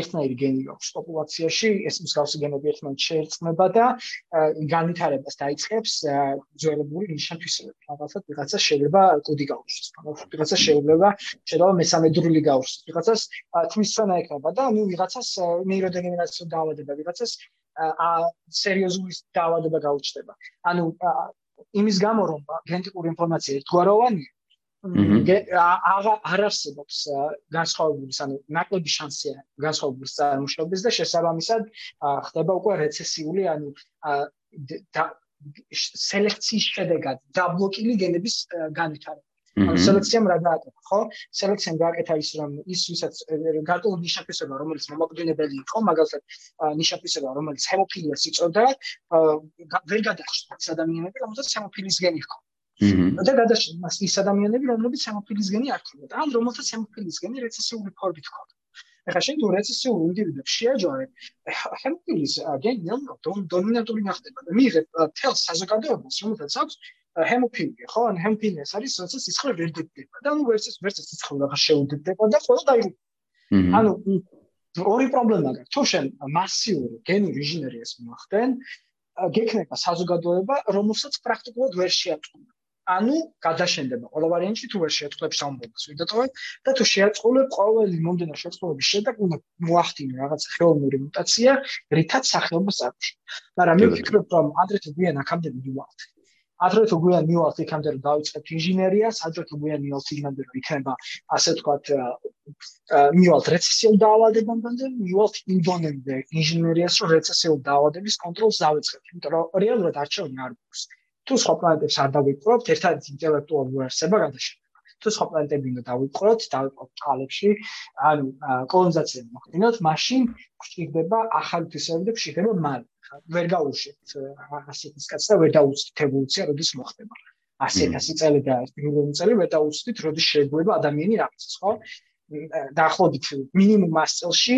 ერთნაირი გენი აქვს პოპულაციაში ეს მსგავსი გენები ერთმანეთს შეერწყმება და განვითარებას დაიწყებს ძველებული ნიშანთვისებები მაგალითად ვიღაცა შეიძლება კუდი მაგალითად ვიღაცა შეიძლება შეიძლება მესამე დრული გაუშვოს ვიღაცას თმის ცონა ექნება და ნუ ვიღაცას ნეიროდეგენერაციო დაავადება ვიღაცას სერიოზული დაავადება გაუჩნდება. ანუ იმის გამო რომ გენეტიკური ინფორმაცია ერთგვაროვანია, არ არსებობს განსხვავებული, ანუ ნაკლები შანსია განსხვავებული წარმოშობის და შესაბამისად ხდება უკვე რეცესიული, ანუ სელექციის შედეგად დაბლოკილი გენების განვითარება. ანუ სელექციამ რა გააკეთა, ხო? სელექციამ გააკეთა ის რომ ის ვისაც გარკვეული ნიშნაფისება, რომელიც მომაკვდინებელი იყო, მაგალითად ნიშნაფისება, რომელიც ჰემოფილიას იწოდა, ვერ გადახშდა ეს ადამიანები, რომელსაც ჰემოფილიის გენი ჰქონდა. და გადაშენდა ის ადამიანები, რომლებიც ჰემოფილიის გენი არ ჰქონდა, ან რომელსაც ჰემოფილიის გენი რეცესიული ფორმით ჰქონდა. ეხლა შენ თუ რეცესიულ ინდივიდებს შეაჯვარე, ჰემოფილიის გენი დომინანტური გახდება და მიიღებ თელ საზოგადოებას, რომელსაც აქვს ჰემოფილია, ხო? ან ჰემოფილია არის, როცა სიცხე ვერ დებდება და ნუ ვერც ვერც სიცხე აღარ შეუდებდება და ყველა დაიღუპება. ანუ ორი პრობლემა გაქვს. თუ შენ მასიური გენური ინჟინერიას მოახდენ, გექნება საზოგადოება, რომელსაც პრაქტიკულად ვერ შეაწყობა. ანუ გადაშენდება ყველა ვარიანტი თუ ვერ შეაწყობს ამბობს ვიდატოვე და თუ შეაწყობებ ყოველი მომდენო შეწყობების შედეგად უნდა მოახდინო რაღაც ხელოვნური მუტაცია, რითაც სახეობა წარმოშობა. მაგრამ მე ვფიქრობ რომ ადრე თუ გვიან აქამდე მივივალთ. ადრე თუ გვიან მივალთ იქამდე რომ დავიწყებთ ინჟინერიას, ადრე თუ გვიან მივალთ იქამდე რომ იქნება ასე ვთქვათ მივალთ რეცესიულ დაავადებამდე, მივალთ ინდონემდე ინჟინერიას რომ რეცესიულ დაავადების კონტროლს დავიწყებთ, იმიტომ რომ რეალურად არჩევანი არ გვაქვს. თუ სხვა პლანეტებს არ დავიპყრობთ, ერთადერთი ინტელექტუალური ვერსება გადაშენდება. თუ სხვა პლანეტები უნდა დავიპყროთ, დავიპყროთ წყალებში, ანუ კოლონიზაცია მოხდინოთ, მაშინ გვჭირდება ახალი თვისებები და გვჭირდება მალე. ვერ გაუშვით ასეთის კაცს და ვერ დაუცდით ევოლუცია როდის მოხდება 100.000 წელი და 1 მილიონი წელი ვერ დაუცდით როდის შეგვება ადამიანი რაღაცას ხო დაახლოებით მინიმუმ 100 წელში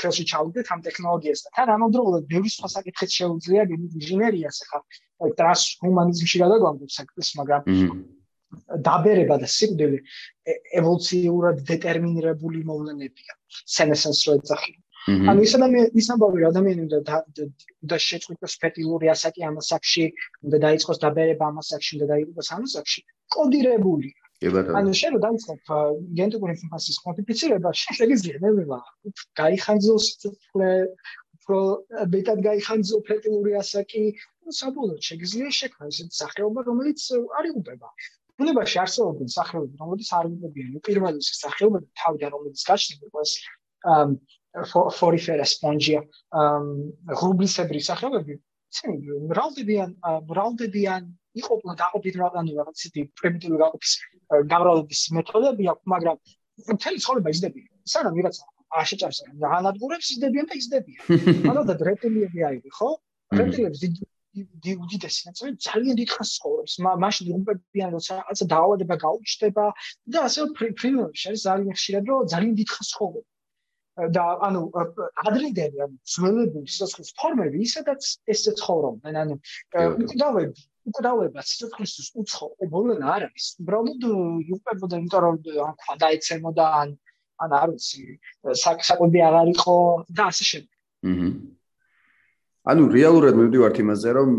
ხელში ჩავდეთ ამ ტექნოლოგიას და თან ამავდროულად ბევრი სხვა საკითხიც შეუძლია ინჟინერიას ახლა ტრანსჰუმანიზმში გადაგვამდობ საკითხს მაგრამ დაბერება და სიკვდილი ევოლუციურად დეტერმინირებული მოვლენებია სენესენს რო ეძახი ანუ ის ადამიანი ის ამბავი ადამიანი უნდა და შეწყვიტოს ფეტილური ასაკი ამასაკში, უნდა დაიწყოს დაბერება ამასაკში, უნდა დაიწყოს ამასაკში, კოდირებული. ანუ შენ რომ დაიწყოთ გენეტიკური ინფორმაციის მოდიფიცირება, შეიძლება ნებება. გაიხანძოს ცოცხლე, უფრო მეტად გაიხანძო ფეტილური ასაკი, საბოლოოდ შეიძლება შექმნას ისეთი სახეობა, რომელიც არ იუბება. ბუნებაში არსებობენ სახეობები, რომლებიც არ იუბებიან. პირველი სახეობა თავიდან რომელიც გაჩნდება, ეს ფორიფერა სპონჯია რუბლისებრი სახეობები ცენი მრავლდებიან მრავლდებიან იყო დაყოფით რაღაცნაირი რაღაცითი პრიმიტიული გაყოფის გამრავლების მეთოდები აქვს მაგრამ მთელი ცხოვრება იზრდებიან. სანამ ვიღაცა აღშეჭარს განადგურებს იზრდებიან და იზრდებიან. ანუ და რეპტილიები აირი ხო რეპტილიებს დიდი უდიდესი ნაწილი ძალიან დიდ ხანს ცხოვრობს. მაშინ იღუპებიან როცა რაღაცა დაავადება გაუჩნდება და ასე ფრინველში არის ძალიან ხშირად რომ ძალიან დიდ ხანს ცხოვრობს. და ანუ ადრინდელი ანუ ძველებული სიცოცხლის ფორმები ისედაც ესე ცხოვრობდნენ ანუ უკდავები უკდავება სიცოცხლის უცხოებულენ არ არის უბრალოდ იუპებოდა იმიტომ რომ ან ქვა დაეცემოდა ან ან არ ვიცი საკვები აღარ იყო და ასე შემდეგ ანუ რეალურად მივდივართ იმაზე რომ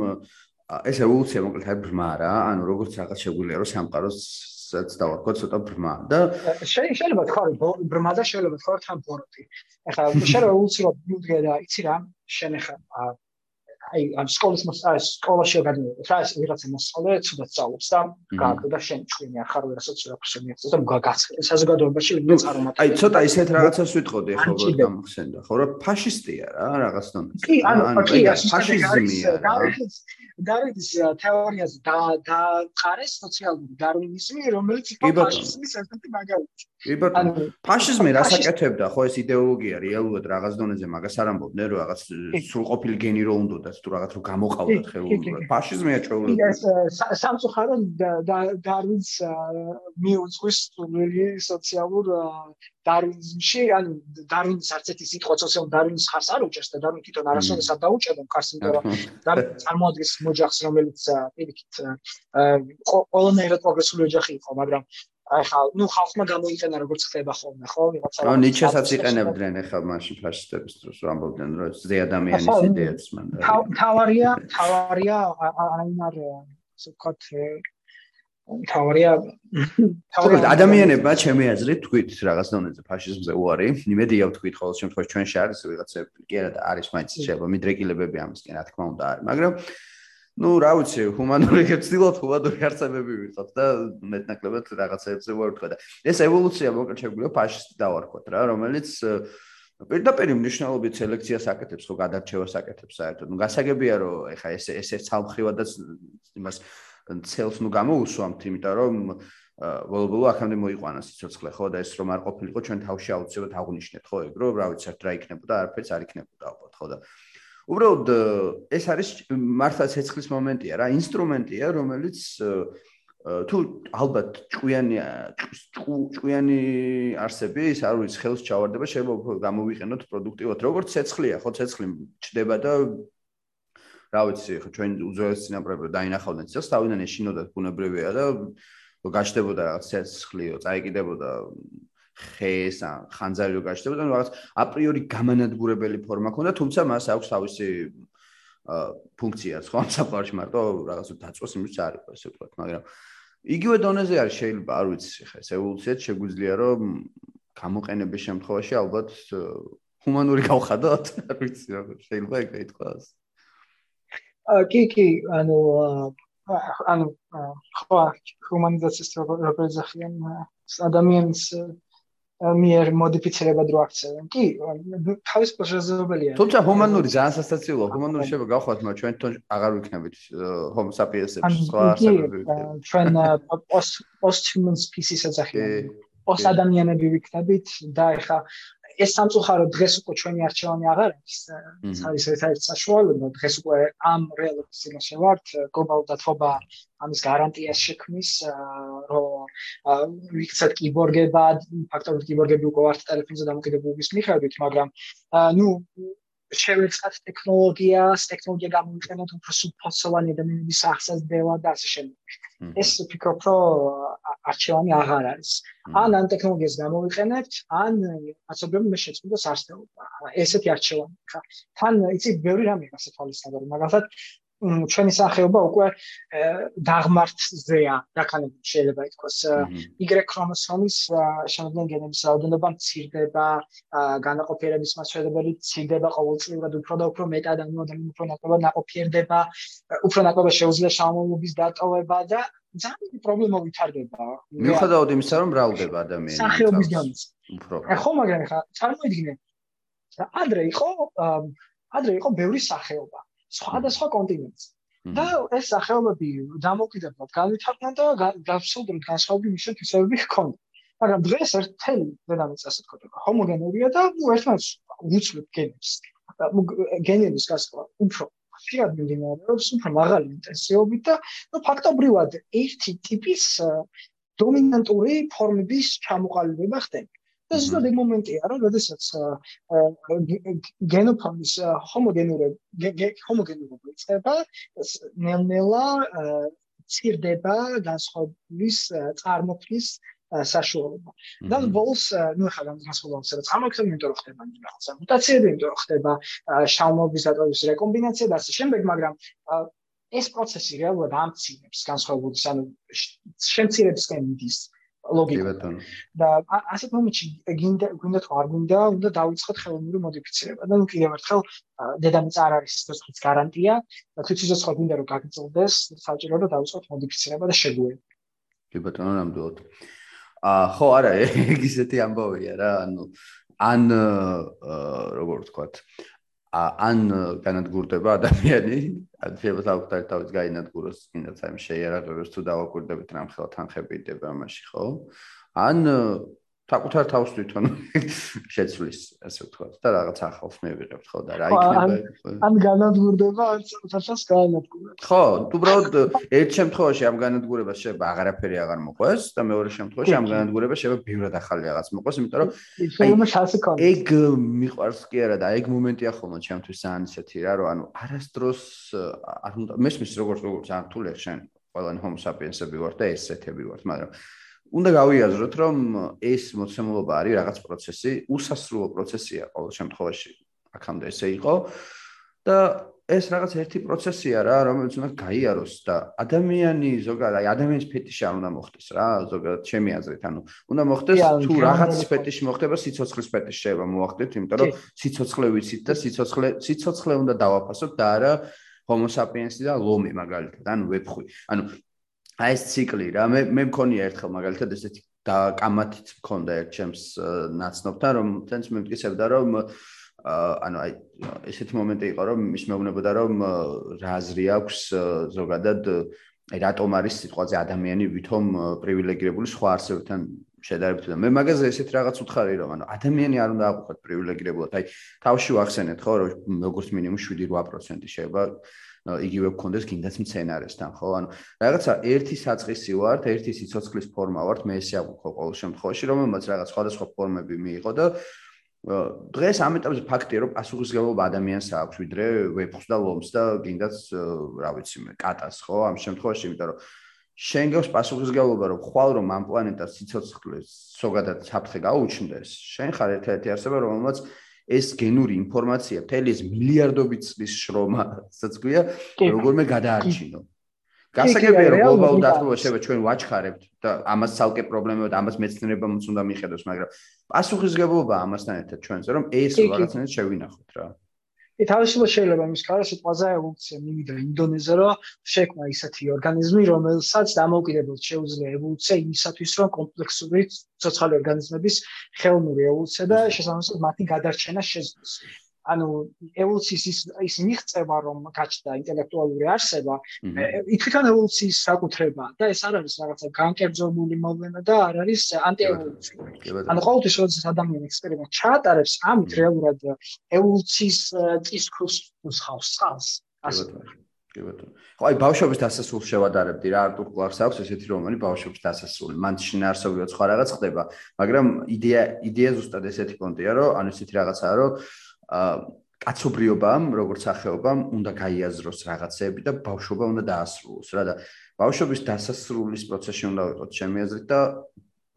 ეს ევოლუცია მოკლედ ბრმა რა ანუ როგორც რაღაც შეგვიძლია რომ სამყაროს საც დავარქვა ცოტა ბრმა და შეიძლება თქვა რომ ბრმა და შეიძლება თქვა თან ბოროტი. ეხლა შეიძლება უცებ მიუდგე და იცი რა შენ ეხლა აი ამ სკოლის მოსწავლე სკოლაში გადმოვიდა რა ეს ვიღაცა მოსწავლე ცუდად სწავლობს და გააკეთა შენ ჩვენი ახარ ვერასაც რა ფსემიაც და მოგაგაცხე საზოგადოებაში ვინმე წარმატება აი ცოტა ისეთ რაღაცას ვიტყოდი ხო რომ გამხსენდა ხო რა ფაშისტია რა რაღაც დონეზე კი ანუ კი ფაშიზმია დავითის თეორიაზე და და ყარეს სოციალური დარვინიზმი რომელიც იყო ფაშიზმის ერთ-ერთი მაგალითი. კი ბატონო ფაშიზმი რასაკეთებდა ხო ეს იდეოლოგია რეალურად რაღაც დონეზე მაგას არ ამბობდნენ რომ რაღაც სრულყოფილი გენი რო უნდა თუ რაღაც რო გამოყავდათ ხელოვნურად. ფაშიზმია ჩვეულებრივ. ის სამწუხაროდ დარვინს მიუძღვის სული სოციალურ დარვინიზმში ანუ დარვინის არც ერთი სიტყვა სოციალურ დარვინის ხარს არ უჭერს და დარვინი თვითონ არასოდეს არ დაუჭერდა ხარს იმიტომ რომ დარვინი წარმოადგენს მოჯახს რომელიც პირიქით ყველანაირად პროგრესული ოჯახი იყო მაგრამ აი ხა ნუ ხალხმა გამოიყენა როგორც ხდება ხოლმე ხო? ვიღაცა რა ნიჩესაც იყენებდნენ ახლა მაშინ ფაშისტების დროს რომ ამბობდნენ რომ ზე ადამიანის იდეაც მან თავარია თავარია აინარ ასე ვქოთ თავარია თავარია ადამიანებმა ჩემი აზრით თქვით რაღაც დონეზე ფაშიზმზე უარი. იმედია ვთქვით ყოველ შემთხვევაში ჩვენ შარს ვიღაცები კი არა არის მაინც შეიძლება მიდრეკილებები ამისკენ რა თქმა უნდა არის მაგრამ ну, რა ვიცი, ჰუმანური გეცდილოთ, ჰუმანური არსებები ვიყოთ და მეტნაკლებად რაღაცეებზე ვარვთქვა და ეს ევოლუცია მოკლედ შეგვიძლია ფაშისტი დავარქვათ რა, რომელიც э, პირდაპირ მნიშვნელობით სელექციას აკეთებს, ხო გადარჩევას აკეთებს საერთოდ. ნუ გასაგებია რომ ეხა ეს ესე ცალმხრივადაც იმას ცელს ნუ გამოუსვამთ, იმიტომ რომ э, ბოლო-ბოლო აქამდე მოიყვანა სიცოცხლე, ხო და ეს რომ არ ყოფილიყო ჩვენ თავში აუცილებლად აღვნიშნეთ, ხო ეგრო, რა ვიცი, რა იქნებოდა, არაფერს არ იქნებოდა ალბათ, ხო და უბრალოდ ეს არის მართლა ცეცხლის მომენტია რა, ინსტრუმენტია, რომელიც თუ ალბათ ჭკვიანი ჭკვიანი არსების, არ ვიცი, ხელს ჩავარდება, შეიძლება გამოვიყენოთ პროდუქტივად. როგორც ცეცხლია, ხო, ცეცხლი ჩდება და რა ვიცი, ხო, ჩვენ უძველეს წინაპრები დაინახავდნენ ცეცხლს, თავიდან ეშინოდათ ბუნებრივია და გაჩნდებოდა რაღაც ცეცხლიო, წაიკიდებოდა ხეს ან ხანძარი რო გაჩნდებოდა, ანუ რაღაც აპრიორი გამანადგურებელი ფორმა ქონდა, თუმცა მას აქვს თავისი ფუნქციაც, ხო, ამ საფარში მარტო რაღაც დაწოს იმის არის, ასე ვთქვათ, მაგრამ იგივე დონეზე არის შეიძლება, არ ვიცი, ხა ეს ევოლუციაც შეგვიძლია რომ გამოყენების შემთხვევაში ალბათ ჰუმანური გავხადოთ, არ ვიცი, რა შეიძლება ეგ ითქვას. აა კი, კი, ანუ ანუ ხო, ჰუმანიზაციის როგორ ზახიან ადამიანს მიერ მოდიფიცირებად რო აქცევენ. კი, თავის პროცესებელია. თუმცა ჰუმანური ძალიან სასაცილოა, ჰუმანური შეიძლება გავხოთ, მაგრამ ჩვენ თვითონ აღარ ვიქნებით homo sapiens-ებს სხვა ასაკები. ჩვენ post human species-საც ახიან. post ადამიანები ვიქნებით და ეხა ეს სამწუხარო დღეს უკვე ჩვენი არჩევანი აღარ არის. ეს არის ერთ-ერთი საშუალება დღეს უკვე ამ რეალობის წინაშე ვართ გლობალურ დათბობა ამის გარანტიას შექმნის, რომ ვიქცეთ კიბორგებად, ფაქტობრივად კიბორგები უკვე ვართ ტელეფონზე დამოკიდებულების მიხედვით, მაგრამ ნუ შევეწყათ ტექნოლოგიას, ტექნოლოგია გამოვიყენოთ უფრო სუფოსოვანი ადამიანების აღსაზრდება და ასე შემდეგ. ეს ვფიქრობ, რომ არჩევანი აღარ არის. ან ამ ტექნოლოგიას გამოვიყენებთ, ან ასობრივ მე შეწყვიტოს არსებობა. ესეთი არჩევანი ხა. თან იცი ბევრი რამე ასე თვალისწინებთ, მაგალითად ჩვენი სახეობა უკვე დაღმართზეა, რაკანები შეიძლება ითქვას. Y ქრომოსომის შემდგენ გენების რაოდენობა მცირდება, განაყოფიერების მასშტაბები მცირდება ყოველწლიურად უფრო და უფრო მეტად ანუ ადამიანი უფრო ნაკლებად ნაყოფიერდება, უფრო ნაკლებად შეუძლია შამომობის დატოვება და ძალიან პრობლემა ვითარდება. მიუხედავად იმისა, რომ მრავლდება ადამიანი სახეობის განიც. უფრო. ხო, მაგრამ ხა წარმოიდგინე. ადრე იყო ადრე იყო ბევრი სახეობა. სხვადასხვა კონტინენტს. და ეს სახეობები დამოკიდებლად განვითარდნენ და გასულდროდ განსხვავებული მიშეთისებები ჰქონდა. მაგრამ დღეს ერთელი დედამიწა ასე თქო, ჰომოგენურია და ნუ ერთმანეთს უცვლებ გენებს. გენების გასხვა უფრო ხშირად მიმდინარეობს, უფრო მაღალი ინტენსივობით და ნუ ფაქტობრივად ერთი ტიპის დომინანტური ფორმების ჩამოყალიბება ხდება. ეს ზუსტად იმ მომენტია, რომ შესაძაც გენოფონდის ჰომოგენურები ჰომოგენურობა იწყება, ნელ-ნელა ცირდება განსხვავების წარმოქმნის საშუალება. და ბოლოს, ну, ხა განსხვავებას რაც ამოქცევ, იმიტომ რომ ხდება რაღაცა მუტაციები, იმიტომ რომ ხდება შავმობის დატოვის რეკომბინაცია და ასე შემდეგ, მაგრამ ეს პროცესი რეალურად ამცირებს განსხვავებულს, ანუ შემცირებისკენ მიდის. ლოგიკა. და ასეთ მომენტში გინდა გინდა თუ არ გინდა უნდა დავიწყოთ ხელოვნური მოდიფიცირება. და ნუ კიდევ ერთხელ დედამიწა არ არის სიცოცხლის გარანტია და თუ სიცოცხლე გინდა რომ გაგრძელდეს საჭირო რომ დავიწყოთ მოდიფიცირება და შეგვიერთო კი ბატონო ნამდვილად. ა ხო არა ეგ ისეთი ამბავია რა ანუ ან როგორ ვთქვათ ან განადგურდება ადამიანი, ან შეიძლება თავად თავად გაინადგუროს, კიდაც აი შეიარაღებს თუ დავაკვირდებით რამხელა თანხები იდება ამაში, ხო? ან საკუთარ თავს თვითონ შეცვლის, ასე ვთქვათ, და რაღაც ახალს მივიღებთ, ხო და რა იქნება? ან განადგურდება, ან საერთოდ განადგურება. ხო, უბრალოდ ერთ შემთხვევაში ამ განადგურებას შეიძლება აღარაფერი აღარ მოყვეს და მეორე შემთხვევაში ამ განადგურებას შეიძლება ბევრად ახალი რაღაც მოყვეს, იმიტომ რომ ეგ მიყვარს კი არა და ეგ მომენტია ხოლმე ჩემთვის ძალიან ისეთი რა, რომ ანუ არასდროს არ უნდა მესმის როგორც როგორც არ თულე შენ ყველანი homo sapiens-ები ვართ და ესეთები ვართ, მაგრამ უნდა გავიაზროთ, რომ ეს მოცემულობა არის რაღაც პროცესი, უსასრულო პროცესია ყოველ შემთხვევაში. აქამდე ესე იყო და ეს რაღაც ერთი პროცესია რა, რომელიც უნდა გაიაროს და ადამიანი ზოგადად, აი ადამიანის ფეტიში არ უნდა მოხდეს რა, ზოგადად ჩემი აზრით, ანუ უნდა მოხდეს თუ რაღაც ფეტიში მოხდება, სიცოცხლის ფეტიში შეიძლება მოახდეთ, იმიტომ რომ სიცოცხლე ვიცით და სიცოცხლე სიცოცხლე უნდა დავაფასოთ და არა homo sapiens და ლომი მაგალითად, ანუ ვეფხვი. ანუ აი ეს ციკლი რა, მე მე მქონია ერთხელ მაგალითად ესეთი და კამათიც მქონდა ერთ ჩემს ნაცნობთან, რომ თენს მე მტკიცებდა რომ ანუ აი ესეთი მომენტი იყო რომ ის მეუბნებოდა რომ რა აზრი აქვს ზოგადად აი რატომ არის სიტყვაზე ადამიანი ვითომ პრივილეგირებული სხვა არსებებთან შედარებით. და მე მაგაზე ესეთ რაღაც უთხარი რომ ანუ ადამიანი არ უნდა აღვხოთ პრივილეგირებულად. აი თავში ვახსენეთ ხო რომ როგორც მინიმუმ 7-8% შეიძლება იგივე გქონდეს კიდაც მცენარესთან ხო? ანუ რაღაცა ერთი საწყისი ვართ ერთი სიცოცხლის ფორმა ვართ მე ესე აღვხო ყოველ შემთხვევაში რომელმაც რაღაც სხვადასხვა ფორმები მიიღო და დღეს ამ ეტაპზე ფაქტია რომ პასუხისგებლობა ადამიანს აქვს ვიდრე ვეფხს და ლომს და კიდაც რა ვიცი მე კატას ხო? ამ შემთხვევაში იმიტომ რომ შენ გავს პასუხისგებლობა რომ ხვალ რომ ამ პლანეტას სიცოცხლეს ზოგადად საფრთხე გაუჩნდეს შენ ხარ ერთ-ერთი არსება რომელმაც ეს გენური ინფორმაცია მთელი ეს მილიარდობით წლის შრომასაც გვია როგორმე გადაარჩინო. გასაგებია რომ გლობალურ დათბობას შეიძლება ჩვენ ვაჩხარებთ და ამას ცალკე პრობლემაა და ამას მეცნიერებამ უნდა მიხედოს, მაგრამ პასუხისგებლობა ამასთან ერთად ჩვენზე რომ ეს რაღაცნაირად შევინახოთ რა. თავისუფლად შეიძლება იმის კარო სიტყვაზე ევოლუცია მივიდა ინდონეზია რომ შექმნა ისეთი ორგანიზმი რომელსაც დამოუკიდებლად შეუძლია ევოლუცია იმისათვის რომ კომპლექსური ცოცხალი ორგანიზმების ხელოვნური ევოლუცია და შესაბამისად მათი გადარჩენა შეძლოს. ანუ ევოლუციის ის ის მიღწევა რომ გაჩნდა ინტელექტუალური არსება ითქან ევოლუციის საკუთრება და ეს არ არის რაღაცა განკერძომული მოვლენა და არ არის ანტიევოლუციური ანუ ყოველთვის როდესაც ადამიანი ექსპერიმენტ ჩაატარებს ამით რეალურად ევოლუციის წისქვილს უსხავს ხალს ასე. კი ბატონო. ხო, აი ბავშვობის დასასრულს შევადარებდი რა, არტურ კლარკს აქვს ესეთი რომანი ბავშვობის დასასრული. მან შინაარსობრივად სხვა რაღაც ხდება, მაგრამ იდეა იდეა ზუსტად ესეთი პონტია, რომ ანუ ესეთი რაღაცაა, რომ კაცობრიობამ, როგორც სახეობამ, უნდა გაიაზროს რაღაცეები და ბავშვობა უნდა დაასრულოს, რა და ბავშვობის დასასრულის პროცესში უნდა ვიყოთ ჩემი აზრით და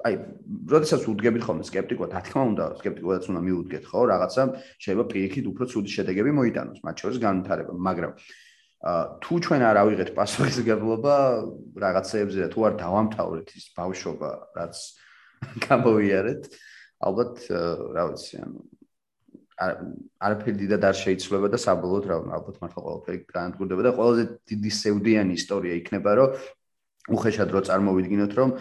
აი, როდესაც უდგებით ხოლმე скеპტიკურად, რა თქმა უნდა, скеპტიკურადაც უნდა მიუდგეთ, ხო? რაღაცა შეიძლება პირიქით უფრო ცუდი შედეგები მოიტანოს, მათ შორის განვითარება, მაგრამ თუ ჩვენ არ ავიღეთ პასუხისგებლობა რაღაცეებზე და თუ არ დავამთავრეთ ის ბავშვობა, რაც გამოვიარეთ, ალბათ, რა ვიცი, ანუ არაფერი დიდად არ შეიცვლება და საბოლოოდ რა ალბათ მართლა ყველაფერი განადგურდება და ყველაზე დიდი სევდიანი ისტორია იქნება რომ უხეშად რო წარმოვიდგინოთ რომ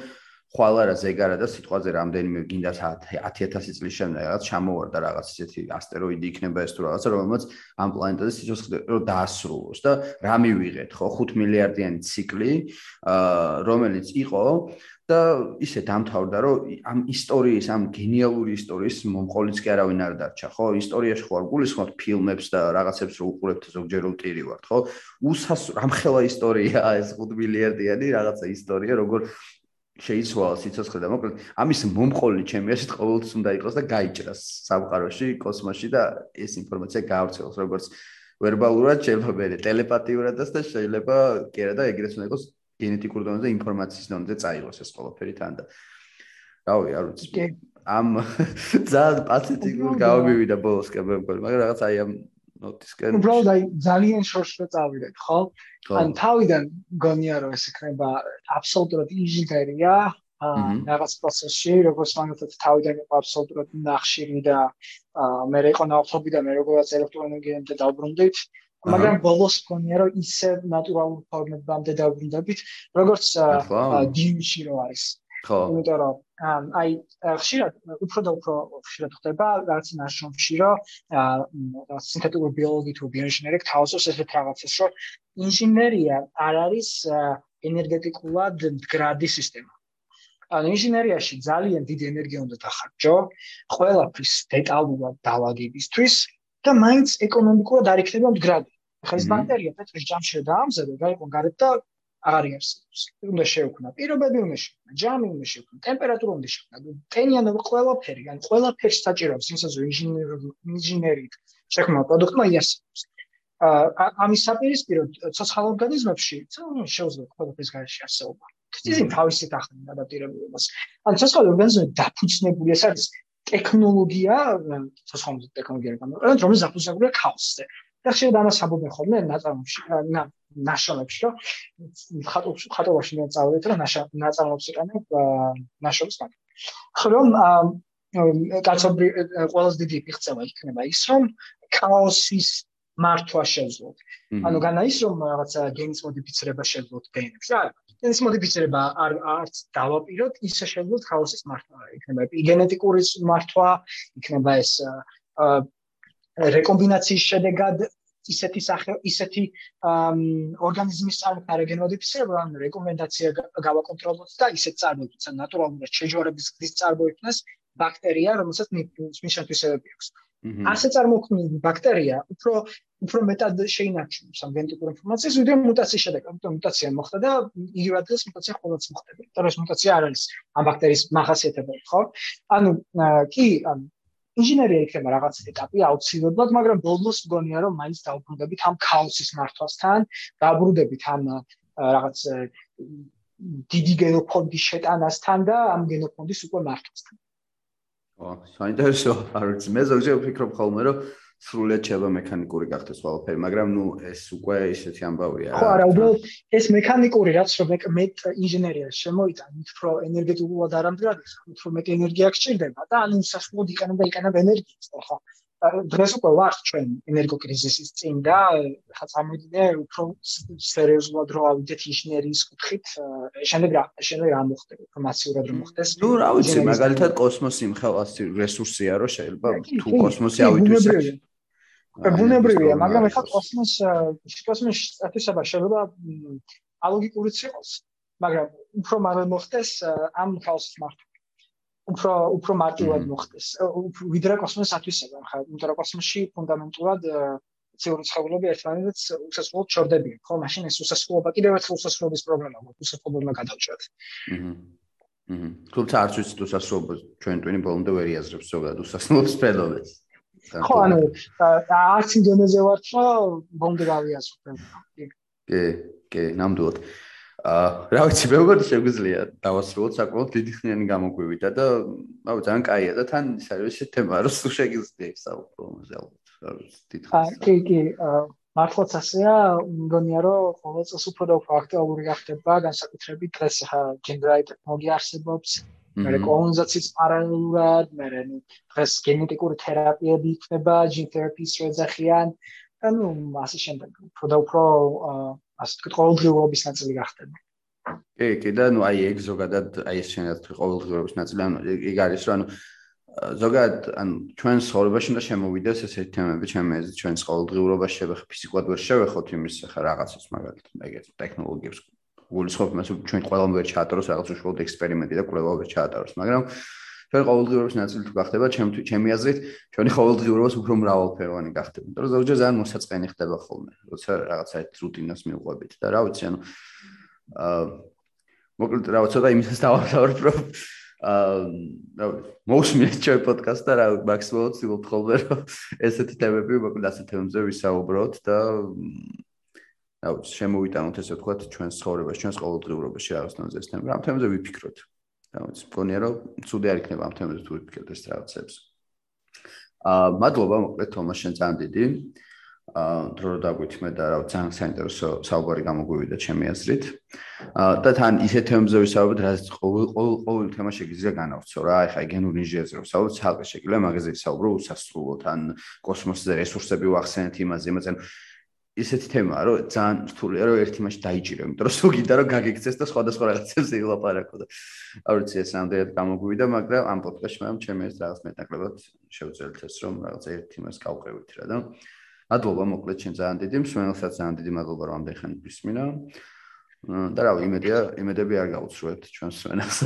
ხვალა რა ზეგარა და სიტყვაზე რამდენიმე გინდა 10000 წლის შემდეგ რაღაც ჩამოვარდა რაღაც ისეთი ასტეროიდი იქნება ეს თუ რაღაცა რომელმაც ამ პლანეტაზე სიცოცხლე რო დაასრულოს და რა მივიღეთ ხო? 5 მილიარდიანი ციკლი რომელიც იყო და ისე დამთავრდა რომ ამ ისტორიის ამ გენიალური ისტორიის მომყოლიც კი არავინ არ დარჩა ხო? ისტორიაში ხო არ გულისხმობთ ფილმებს და რაღაცებს რო უყურებთ ზოგჯერ უტირი ვართ ხო? უსას რამხელა ისტორია ეს 5 მილიარდიანი რაღაცა ისტორია როგორ შეიცვალა სიცოცხლე და მოკლედ ამის მომყოლი ჩემი ასეთ ყოველთვის უნდა იყოს და გაიჭრას სამყაროში კოსმოსში და ეს ინფორმაცია გაავრცელოს როგორც ვერბალურად შეიძლება ტელეპათიურადაც და შეიძლება კი არა და ეგრეც უნდა იყოს გენეტიკურ დონეზე ინფორმაციის დონეზე წაიღოს ეს ყველაფერი თან და რავი არ ვიცი. ამ ძალიან პათეტიკურ გამოვიდა ბოლოს კი მაგრამ რაღაც აი ამ ნოტისკენ უბრალოდ აი ძალიან შორშო წავიდეთ ხო? ან თავიდან გონია რომ ეს იქნება აბსოლუტურად ინჟინერია რაღაც პროცესში როგორც მაგათაც თავიდან იყო აბსოლუტურად ნახშირი და მე რეყო ნავთობი და მე როგორაც ელექტროენერგიამდე დავბრუნდით მაგრამ ბოლოს გონია რომ ისე ნატურალურ ფორმებამდე დავრუნდებით როგორც დინში რო არის. ხო. იმიტომ რომ აი ხშირად უფრო და უფრო ხშირად ხდება რაღაც ნაშრომში რომ სინთეტიკური ბიოლოგი თუ ბიოინჟინერი თავისუფლად ესეთ რაღაცას რომ ინჟინერია არ არის ენერგეტიკულად მდგრადი სისტემა. ან ინჟინერიაში ძალიან დიდი ენერგია უნდა დახარჯო ყველაფრის დეტალურად დაავადებისთვის და მაინც ეკონომიკურად არ იქნება მდგრადი. ხა ეს ბაქტერია პეტრის ჯამში დაამზადა, გაიყო გარეთ და აღარ იარსებს. უნდა შეუქმნა პირობები, უნდა შეუქმნა ჯამი, უნდა შეუქმნა ტემპერატურა, უნდა შეუქმნა ტენიანო ყველაფერი, ან ყველაფერი საჭიროებს იმასაც ინჟინერი ინჟინერით შექმნა პროდუქტმა იარსებს. ა ამის საპირისპირო ცოცხალ ორგანიზმებში შეუძლია ყველაფრის გარშე არსებობა. ის თავისით ახდენს ადაპტირებულობას. ან ცოცხალ ორგანიზმები დაფუძნებული ეს არის ტექნოლოგია, ცოცხალ ტექნოლოგია რეგამენტად, რომელიც დაფუძნებულია ქაოსზე. და შეიძლება ამას ამბობენ ხოლმე ნაწარმოებში ნაშრომებში, რომ ხატობაში წავედით, რომ ნაწარმოებს იყენებ ნაშრომს მაგ. ხომ კაცობრი ყველაზე დიდი მიღწევა იქნება ის, რომ ქაოსის მართვა შეძლოთ. ანუ განა ის რომ რაღაცა გენის მოდიფიცირება შეძლოთ დნს. რა გენის მოდიფიცირება არ არც დავაპიროთ, ისე შეძლოთ ქაოსის მართვა. იქნება ეპიგენეტიკური მართვა, იქნება ეს რეკომბინაციის შედეგად ისეთი სახე ისეთი ორგანიზმის წარმოქმნა რეგენოდიფიცირება ან რეკომენდაცია გავაკონტროლოთ და ისეთ წარმოქმნას ნატურალურად შეჯვარების გზის წარმოქმნას ბაქტერია რომელსაც მიშანთვისებები აქვს ასე წარმოქმნილი ბაქტერია უფრო უფრო მეტად შეინარჩუნებს ამ გენეტიკურ ინფორმაციას ვიდრე მუტაციის შედეგად იმიტომ მუტაცია მოხდა და იგივე ადგილას მუტაცია ყოველთვის მოხდება იმიტომ რომ მუტაცია არ არის ამ ბაქტერიის მახასიათებელი ხო? ანუ კი ანუ ინჟინერია იქნება რაღაც ეტაპი აუცილებლად, მაგრამ ბოლოს მგონია რომ მაინც დაუბრუნდებით ამ ქაოსის მართვასთან, დაუბრუნდებით ამ რაღაც დიდი გენოფონდის შეტანასთან და ამ გენოფონდის უკვე მართვასთან. ო, საინტერესო, არ ვიცი, მე ზოგჯერ ვფიქრობ ხოლმე რომ სრულად შეება მექანიკური გახდეს ყველაფერი, მაგრამ ნუ ეს უკვე ისეთი ამბავია ხო, არა, უბრალოდ ეს მექანიკური რაც რომ მე ინჟინერია შემოიტანით, უფრო ენერგეტიკულად არამდგრად, უფრო მეტ ენერგია გჭირდება და ანუ სასწაულად იყენებ და იყენებ ენერგიას, ხო? დღეს უკვე ვარ ჩვენ ენერგოკრიზისის წინ და ხა წამოდიდე უფრო სერიოზულად რო ავიდეთ ინჟინერიის კუთხით, შემდეგ რა შემდეგ რა მოხდება, ინფორმაციურად რო მოხდეს. ნუ რა ვიცი, მაგალითად კოსმოსი მხოლოდ რესურსია, რომ შეიძლება თუ კოსმოსი ავიდეს ბუნებრივია, მაგრამ ეხლა კოსმოს კოსმოსში სტატუსება შეიძლება ალოგიკურიც იყოს, მაგრამ უფრო მალე მოხდეს ამ ხალხს მარტო. უფრო უფრო მარტივად მოხდეს. ვიდრე კოსმოსის ათვისება, ხა, იმიტომ რომ კოსმოსში ფუნდამენტურად ციური ცხოველები ერთმანეთს უსასრულოდ ჩორდებიან, ხო? მაშინ ეს უსასრულობა კიდევ ერთხელ უსასრულობის პრობლემაა, უსასრულობა გადავჭრათ. აჰა. აჰა. თუმცა არც ვიცით უსასრულობა ჩვენ ტვინი ბოლომდე ვერ იაზრებს ზოგადად უსასრულობის ფენომენს. ხო ანუ არც ინდონეზია ვარ ხო ბონდე გავიაზრებ კი კი ნამდვილად აა რა ვიცი მეუბნები შეგვიძლია დავასრულოთ საკმაოდ დიდი ხნიანი გამოგვივიდა და აუ ძალიან კაია და თან ის არის თემა რომ სულ შეგიძლია ისაუბრო ამაზე ალბათ აა კი კი მართლაც ასეა მგონია რომ ყოველ წელს უფრო და უფრო აქტუალური გახდება განსაკუთრებით დღეს ხა ჯენდრაი ტექნოლოგია არსებობს მე კოლონიზაციის პარალელურად, მე დღეს გენეტიკური თერაპიები იქნება, gene therapy-ს შეძახიან, ანუ ასე შემდეგ. უფრო და უფრო ასე ვთქვით, ყოველდღიურობის ნაწილი გახდება. კი, კი და ნუ აი ეგ ზოგადად აი ეს შეიძლება თქვი ყოველდღიურობის ნაწილი, ანუ ეგ არის რომ ანუ ზოგადად ანუ ჩვენ ცხოვრებაში უნდა შემოვიდეს ესეთი თემები, ჩემი აზრით, ჩვენ ყოველდღიურობაში შევეხ ფიზიკურად ვერ შევეხოთ იმის ხა რაღაცას მაგალითად, ეგეთ ტექნოლოგიებს გულისხმობ მას ჩვენ ყველამ ვერ ჩაატაროს რაღაც უშუალოდ ექსპერიმენტი და კვლევა ვერ ჩაატაროს მაგრამ ჩვენ ყოველდღიურობის ნაწილი თუ გახდება ჩემ ჩემი აზრით ჩვენი ყოველდღიურობას უფრო მრავალფეროვანი გახდება იმიტომ რომ ზოგჯერ ძალიან მოსაწყენი ხდება ხოლმე როცა რაღაცა რუტინას მიუყვებით და რა ვიცი ანუ აა მოკლედ რა ვიცი და იმისას დავამთავრებ რომ აა რა ვიცი მოусმინეთ ჩვენ პოდკასტს და რა მაქსიმალურად ვცდილობ ხოლმე რომ ესეთი თემები მოკლედ ასეთ თემებზე ვისაუბროთ და რა ვიცი, შემოვიტანოთ ესე ვთქვათ ჩვენს ცხოვრებაში, ჩვენს ყოველდღიურობაში რაღაც ნაზეს თემა. ამ თემაზე ვიფიქროთ. რა ვიცი, მგონია რომ ცუდი არ იქნება ამ თემაზე თუ ვიფიქროთ ეს რაღაცებს. აა, მადლობა მოკლედ თომას შენ ძალიან დიდი. აა, დრო დაგვითმე და რა ძალიან საინტერესო საუბარი გამოგვივიდა ჩემი აზრით. აა, და თან ისეთ თემებზე ვისაუბრეთ, რაც ყოველ ყოველ ყოველ თემა შეგიძლია განავრცო რა. ეხლა გენურ ინჟინერიაზე რომ საუბრობ, ცალკე შეგიძლია მაგაზე ვისაუბრო უსასრულოდ, ან კოსმოსზე რესურსები ვახსენეთ იმაზე, იმაზე. ისეთი თემაა, რომ ძალიან რთულია, რომ ერთი მასში დაიჭირო, იმიტომ რომ სულ გინდა რომ გაგიქცეს და სხვადასხვა რაღაცებს ილაპარაკო და არ ვიცი ეს რამდენად გამოგვივიდა, მაგრამ ამ პოდკასტში მე ჩემი ეს რაღაც მეტაკლებად შევძელთ ეს რომ რაღაც ერთი მას გავყევით რა და მადლობა მოკლედ შენ ძალიან დიდი, მსმენელსაც ძალიან დიდი მადლობა რომ ამდენ ხანი გისმინა. და რა ვიცი, იმედია, იმედები არ გაუცრუებთ ჩვენს მსმენელს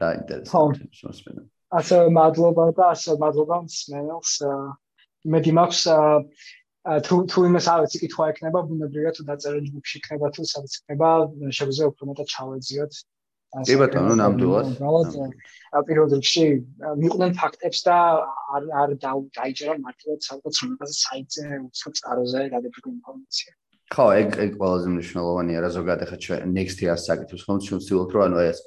და ინტერესებს ჩვენს მსმენელს. ასე მადლობა და ასე მადლობა მსმენელს. მე დიმაქვს თუ თუ იმას ავეცი კითხვა ექნება ბუნებრივია თუ დაწერილი ჯგუფში იქნება თუ სადაც იქნება შეგვიძლია უფრო მეტად ჩავეძიოთ. კი ბატონო ნამდვილად. პირველ რიგში მიყვნენ ფაქტებს და არ არ დაიჭერა მართლაც სადღაც რომელსაც საიტზე უცხო წაროზე გადაგებული ინფორმაცია. ხო ეგ ეგ ყველაზე მნიშვნელოვანია რა ზოგადად ახლა ჩვენ next year-ს საკითხებს ხომ ჩვენ ვცდილობთ რომ ანუ ეს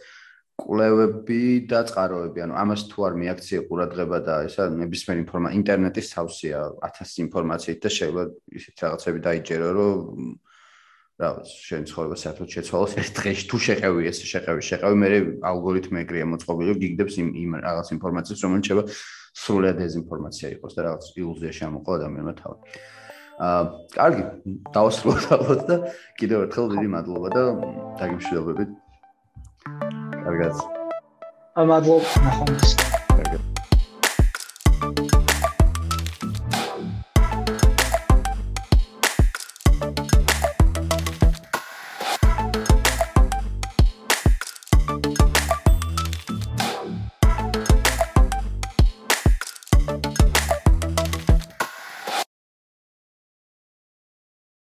კვლევები და წყაროები, ანუ ამას თუ არ მიაქციე ყურადღება და ესა ნებისმიერ ინფორმაცია ინტერნეტის თავსია 1000 ინფორმაციით და შეიძლება ისეთ რაღაცები დაიჯერო, რომ რა ვიცი, შენ ცხოვრება საერთოდ შეცვალოს ერთ დღეში თუ შეყევი ეს შეყევი, შეყევი მე ალგორითმი ეგრეა მოწყობილი, რომ გიგდებს იმ იმ რაღაც ინფორმაციას, რომელიც შეიძლება სრულად დეზინფორმაცია იყოს და რაღაც ილუზია შემოყვა ადამიანმა თავი. აა, კარგი, დავასრულოთ ალბათ და კიდევ ერთხელ დიდი მადლობა და დაგიმშვიდობებით. კარგად. მადლობა, ნახოთ.